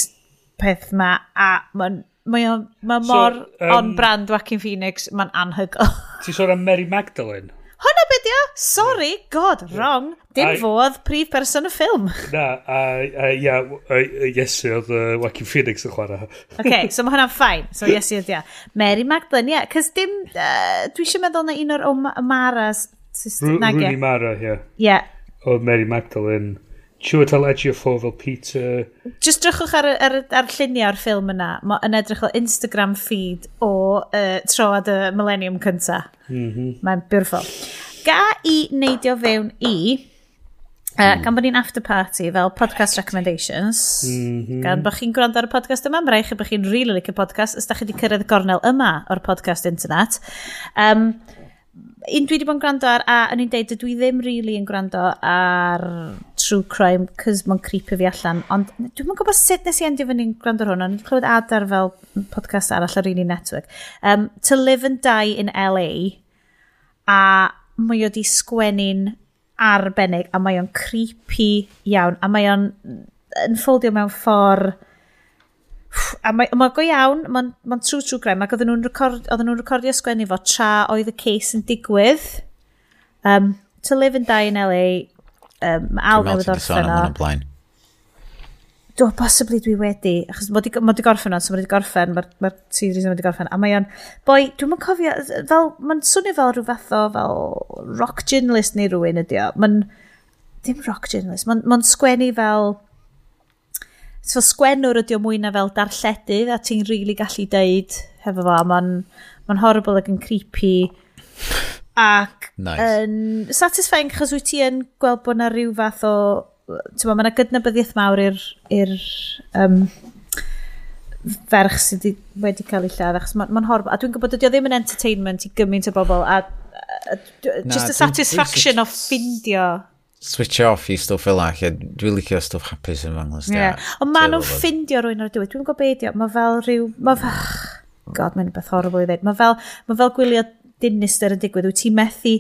peth ma, a mae'n Mae o, ma mor so, um, on-brand Joaquin Phoenix, mae'n anhygol. Ti'n sôn am Mary Magdalene? Hwna beth ia Sorry, god, wrong. Dim I, fodd prif person y ffilm. Na, a ia, Iesu oedd uh, Joaquin Phoenix yn chwarae. OK, so mae hwnna'n ffain. So Iesu oedd ia. Mary Magdalene, ia. Yeah, Cys dim, uh, dwi eisiau meddwl na un o'r Maras. Rooney Mara, ie. Yeah. Ia. Yeah. Oedd Mary Magdalene Siwr tal edrych ffo fel Peter... Just drychwch ar, ar, ar lluniau o'r ffilm yna. Mae yn edrych o Instagram feed o uh, troad y millennium cynta. Mm -hmm. Mae'n beautiful. Ga i neidio fewn i, uh, mm. gan bod ni'n after party fel podcast recommendations, mm -hmm. gan bod chi'n gwrando ar y podcast yma, mae'n rhaid chi bod chi'n really like y podcast, os da chi wedi cyrraedd gornel yma o'r podcast internet. Um, un dwi wedi bod yn gwrando ar, a yn i'n deud, dwi ddim really yn gwrando ar true crime, cys mae'n creepy fi allan. Ond dwi'n yn gwybod sut nes i endio fyny'n ni'n gwrando hwn, ond clywed adar fel podcast arall ar un i network. Um, to live and die in LA, a mae o di sgwennu'n arbennig, a mae o'n creepy iawn, a mae o'n yn ffoldio mewn ffordd a mae, mae go iawn, mae'n ma true true crime, ac oedden nhw'n record, nhw recordio sgwennu fo tra oedd y case yn digwydd. Um, to live and die in LA um, awl newydd orffen o. blaen. Do, possibly dwi wedi, achos mae wedi gorffen o, so mae wedi gorffen, mae'r ma series yn wedi gorffen, a mae o'n, boi, dwi'n mynd cofio, fel, mae'n swnio fel rhyw fath o, fel rock journalist neu rhywun ydi o, mae'n, dim rock journalist, mae'n ma sgwennu fel, so sgwennwr ydi o mwy na fel darlledydd, a ti'n rili really gallu deud hefo fo, mae'n ma, horrible ac yn creepy, ac nice. yn satisfying chos wyt ti yn gweld bod na rhyw fath o ma, mae yna gydnabyddiaeth mawr i'r um, ferch sydd wedi cael ei lladd achos mae'n ma horrible a dwi'n gwybod ydy o ddim yn entertainment i gymaint o bobl a, a, a just Na, a satisfaction o ffindio. Switch off i stwff fel ac dwi'n licio stwff hapus yn fanglas yeah. ond maen nhw'n ffindio rwy'n o'r diwedd. Dwi'n gwybod beidio mae fel rhyw mae fel god mae'n beth horrible i ddweud mae fel, ma fel gwylio dinister yn digwydd, wyt ti methu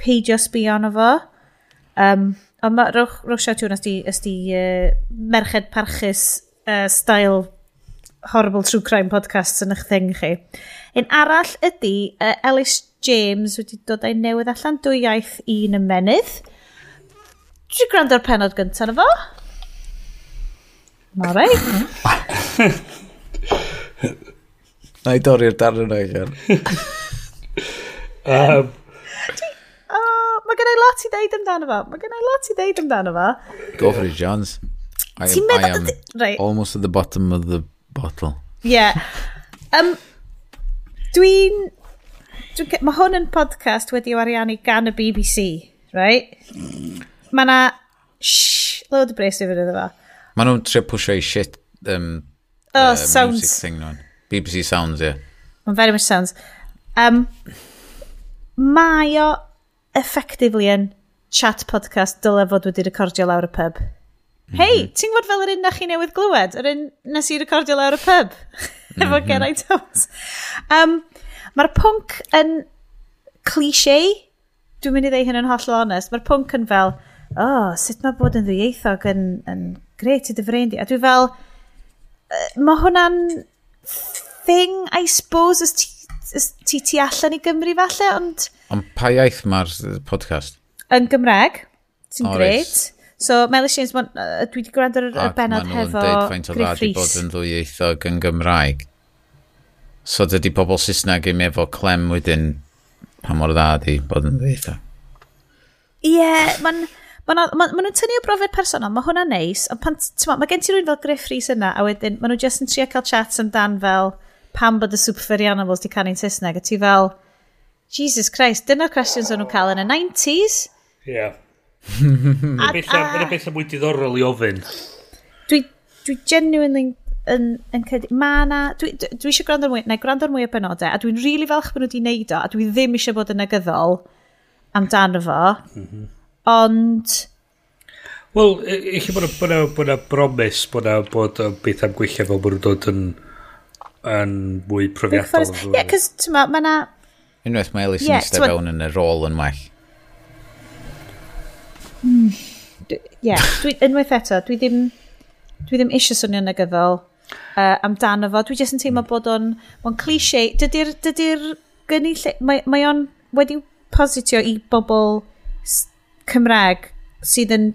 peidio sbio arno fo. Um, ond mae Rwch, Rwch Siatiwn ysdi, ysdi uh, merched parchus uh, style horrible true crime podcasts yn eich thing chi. Un arall ydy, uh, Ellis James wedi dod ei newydd allan dwy iaith un ymenydd. Dwi'n gwrando'r penod gyntaf efo. Mae'n rei. Na i dorri'r darn yna i um, oh, mae gen i lot i ddeud amdano fo. Mae gen i lot i ddeud amdano fo. Go for it, Johns. I am, I am right. almost at the bottom of the bottle. Yeah. Um, Dwi'n... Dwi, mae hwn yn podcast wedi i'w ariannu gan y BBC, right? Mae na... Shhh, load o bres i fynd iddo fo. Mae nhw'n trio pwysio i shit um, oh, uh, sounds. music thing nhw'n. BBC Sounds, ie. Yeah. Mae'n very much sounds. Um, mae o effectively yn chat podcast dylai fod wedi recordio lawr y pub. Mm -hmm. Hei, ti'n gwybod fel yr un na chi newydd glywed? Yr un nes i recordio lawr y pub. Efo mm -hmm. Geraint Thomas. Um, Mae'r pwnc yn cliché. Dwi'n mynd i ddeu hyn yn hollol onest. Mae'r pwnc yn fel, oh, sut mae bod yn ddwyieithog yn, yn gret i dy frendi. A dwi fel, uh, mae hwnna'n thing, I suppose, as ti ti ti allan i Gymru falle, ond... Ond pa iaith mae'r podcast? Yn Gymreg, sy'n oh, greit. Right. So, Mel Shanes, dwi wedi gwrando ar y benod hefo Griff Rhys. Ac maen nhw'n bod yn ddwyieithog yn Gymraeg. So, dydy pobl Saesneg im efo clem wedyn pa mor dda di bod yn ddwyieithog. Ie, yeah, mae'n... Mae nhw'n ma, ma tynnu o brofiad personol, mae hwnna'n neis, ond pan, ma, mae gen ti rhywun fel Griff Rhys yna, a wedyn, maen nhw jyst yn trio cael chats amdan fel, pam bod y Super Animals di canu'n Saesneg, a ti fel, Jesus Christ, dyna'r cwestiwn o'n nhw'n cael yn y 90s. Ie. Yeah. Mae'n beth am mwy diddorol i ofyn. Dwi, dwi genuinely yn, yn cedi... Ma na... Dwi, dwi eisiau gwrando'r mwy... Na, gwrando'r mwy o benodau, a dwi'n rili really falch bod nhw wedi wneud o, a dwi ddim eisiau bod yn negyddol amdano fo. Mm -hmm. Ond... Wel, e- eich bod yna bromes bod yna bod beth am gweithio fel bod nhw'n dod yn... Yn yn mwy profiadol. Ie, yeah, cos ti'n ma, ma na... Unwaith mae Elis yn eistedd fewn yn y rôl yn well. Hmm. Ie, unwaith eto, dwi ddim, dwi ddim eisiau swnio negyddol uh, amdano fo. Dwi jyst yn teimlo mm. bod o'n, o'n cliché. Dydy'r, dydy gynnu lle, mae, mae o'n wedi positio i bobl Cymraeg sydd yn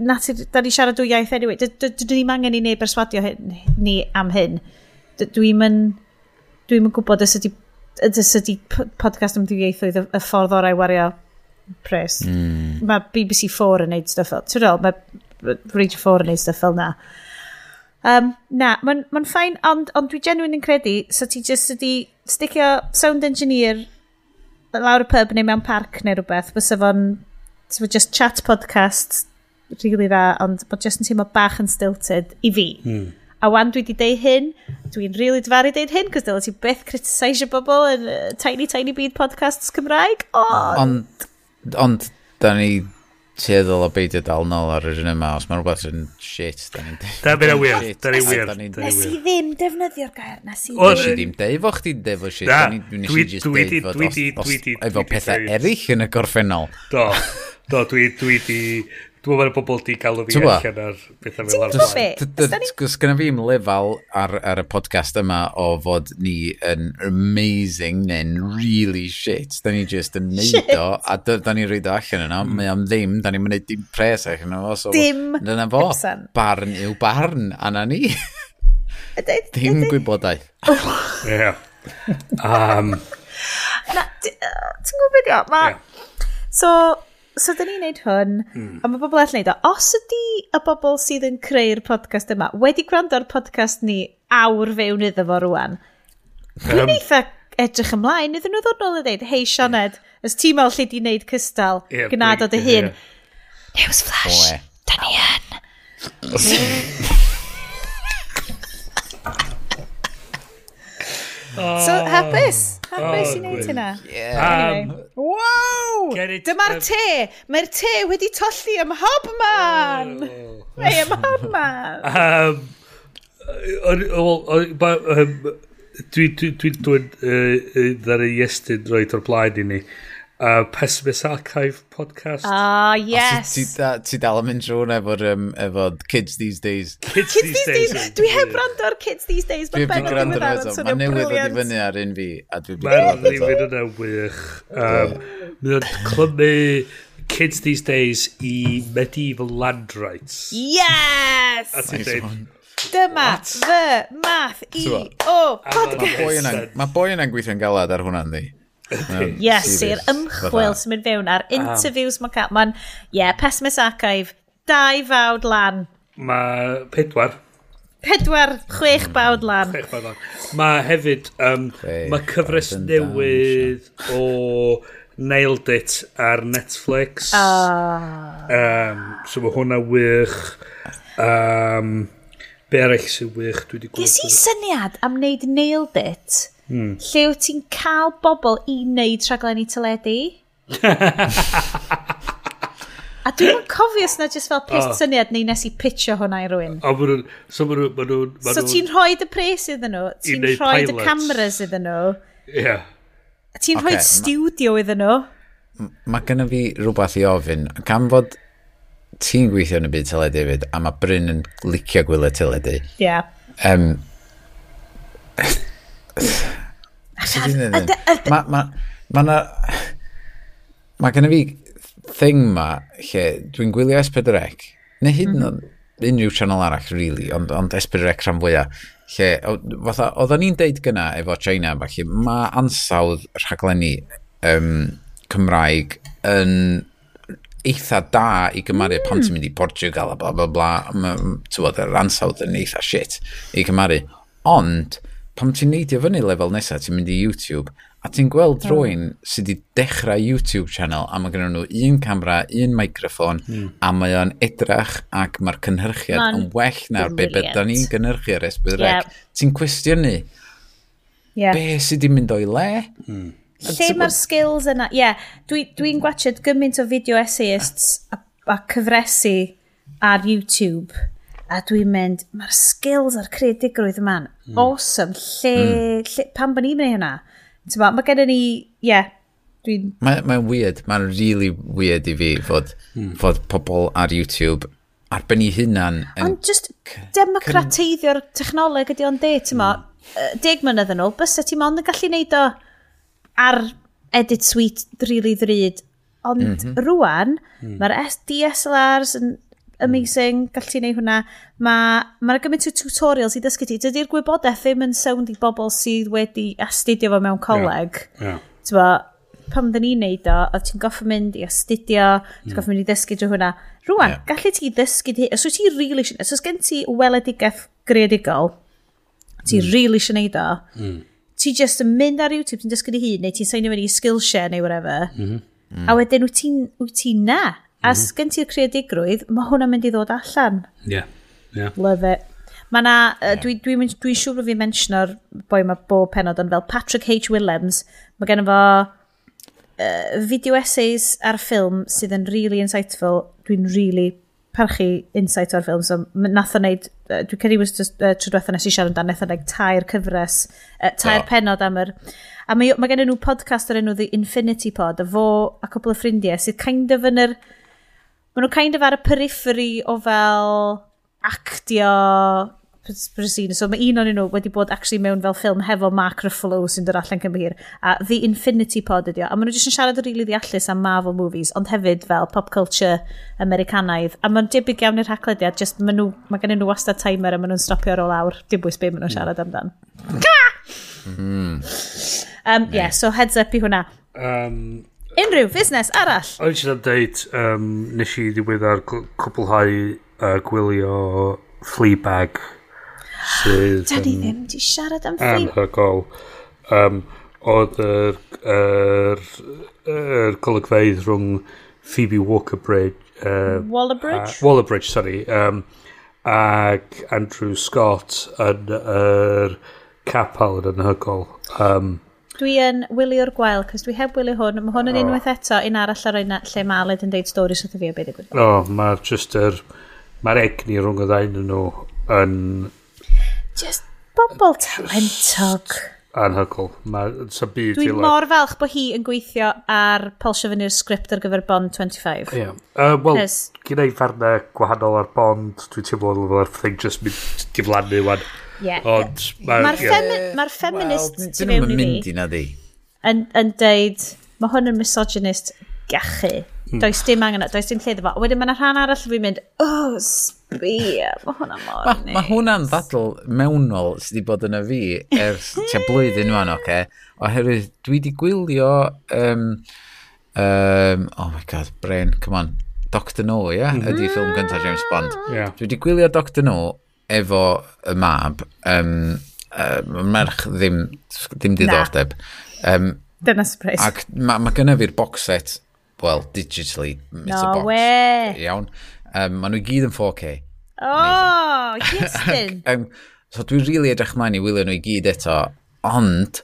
natur, da ni siarad dwy iaith anyway, dydyn ni'n angen i neu berswadio hyn, ni am hyn. Dwi'm yn, dwi'm yn gwybod os ydy, os ydy podcast am dwyieithoedd y ffordd orau wario pres. Mm. Mae BBC 4 yn neud stuff fel, ti'n rhaid, mae Radio 4 yn neud stuff fel na. Um, na, mae'n ma ffain, ond, ond dwi genuine yn credu, so ti just ydi sticio sound engineer lawr y pub neu mewn parc neu rhywbeth, bys fo'n so just chat podcast, rili really dda, ond bod just yn teimlo bach yn stilted i fi. Mm. A wan dwi wedi deud hyn, dwi'n rili really dfaru deud hyn, cos dylai ti beth critiseisio bobl yn uh, Tiny Tiny Bead podcasts Cymraeg. Ond... Ond, ond da ni tueddol o beidio dal nôl ar yr un yma, os mae'n rhywbeth yn shit, da ni'n. Da ni'n wir, da ni'n wir. Nes i ddim defnyddio'r gair, nes i ddim. Nes i ddim deud fo chdi deud fo shit, da ni'n just deud fo efo pethau eraill yn y gorffennol. Do, do, dwi, dwi, dwi, Dwi'n meddwl bod pobl di o fi allan ar bethau fel ar blaen. Gynna fi'n lefel ar, ar y podcast yma o fod ni yn amazing neu'n really shit. Da ni just yn neud o, a da ni'n rhaid o allan yna. Mm. Mae am ddim, da ni'n mynd dim pres allan yna. So, dim. Dyna fo, barn yw barn, a na ni. Dim gwybodaeth. Ie. Um... Na, ti'n gwybod beth yw? So, so dyn ni'n neud hwn, mm. a mae bobl all neud o. Os ydy y bobl sydd yn creu'r podcast yma wedi gwrando ar podcast ni awr fewn iddo fo rwan, dwi'n um, eitha edrych ymlaen, iddyn nhw ddod nôl i ddeud, hei Sioned, ys ti mewn lle di wneud cystal, yeah, gnad o dy hun. Yeah. Newsflash, da ni yn. So, hapus. Hapus i wneud hynna. Wow! Dyma'r um, te. Mae'r te wedi tolli ym Hobman. Mae ym Hobman. Dwi'n dwi'n dwi'n dwi'n ddari iestyn roed o'r blaen i ni uh, Pessimist Archive podcast. Ah, uh, yes. Ti, ti, dal yn mynd drwy'n efo'r um, efo Kids These Days. Kids, kids These Days. days. Dwi heb gwrando ar Kids These Days. Dwi'n byd gwrando ar eto. Mae newydd wedi fyny ar un fi. A dwi'n byd gwrando ar. Mae'n yna wych. Um, Mae'n yeah. clymu Kids These Days i Medieval Land Rights. Yes! A ti'n nice Dyma What? fy math i o podcast. Mae boi yna'n gweithio'n galad ar hwnna'n ddi. Yes, i'r ymchwil sy'n mynd fewn a'r ah. interviews mae'n cael. Mae'n, ie, yeah, Pessimist Archive, dau fawd lan. Mae pedwar. Pedwar, chwech hmm. bawd lan. Chwech bawd lan. Mae hefyd, um, mae cyfres newydd o... Nailed It ar Netflix. Oh. Um, so mae hwnna wych. Um, be arall sy'n wych? Dwi wedi gwybod. Ges i syniad am wneud Nailed It Mm. Lle wyt ti'n cael bobl i wneud rhaglenni teledu? A dwi'n cofio os na jyst fel pres oh. syniad neu nes i pitcho hwnna i rwy'n. O, ma nhw'n... So, ma nhw, ma nhw, ma so ti'n rhoi y pres iddyn nhw, ti'n rhoi y cameras iddyn nhw. Ie. Yeah. Ti'n okay, rhoi studio iddyn nhw. Mae gennym fi rhywbeth i ofyn. Gan fod ti'n gweithio yn y byd teledu hefyd, a mae Bryn yn licio gwylio teledu. Ie. Yeah. Um, Mae ma, ma na... Mae gen i fi thing ma, lle dwi'n gwylio S4C, neu hyd yn oed unrhyw channel arall, really, ond, ond S4C rhan fwyaf, lle, fatha, oedden ni'n deud gyna efo China, falle, mae ansawdd rhaglenni um, Cymraeg yn eitha da i gymaru mm. pan ti'n mynd i Portugal a bla bla bla, ti'n bod, yr ansawdd yn eitha shit i gymaru. Ond, pam ti'n neidio fyny lefel nesaf, ti'n mynd i YouTube, a ti'n gweld mm. rwy'n sydd wedi dechrau YouTube channel, a mae gennym nhw un camera, un microffon, mm. a mae o'n edrach ac mae'r cynhyrchiad yn well na'r be byddan ni'n gynhyrchu ar S4C. Yep. Ti'n cwestiynu, yep. be sydd wedi mynd o'i le? Mm. Lle mae'r skills yna? Ie, yeah, dwi'n dwi gwachod gymaint o video essayists a, a cyfresu ar YouTube a dwi'n mynd, mae'r skills a'r creadigrwydd yma'n mm. awesome, lle, mm. lle, pan bod ni'n mynd hynna? hwnna? Mae gen i ni, ie, yeah, dwi'n... Mae'n mae weird, mae'n really weird i fi fod, mm. fod pobl ar YouTube arbenni ben ei. Ond just democrateiddio'r technoleg ydy o'n de, ti'n mo, mm. deg mynydd yn ôl, bys ti'n ond yn gallu neud o ar edit suite rili ddryd. Ond mm -hmm. rwan, mm. mae'r DSLRs yn amazing, gallu ti wneud hwnna. Mae ma gymaint o tutorials i ddysgu ti. Dydy'r gwybodaeth ddim yn sownd i bobl sydd wedi astudio fo mewn coleg. Yeah. Yeah. Tyfo, pam dyn ni'n neud o, oedd ti'n goffa mynd i astudio, ti'n mm. goffa mynd i ddysgu drwy hwnna. Rwan, yeah. gallu ti ddysgu di, os wyt ti really eisiau, os oes gen ti weledigaeth greadigol, ti mm. really eisiau neud o, mm. ti just yn mynd ar YouTube, ti'n dysgu di hun, neu ti'n seinio mynd i Skillshare neu whatever, mm -hmm. mm. a wedyn wyt ti'n ti na, A mm gen ti'r creadigrwydd, mae hwnna'n mynd i ddod allan. Yeah. yeah. Love it. Mae na, uh, dwi'n dwi, dwi, dwi siŵr bod fi'n mentiono'r boi mae bob penod ond fel Patrick H. Willems. Mae gen fo uh, video essays ar ffilm sydd yn really insightful. Dwi'n really parchu insight o'r ffilm. So, nath o'n neud, uh, dwi'n credu was just uh, trydwetha nes i siarad amdano, nath o'n neud tair cyfres, uh, tair oh. penod am yr... A mae, mae gen nhw podcast o'r enw The Infinity Pod, a fo a cwbl o ffrindiau sydd kind of yn yr... Er, maen nhw kind of ar y periphery o fel actio Prisina. So mae un o'n nhw wedi bod actually mewn fel ffilm hefo Mark Ruffalo sy'n dod allan cymryd. A The Infinity Pod ydi o. A maen nhw jyst yn siarad o rili ddeallus am Marvel movies, ond hefyd fel pop culture Americanaidd. A mae'n debyg iawn i'r haglediad, just maen nhw, mae gen nhw wastad timer a maen nhw'n stopio ar ôl awr. Dim bwys be maen nhw'n siarad amdan. Mm. Mm-hmm. um, yeah, so heads up i hwnna. Um, unrhyw fusnes arall. O'n eisiau dweud, um, nes i ddiweddar cwblhau uh, gwylio Fleabag. Sydd, da ni ddim di siarad am Fleabag. Anhygol. Um, oedd yr er, er, er golygfeidd rhwng Phoebe Walker-Bridge uh, Waller Bridge? Uh, Wallerbridge, sorry. Um, ac Andrew Scott yn yr er capel yn anhygol. Um, dwi yn wylio'r gwael, cos dwi heb wylio hwn, mae hwn yn unwaith eto un arall ar yna lle mae Aled yn deud stori sydd fi o beth i gwybod. O, oh, mae'r just yr... Mae'r egni rhwng y ddain nhw yn... Just bobl talentog. Anhygol. So Dwi'n mor falch bod hi yn gweithio ar palsio fyny'r sgript ar gyfer Bond 25. Yeah. Uh, Wel, yes. gyda i farnau gwahanol ar Bond, dwi'n teimlo fel yr thing just mynd diflannu wan. Yeah. Ond... Mae'r ma femi ma feminist well, tu fewn i fi... mynd i na di. Yn, yn deud, mae hwn yn misogynist gachu. Hmm. Does dim angen, does dim lle ddefo. Wedyn mae'n rhan arall fi'n mynd, oh, sbia, mae hwnna mor ma, neis. Mae hwnna'n ddadl mewnol sydd wedi bod yna fi ers tua blwyddyn nhw'n oce. Okay? Oherwydd dwi wedi gwylio, um, um, oh my god, brain, come on, Doctor No, ie? Yeah? Ydy mm-hmm. ffilm gyntaf James Bond. Yeah. Dwi wedi gwylio Doctor No efo y mab, um, uh, merch ddim, ddim diddordeb. Um, Dyna surprise. Ac mae ma gynnu fi'r box set, well, digitally, it's no a box. Way. Iawn. Um, Maen nhw i gyd yn 4K. Oh, Houston. um, so dwi'n rili really edrych mlaen i wylio nhw i gyd eto, ond,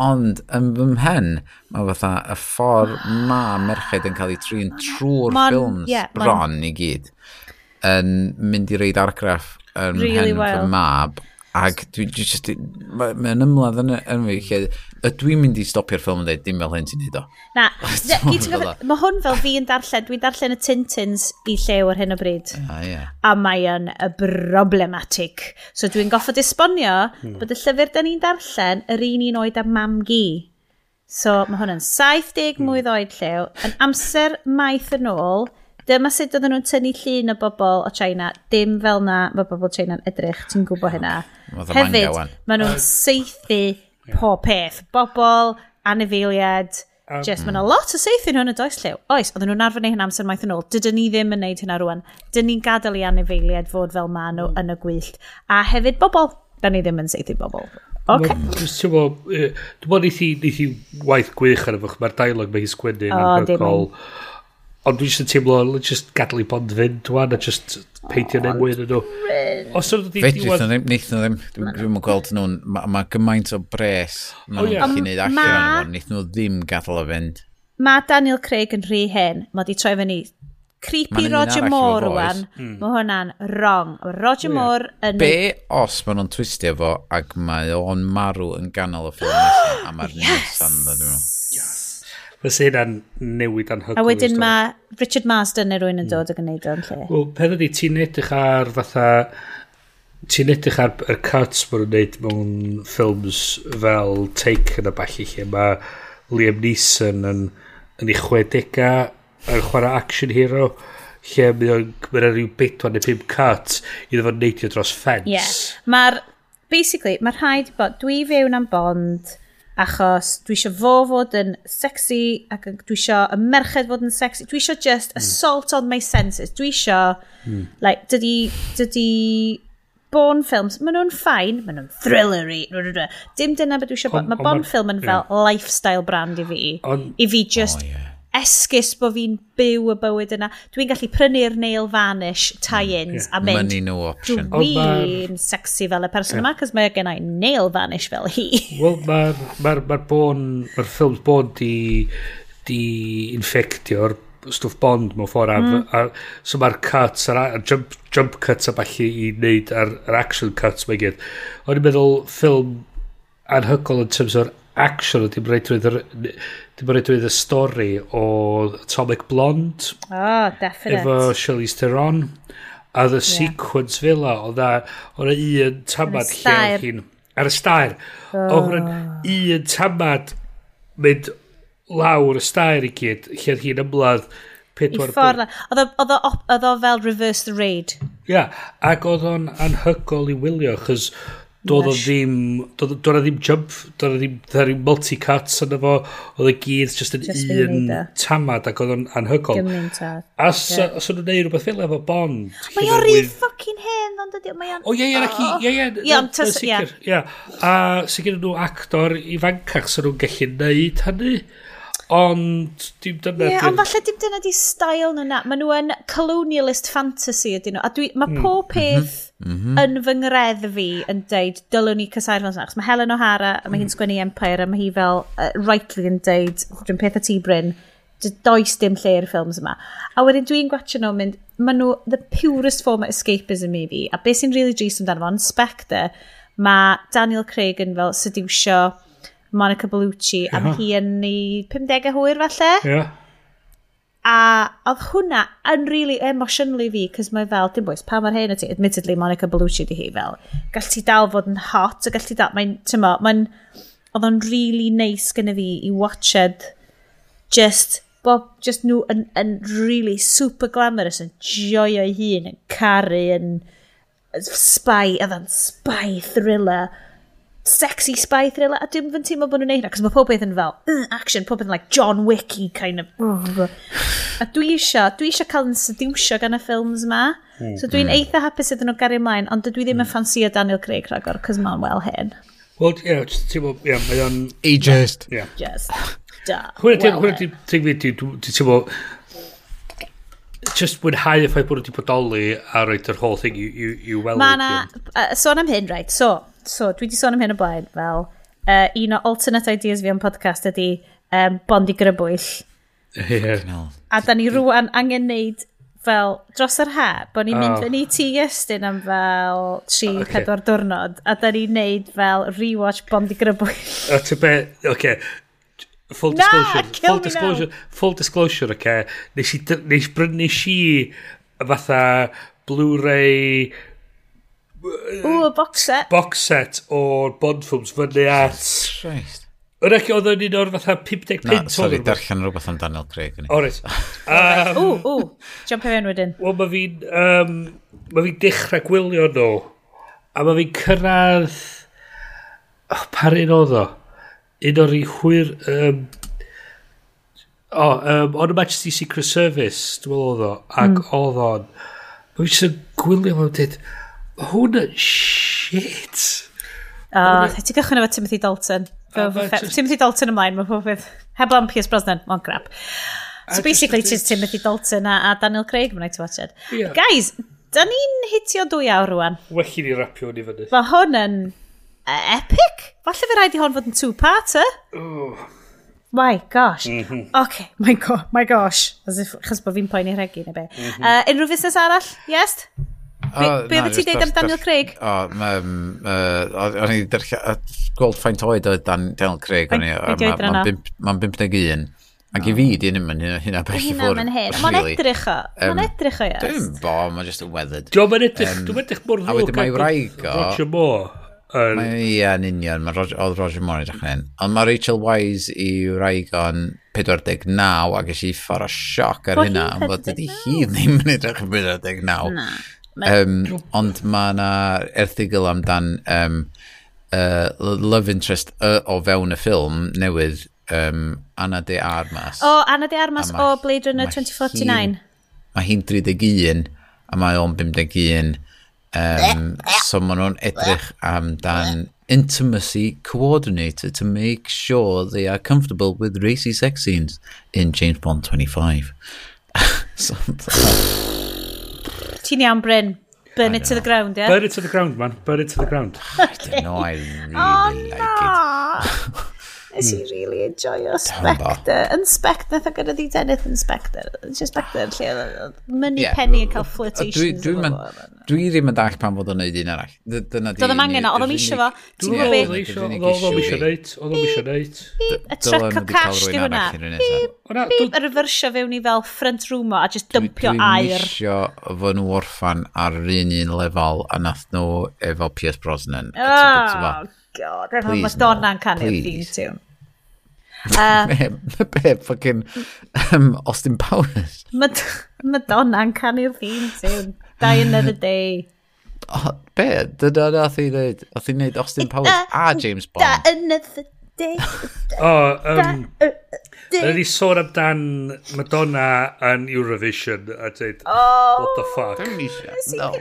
ond yn fy mhen, mae fatha y ffordd ma merched yn cael ei trin trwy'r ffilms yeah, bron i gyd yn mynd i reid argraff yn really hen well. fy mab. Ac dwi'n just... Mae'n ymladd yn, yn fi, lle... Ydw i'n mynd i stopio'r ffilm yn dweud, dim fel hyn ti'n neud o. Na, mae hwn fel fi yn darllen, dwi'n darllen y Tintins i llew ar hyn o bryd. Ah, yeah. A mae yn y problematic. So dwi'n goffod esbonio hmm. bod y llyfr da ni'n darllen yr un un oed a mam gi. So mae hwn yn 70 hmm. mwy oed llew, yn amser maith yn ôl, Dyma sut oedden nhw'n tynnu llun o bobl o China. Dim fel na mae bobl China'n edrych, ti'n gwybod hynna. Hefyd, maen nhw'n seithi pob peth. Bobl, anifeiliad, Um, Just, mae yna lot o seithi nhw'n y does llew. Oes, oedden nhw'n arfer neud hyn amser maith yn ôl. Dydyn ni ddim yn neud hynna rwan. Dyn ni'n gadael i anifeiliad fod fel ma nhw mm. yn y gwyllt. A hefyd bobl, da ni ddim yn seithi bobl. Oce. Dwi'n bod, dwi'n bod neithi waith gwych ar yfych, mae'r dialog mae hi sgwennu yn anhygol. Ond dwi'n jyst yn teimlo, just gadw i bond fynd, wan, a just peidio neu mwyn yn nhw. Os oedd wedi diwedd... ddim, neith nhw ddim, dwi'n yn gweld nhw'n, mae ma gymaint o bres maen nhw'n gallu neud allan o'n wneith nhw ddim gadw o fynd. Mae Daniel Craig yn rhy hen, mae di troi fyny creepy Roger Moore rwan, hmm. mae hwnna'n wrong. Roger Moore yn... Be os maen nhw'n twistio fo ac mae o'n marw yn ganol y ffilm nesaf, a mae'r yes! nesan, dwi'n meddwl. Fes hynna'n newid anhygol. A wedyn mae Richard Marsden neu rwy'n yn mm. dod ag yn neud o'n lle. Wel, peth ydi, ti'n edrych ar fatha... Ti'n edrych ar y cuts maen nhw'n neud mewn ffilms fel Taken a balli lle mae Liam Neeson yn, yn ei 60au yn chwarae action hero lle mae o'n mynd rhyw bedwan neu pum cut iddo fo'n neidio dros ffens. Yeah. Mae'r, basically, mae'r rhaid bod, dwi fewn am bond, achos dwi eisiau fo fod yn sexy ac dwi eisiau y merched fod yn sexy dwi eisiau just mm. assault on my senses dwi eisiau mm. like dydy dydy Bourne films maen nhw'n ffain maen nhw'n thrillery dim dyna beth dwi eisiau bod mae ma, film yn fel lifestyle brand i fi on, i fi just oh, yeah esgus bod fi'n byw y bywyd yna. Dwi'n gallu prynu'r nail vanish tie-ins mm, yeah. a mynd. Money no option. Dwi'n sexy fel y person yeah. yma, cos mae gen i nail vanish fel hi. Wel, mae'r ma ma, bon, ma ffilms bon di, di infectio'r stwff bond mewn ffordd mm. a, a, so mae'r cuts a'r, a jump, jump cuts a falle i wneud ar, ar action cuts mae gyd o'n i'n meddwl ffilm anhygol yn terms o'r action dim rhaid dim rhaid y stori o Atomic Blonde oh definite efo Charlize Theron a the yeah. sequence fila o dda o'n un tamad lle hi'n... ar y stair O o'n un tamad mynd lawr y stair i gyd lle hi'n ymladd pedwar ffordd... Oedd o fel reverse the raid. Ia, yeah, ac oedd o'n anhygol i wylio, chys doedd o ddim, doedd o ddim jump, doedd o ddim, doedd ddim multi-cuts yn efo, oedd y gyd just yn just un e. tamad ac oedd o'n anhygol. Gymaint a... A yeah. os o'n neud rhywbeth fel efo Bond... Mae o'n rhy ffucking hen, ond ydy, mae o'n... O, ie, ie, ac i, oh. ie, ie, sicr, ie. A sicr nhw actor ifancach sy'n nhw'n gallu neud hynny ond dim dyna... Ie, ond falle dim dyna di style nhw na. Maen nhw yn colonialist fantasy ydyn nhw. A dwi, mae mm. pob mhm. peth mm -hmm. yn fy ngredd fi yn deud, dylwn ni casáu fel yna. Mae Helen O'Hara, a mae hi'n hmm. sgwennu Empire, a mae hi fel, uh, rightly yn deud, dwi'n peth a ti Bryn, does dim lle i'r ffilms yma. A wedyn dwi'n gwachio nhw mynd, mae nhw the purest form of escapism i fi. A beth sy'n really drist amdano fo, yn Spectre, mae Daniel Craig yn fel sediwsio Monica Bellucci, yeah. am hi yn ei 50 hwyr falle. Yeah. A oedd hwnna yn really emotionally fi, cos mae fel, dim bwys, pa mae'r hyn y ti, admittedly Monica Bellucci di hi fel, gall ti dal fod yn hot, a gall ti dal, mae'n, ti'n mae'n, oedd o'n really nice gyda fi i watched just bob, just nhw yn, yn really super glamorous yn joio ei hun, yn caru, yn spy, oedd o'n spy thriller, sexy spy thriller, e a dwi'n fy'n teimlo bod nhw'n neud hynna, cos mae pob beth yn fel, mm, action, pob beth yn like John Wicky, kind of. a dwi eisiau, dwi eisiau cael yn sediwsio gan y ffilms yma. Hmm. so dwi'n hmm. eitha hapus iddyn nhw gario ymlaen, ond dwi ddim yn mm. ffansio Daniel Craig rhagor, cos mae'n wel hen. Wel, ie, yeah, ti'n bod, ie, mae o'n... Ageist. Ie. Just, da. Hwna ti'n bod, ti'n bod, just mwynhau y ffaith bod nhw wedi bodoli a roed yr holl thing i weld. Mae yna, sôn am hyn, right, so, so dwi wedi sôn am hyn o blaen fel uh, un o alternate ideas fi am podcast ydy um, Bondi grybwyll. Yeah. A da ni rwan angen neud fel dros yr ha, bod ni'n oh. mynd ah. fyny ti Iestyn am fel 3-4 ah, okay. diwrnod, a da ni'n neud fel rewatch Bondi grybwyll. A ti be, oce, okay. Full nah, disclosure, full disclosure, full disclosure, oce. Okay. Nes i, nes, brynu si fatha Blu-ray O, box set. Box set o'r Bond films fyny at... Christ. Yrach oedd yn un o'r fatha 55 Na, sorry, darllen rhywbeth am Daniel Craig. Oret. Um, o, o, jump i fewn wedyn. Wel, mae fi'n... Um, mae fi'n dechrau gwylio nhw. A mae fi'n cyrraedd... Oh, par un oedd o. Un o'r i hwyr... Um, o, oh, um, on y Majesty Secret Service, dwi'n meddwl oedd o. Ac mm. oedd o'n... Mae fi'n gwylio fo'n dweud hwn yn shit. O, oh, ti gychwyn efo Timothy Dalton. Timothy Dalton ymlaen, mae pob fydd. Heblaw Piers Brosnan, mae'n crap. So basically, it's Timothy Dalton a, a Daniel Craig mae'n to watch it. Yeah. Guys, da ni'n hitio dwy awr rwan. Well i ni rapio ni fyny. Mae hwn yn uh, epic. Falle fe rhaid i hwn fod yn two-parter. My gosh. Mm -hmm. OK, my, go my gosh. As if, chas bod fi'n poeni rhegi neu be. Mm -hmm. uh, unrhyw fusnes arall? Yes? Oh, Be oedd ti dweud am Daniel Craig? O, o'n i gweld ffaint oed o Daniel Craig. Mae'n 51. Ac i fi, di ddim yn hynna bell i ffwrdd. Mae'n hyn. Mae'n edrych o. Mae'n edrych o, yes. Dwi'n bo, mae'n just yn weathered. Dwi'n mynd edrych, dwi'n edrych mor ddwg. A wedyn mae wraig o. Roger Moore. Ie, yn union, oedd Roger Moore edrych yn. hyn. Ond mae Rachel Wise i wraig o'n 49 ac eisiau ffordd o sioc ar hynna. Ond bod ydy hi ddim yn edrych yn 49. Um, ond mae yna erthigol amdan um, uh, love interest uh, o fewn y ffilm newydd um, Anna de Armas. O, Anna de Armas o Blade Runner 2049. Mae hi'n 31 a mae o'n 51. Um, so maen nhw'n edrych amdan intimacy coordinator to make sure they are comfortable with racy sex scenes in James Bond 25. so, Ti'n iawn, Bryn. Burn it to the ground, yeah? Burn it to the ground, man. Burn it to the ground. I don't know, I really oh, like no. it. Nes i hmm. really enjoyo Spectre. Yn Spectre, nath o gyda di Dennis yn Spectre. Yn Spectre, lle oedd Money yeah. Penny yn cael flirtations. Dwi, dwi ddim yn dall pan fod o'n neud un arall. Dyna di... Doedd o'n angen o, oedd o'n eisiau fo. Ti'n gwybod beth? Oedd o'n eisiau neud. Oedd o'n eisiau neud. Y truck o cash di hwnna. Bip, yr fyrsio fewn i fel front room o a just dympio air. Dwi'n eisiau fod nhw orffan ar un un lefel a nath nhw efo Pierce Brosnan. Oh, God. Efo mae Madonna'n canu'r theme tune. Uh, be, be, ffocin um, Austin Powers. Mad Madonna'n canu'r theme tune. Die another day. Oh, be? Dyna nath i wneud? Nath i wneud Austin Powers a James Bond. Die another O, um, Rydyn ni sôn amdan Madonna yn Eurovision a dweud, oh, what the fuck. Dwi'n eisiau.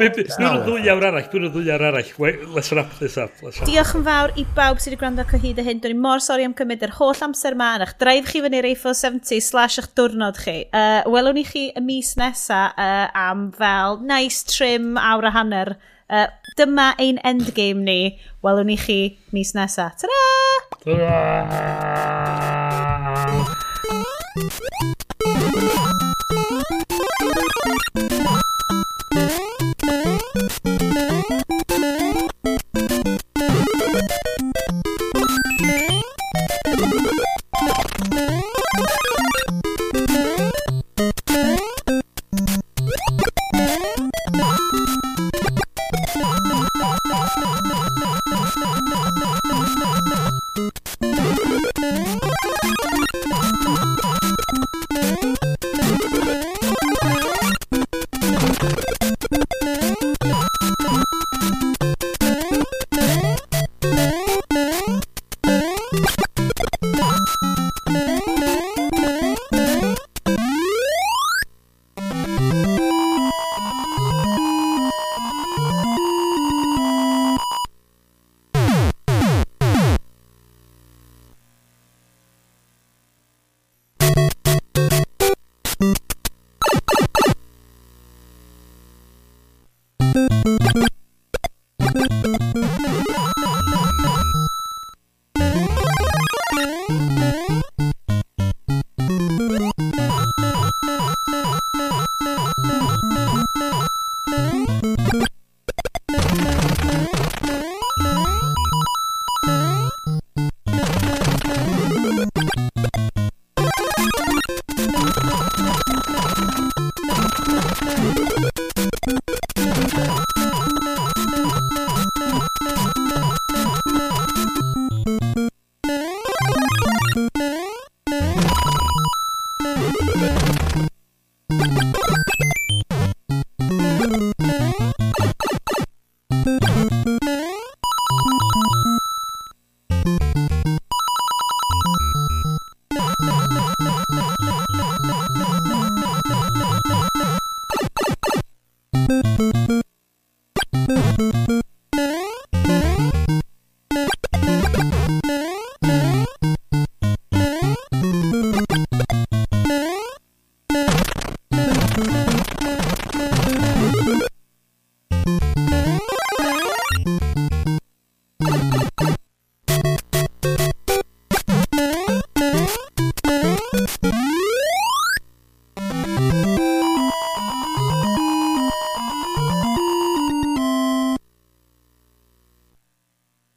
Dwi'n y ddwy awr arall, dwi'n y ddwy awr arall. Let's wrap this up. Diolch yn fawr i bawb sydd wedi gwrando ac o hyd y hyn. Dwi'n mor sori am cymryd yr holl amser ma yn eich draif chi fyny Reifo 70 slash eich diwrnod chi. Uh, welwn i chi y mis nesa uh, am fel nice trim awr a hanner Uh, dyma ein endgame ni. Welwn ni chi mis nesaf. Ta-da! Ta-da!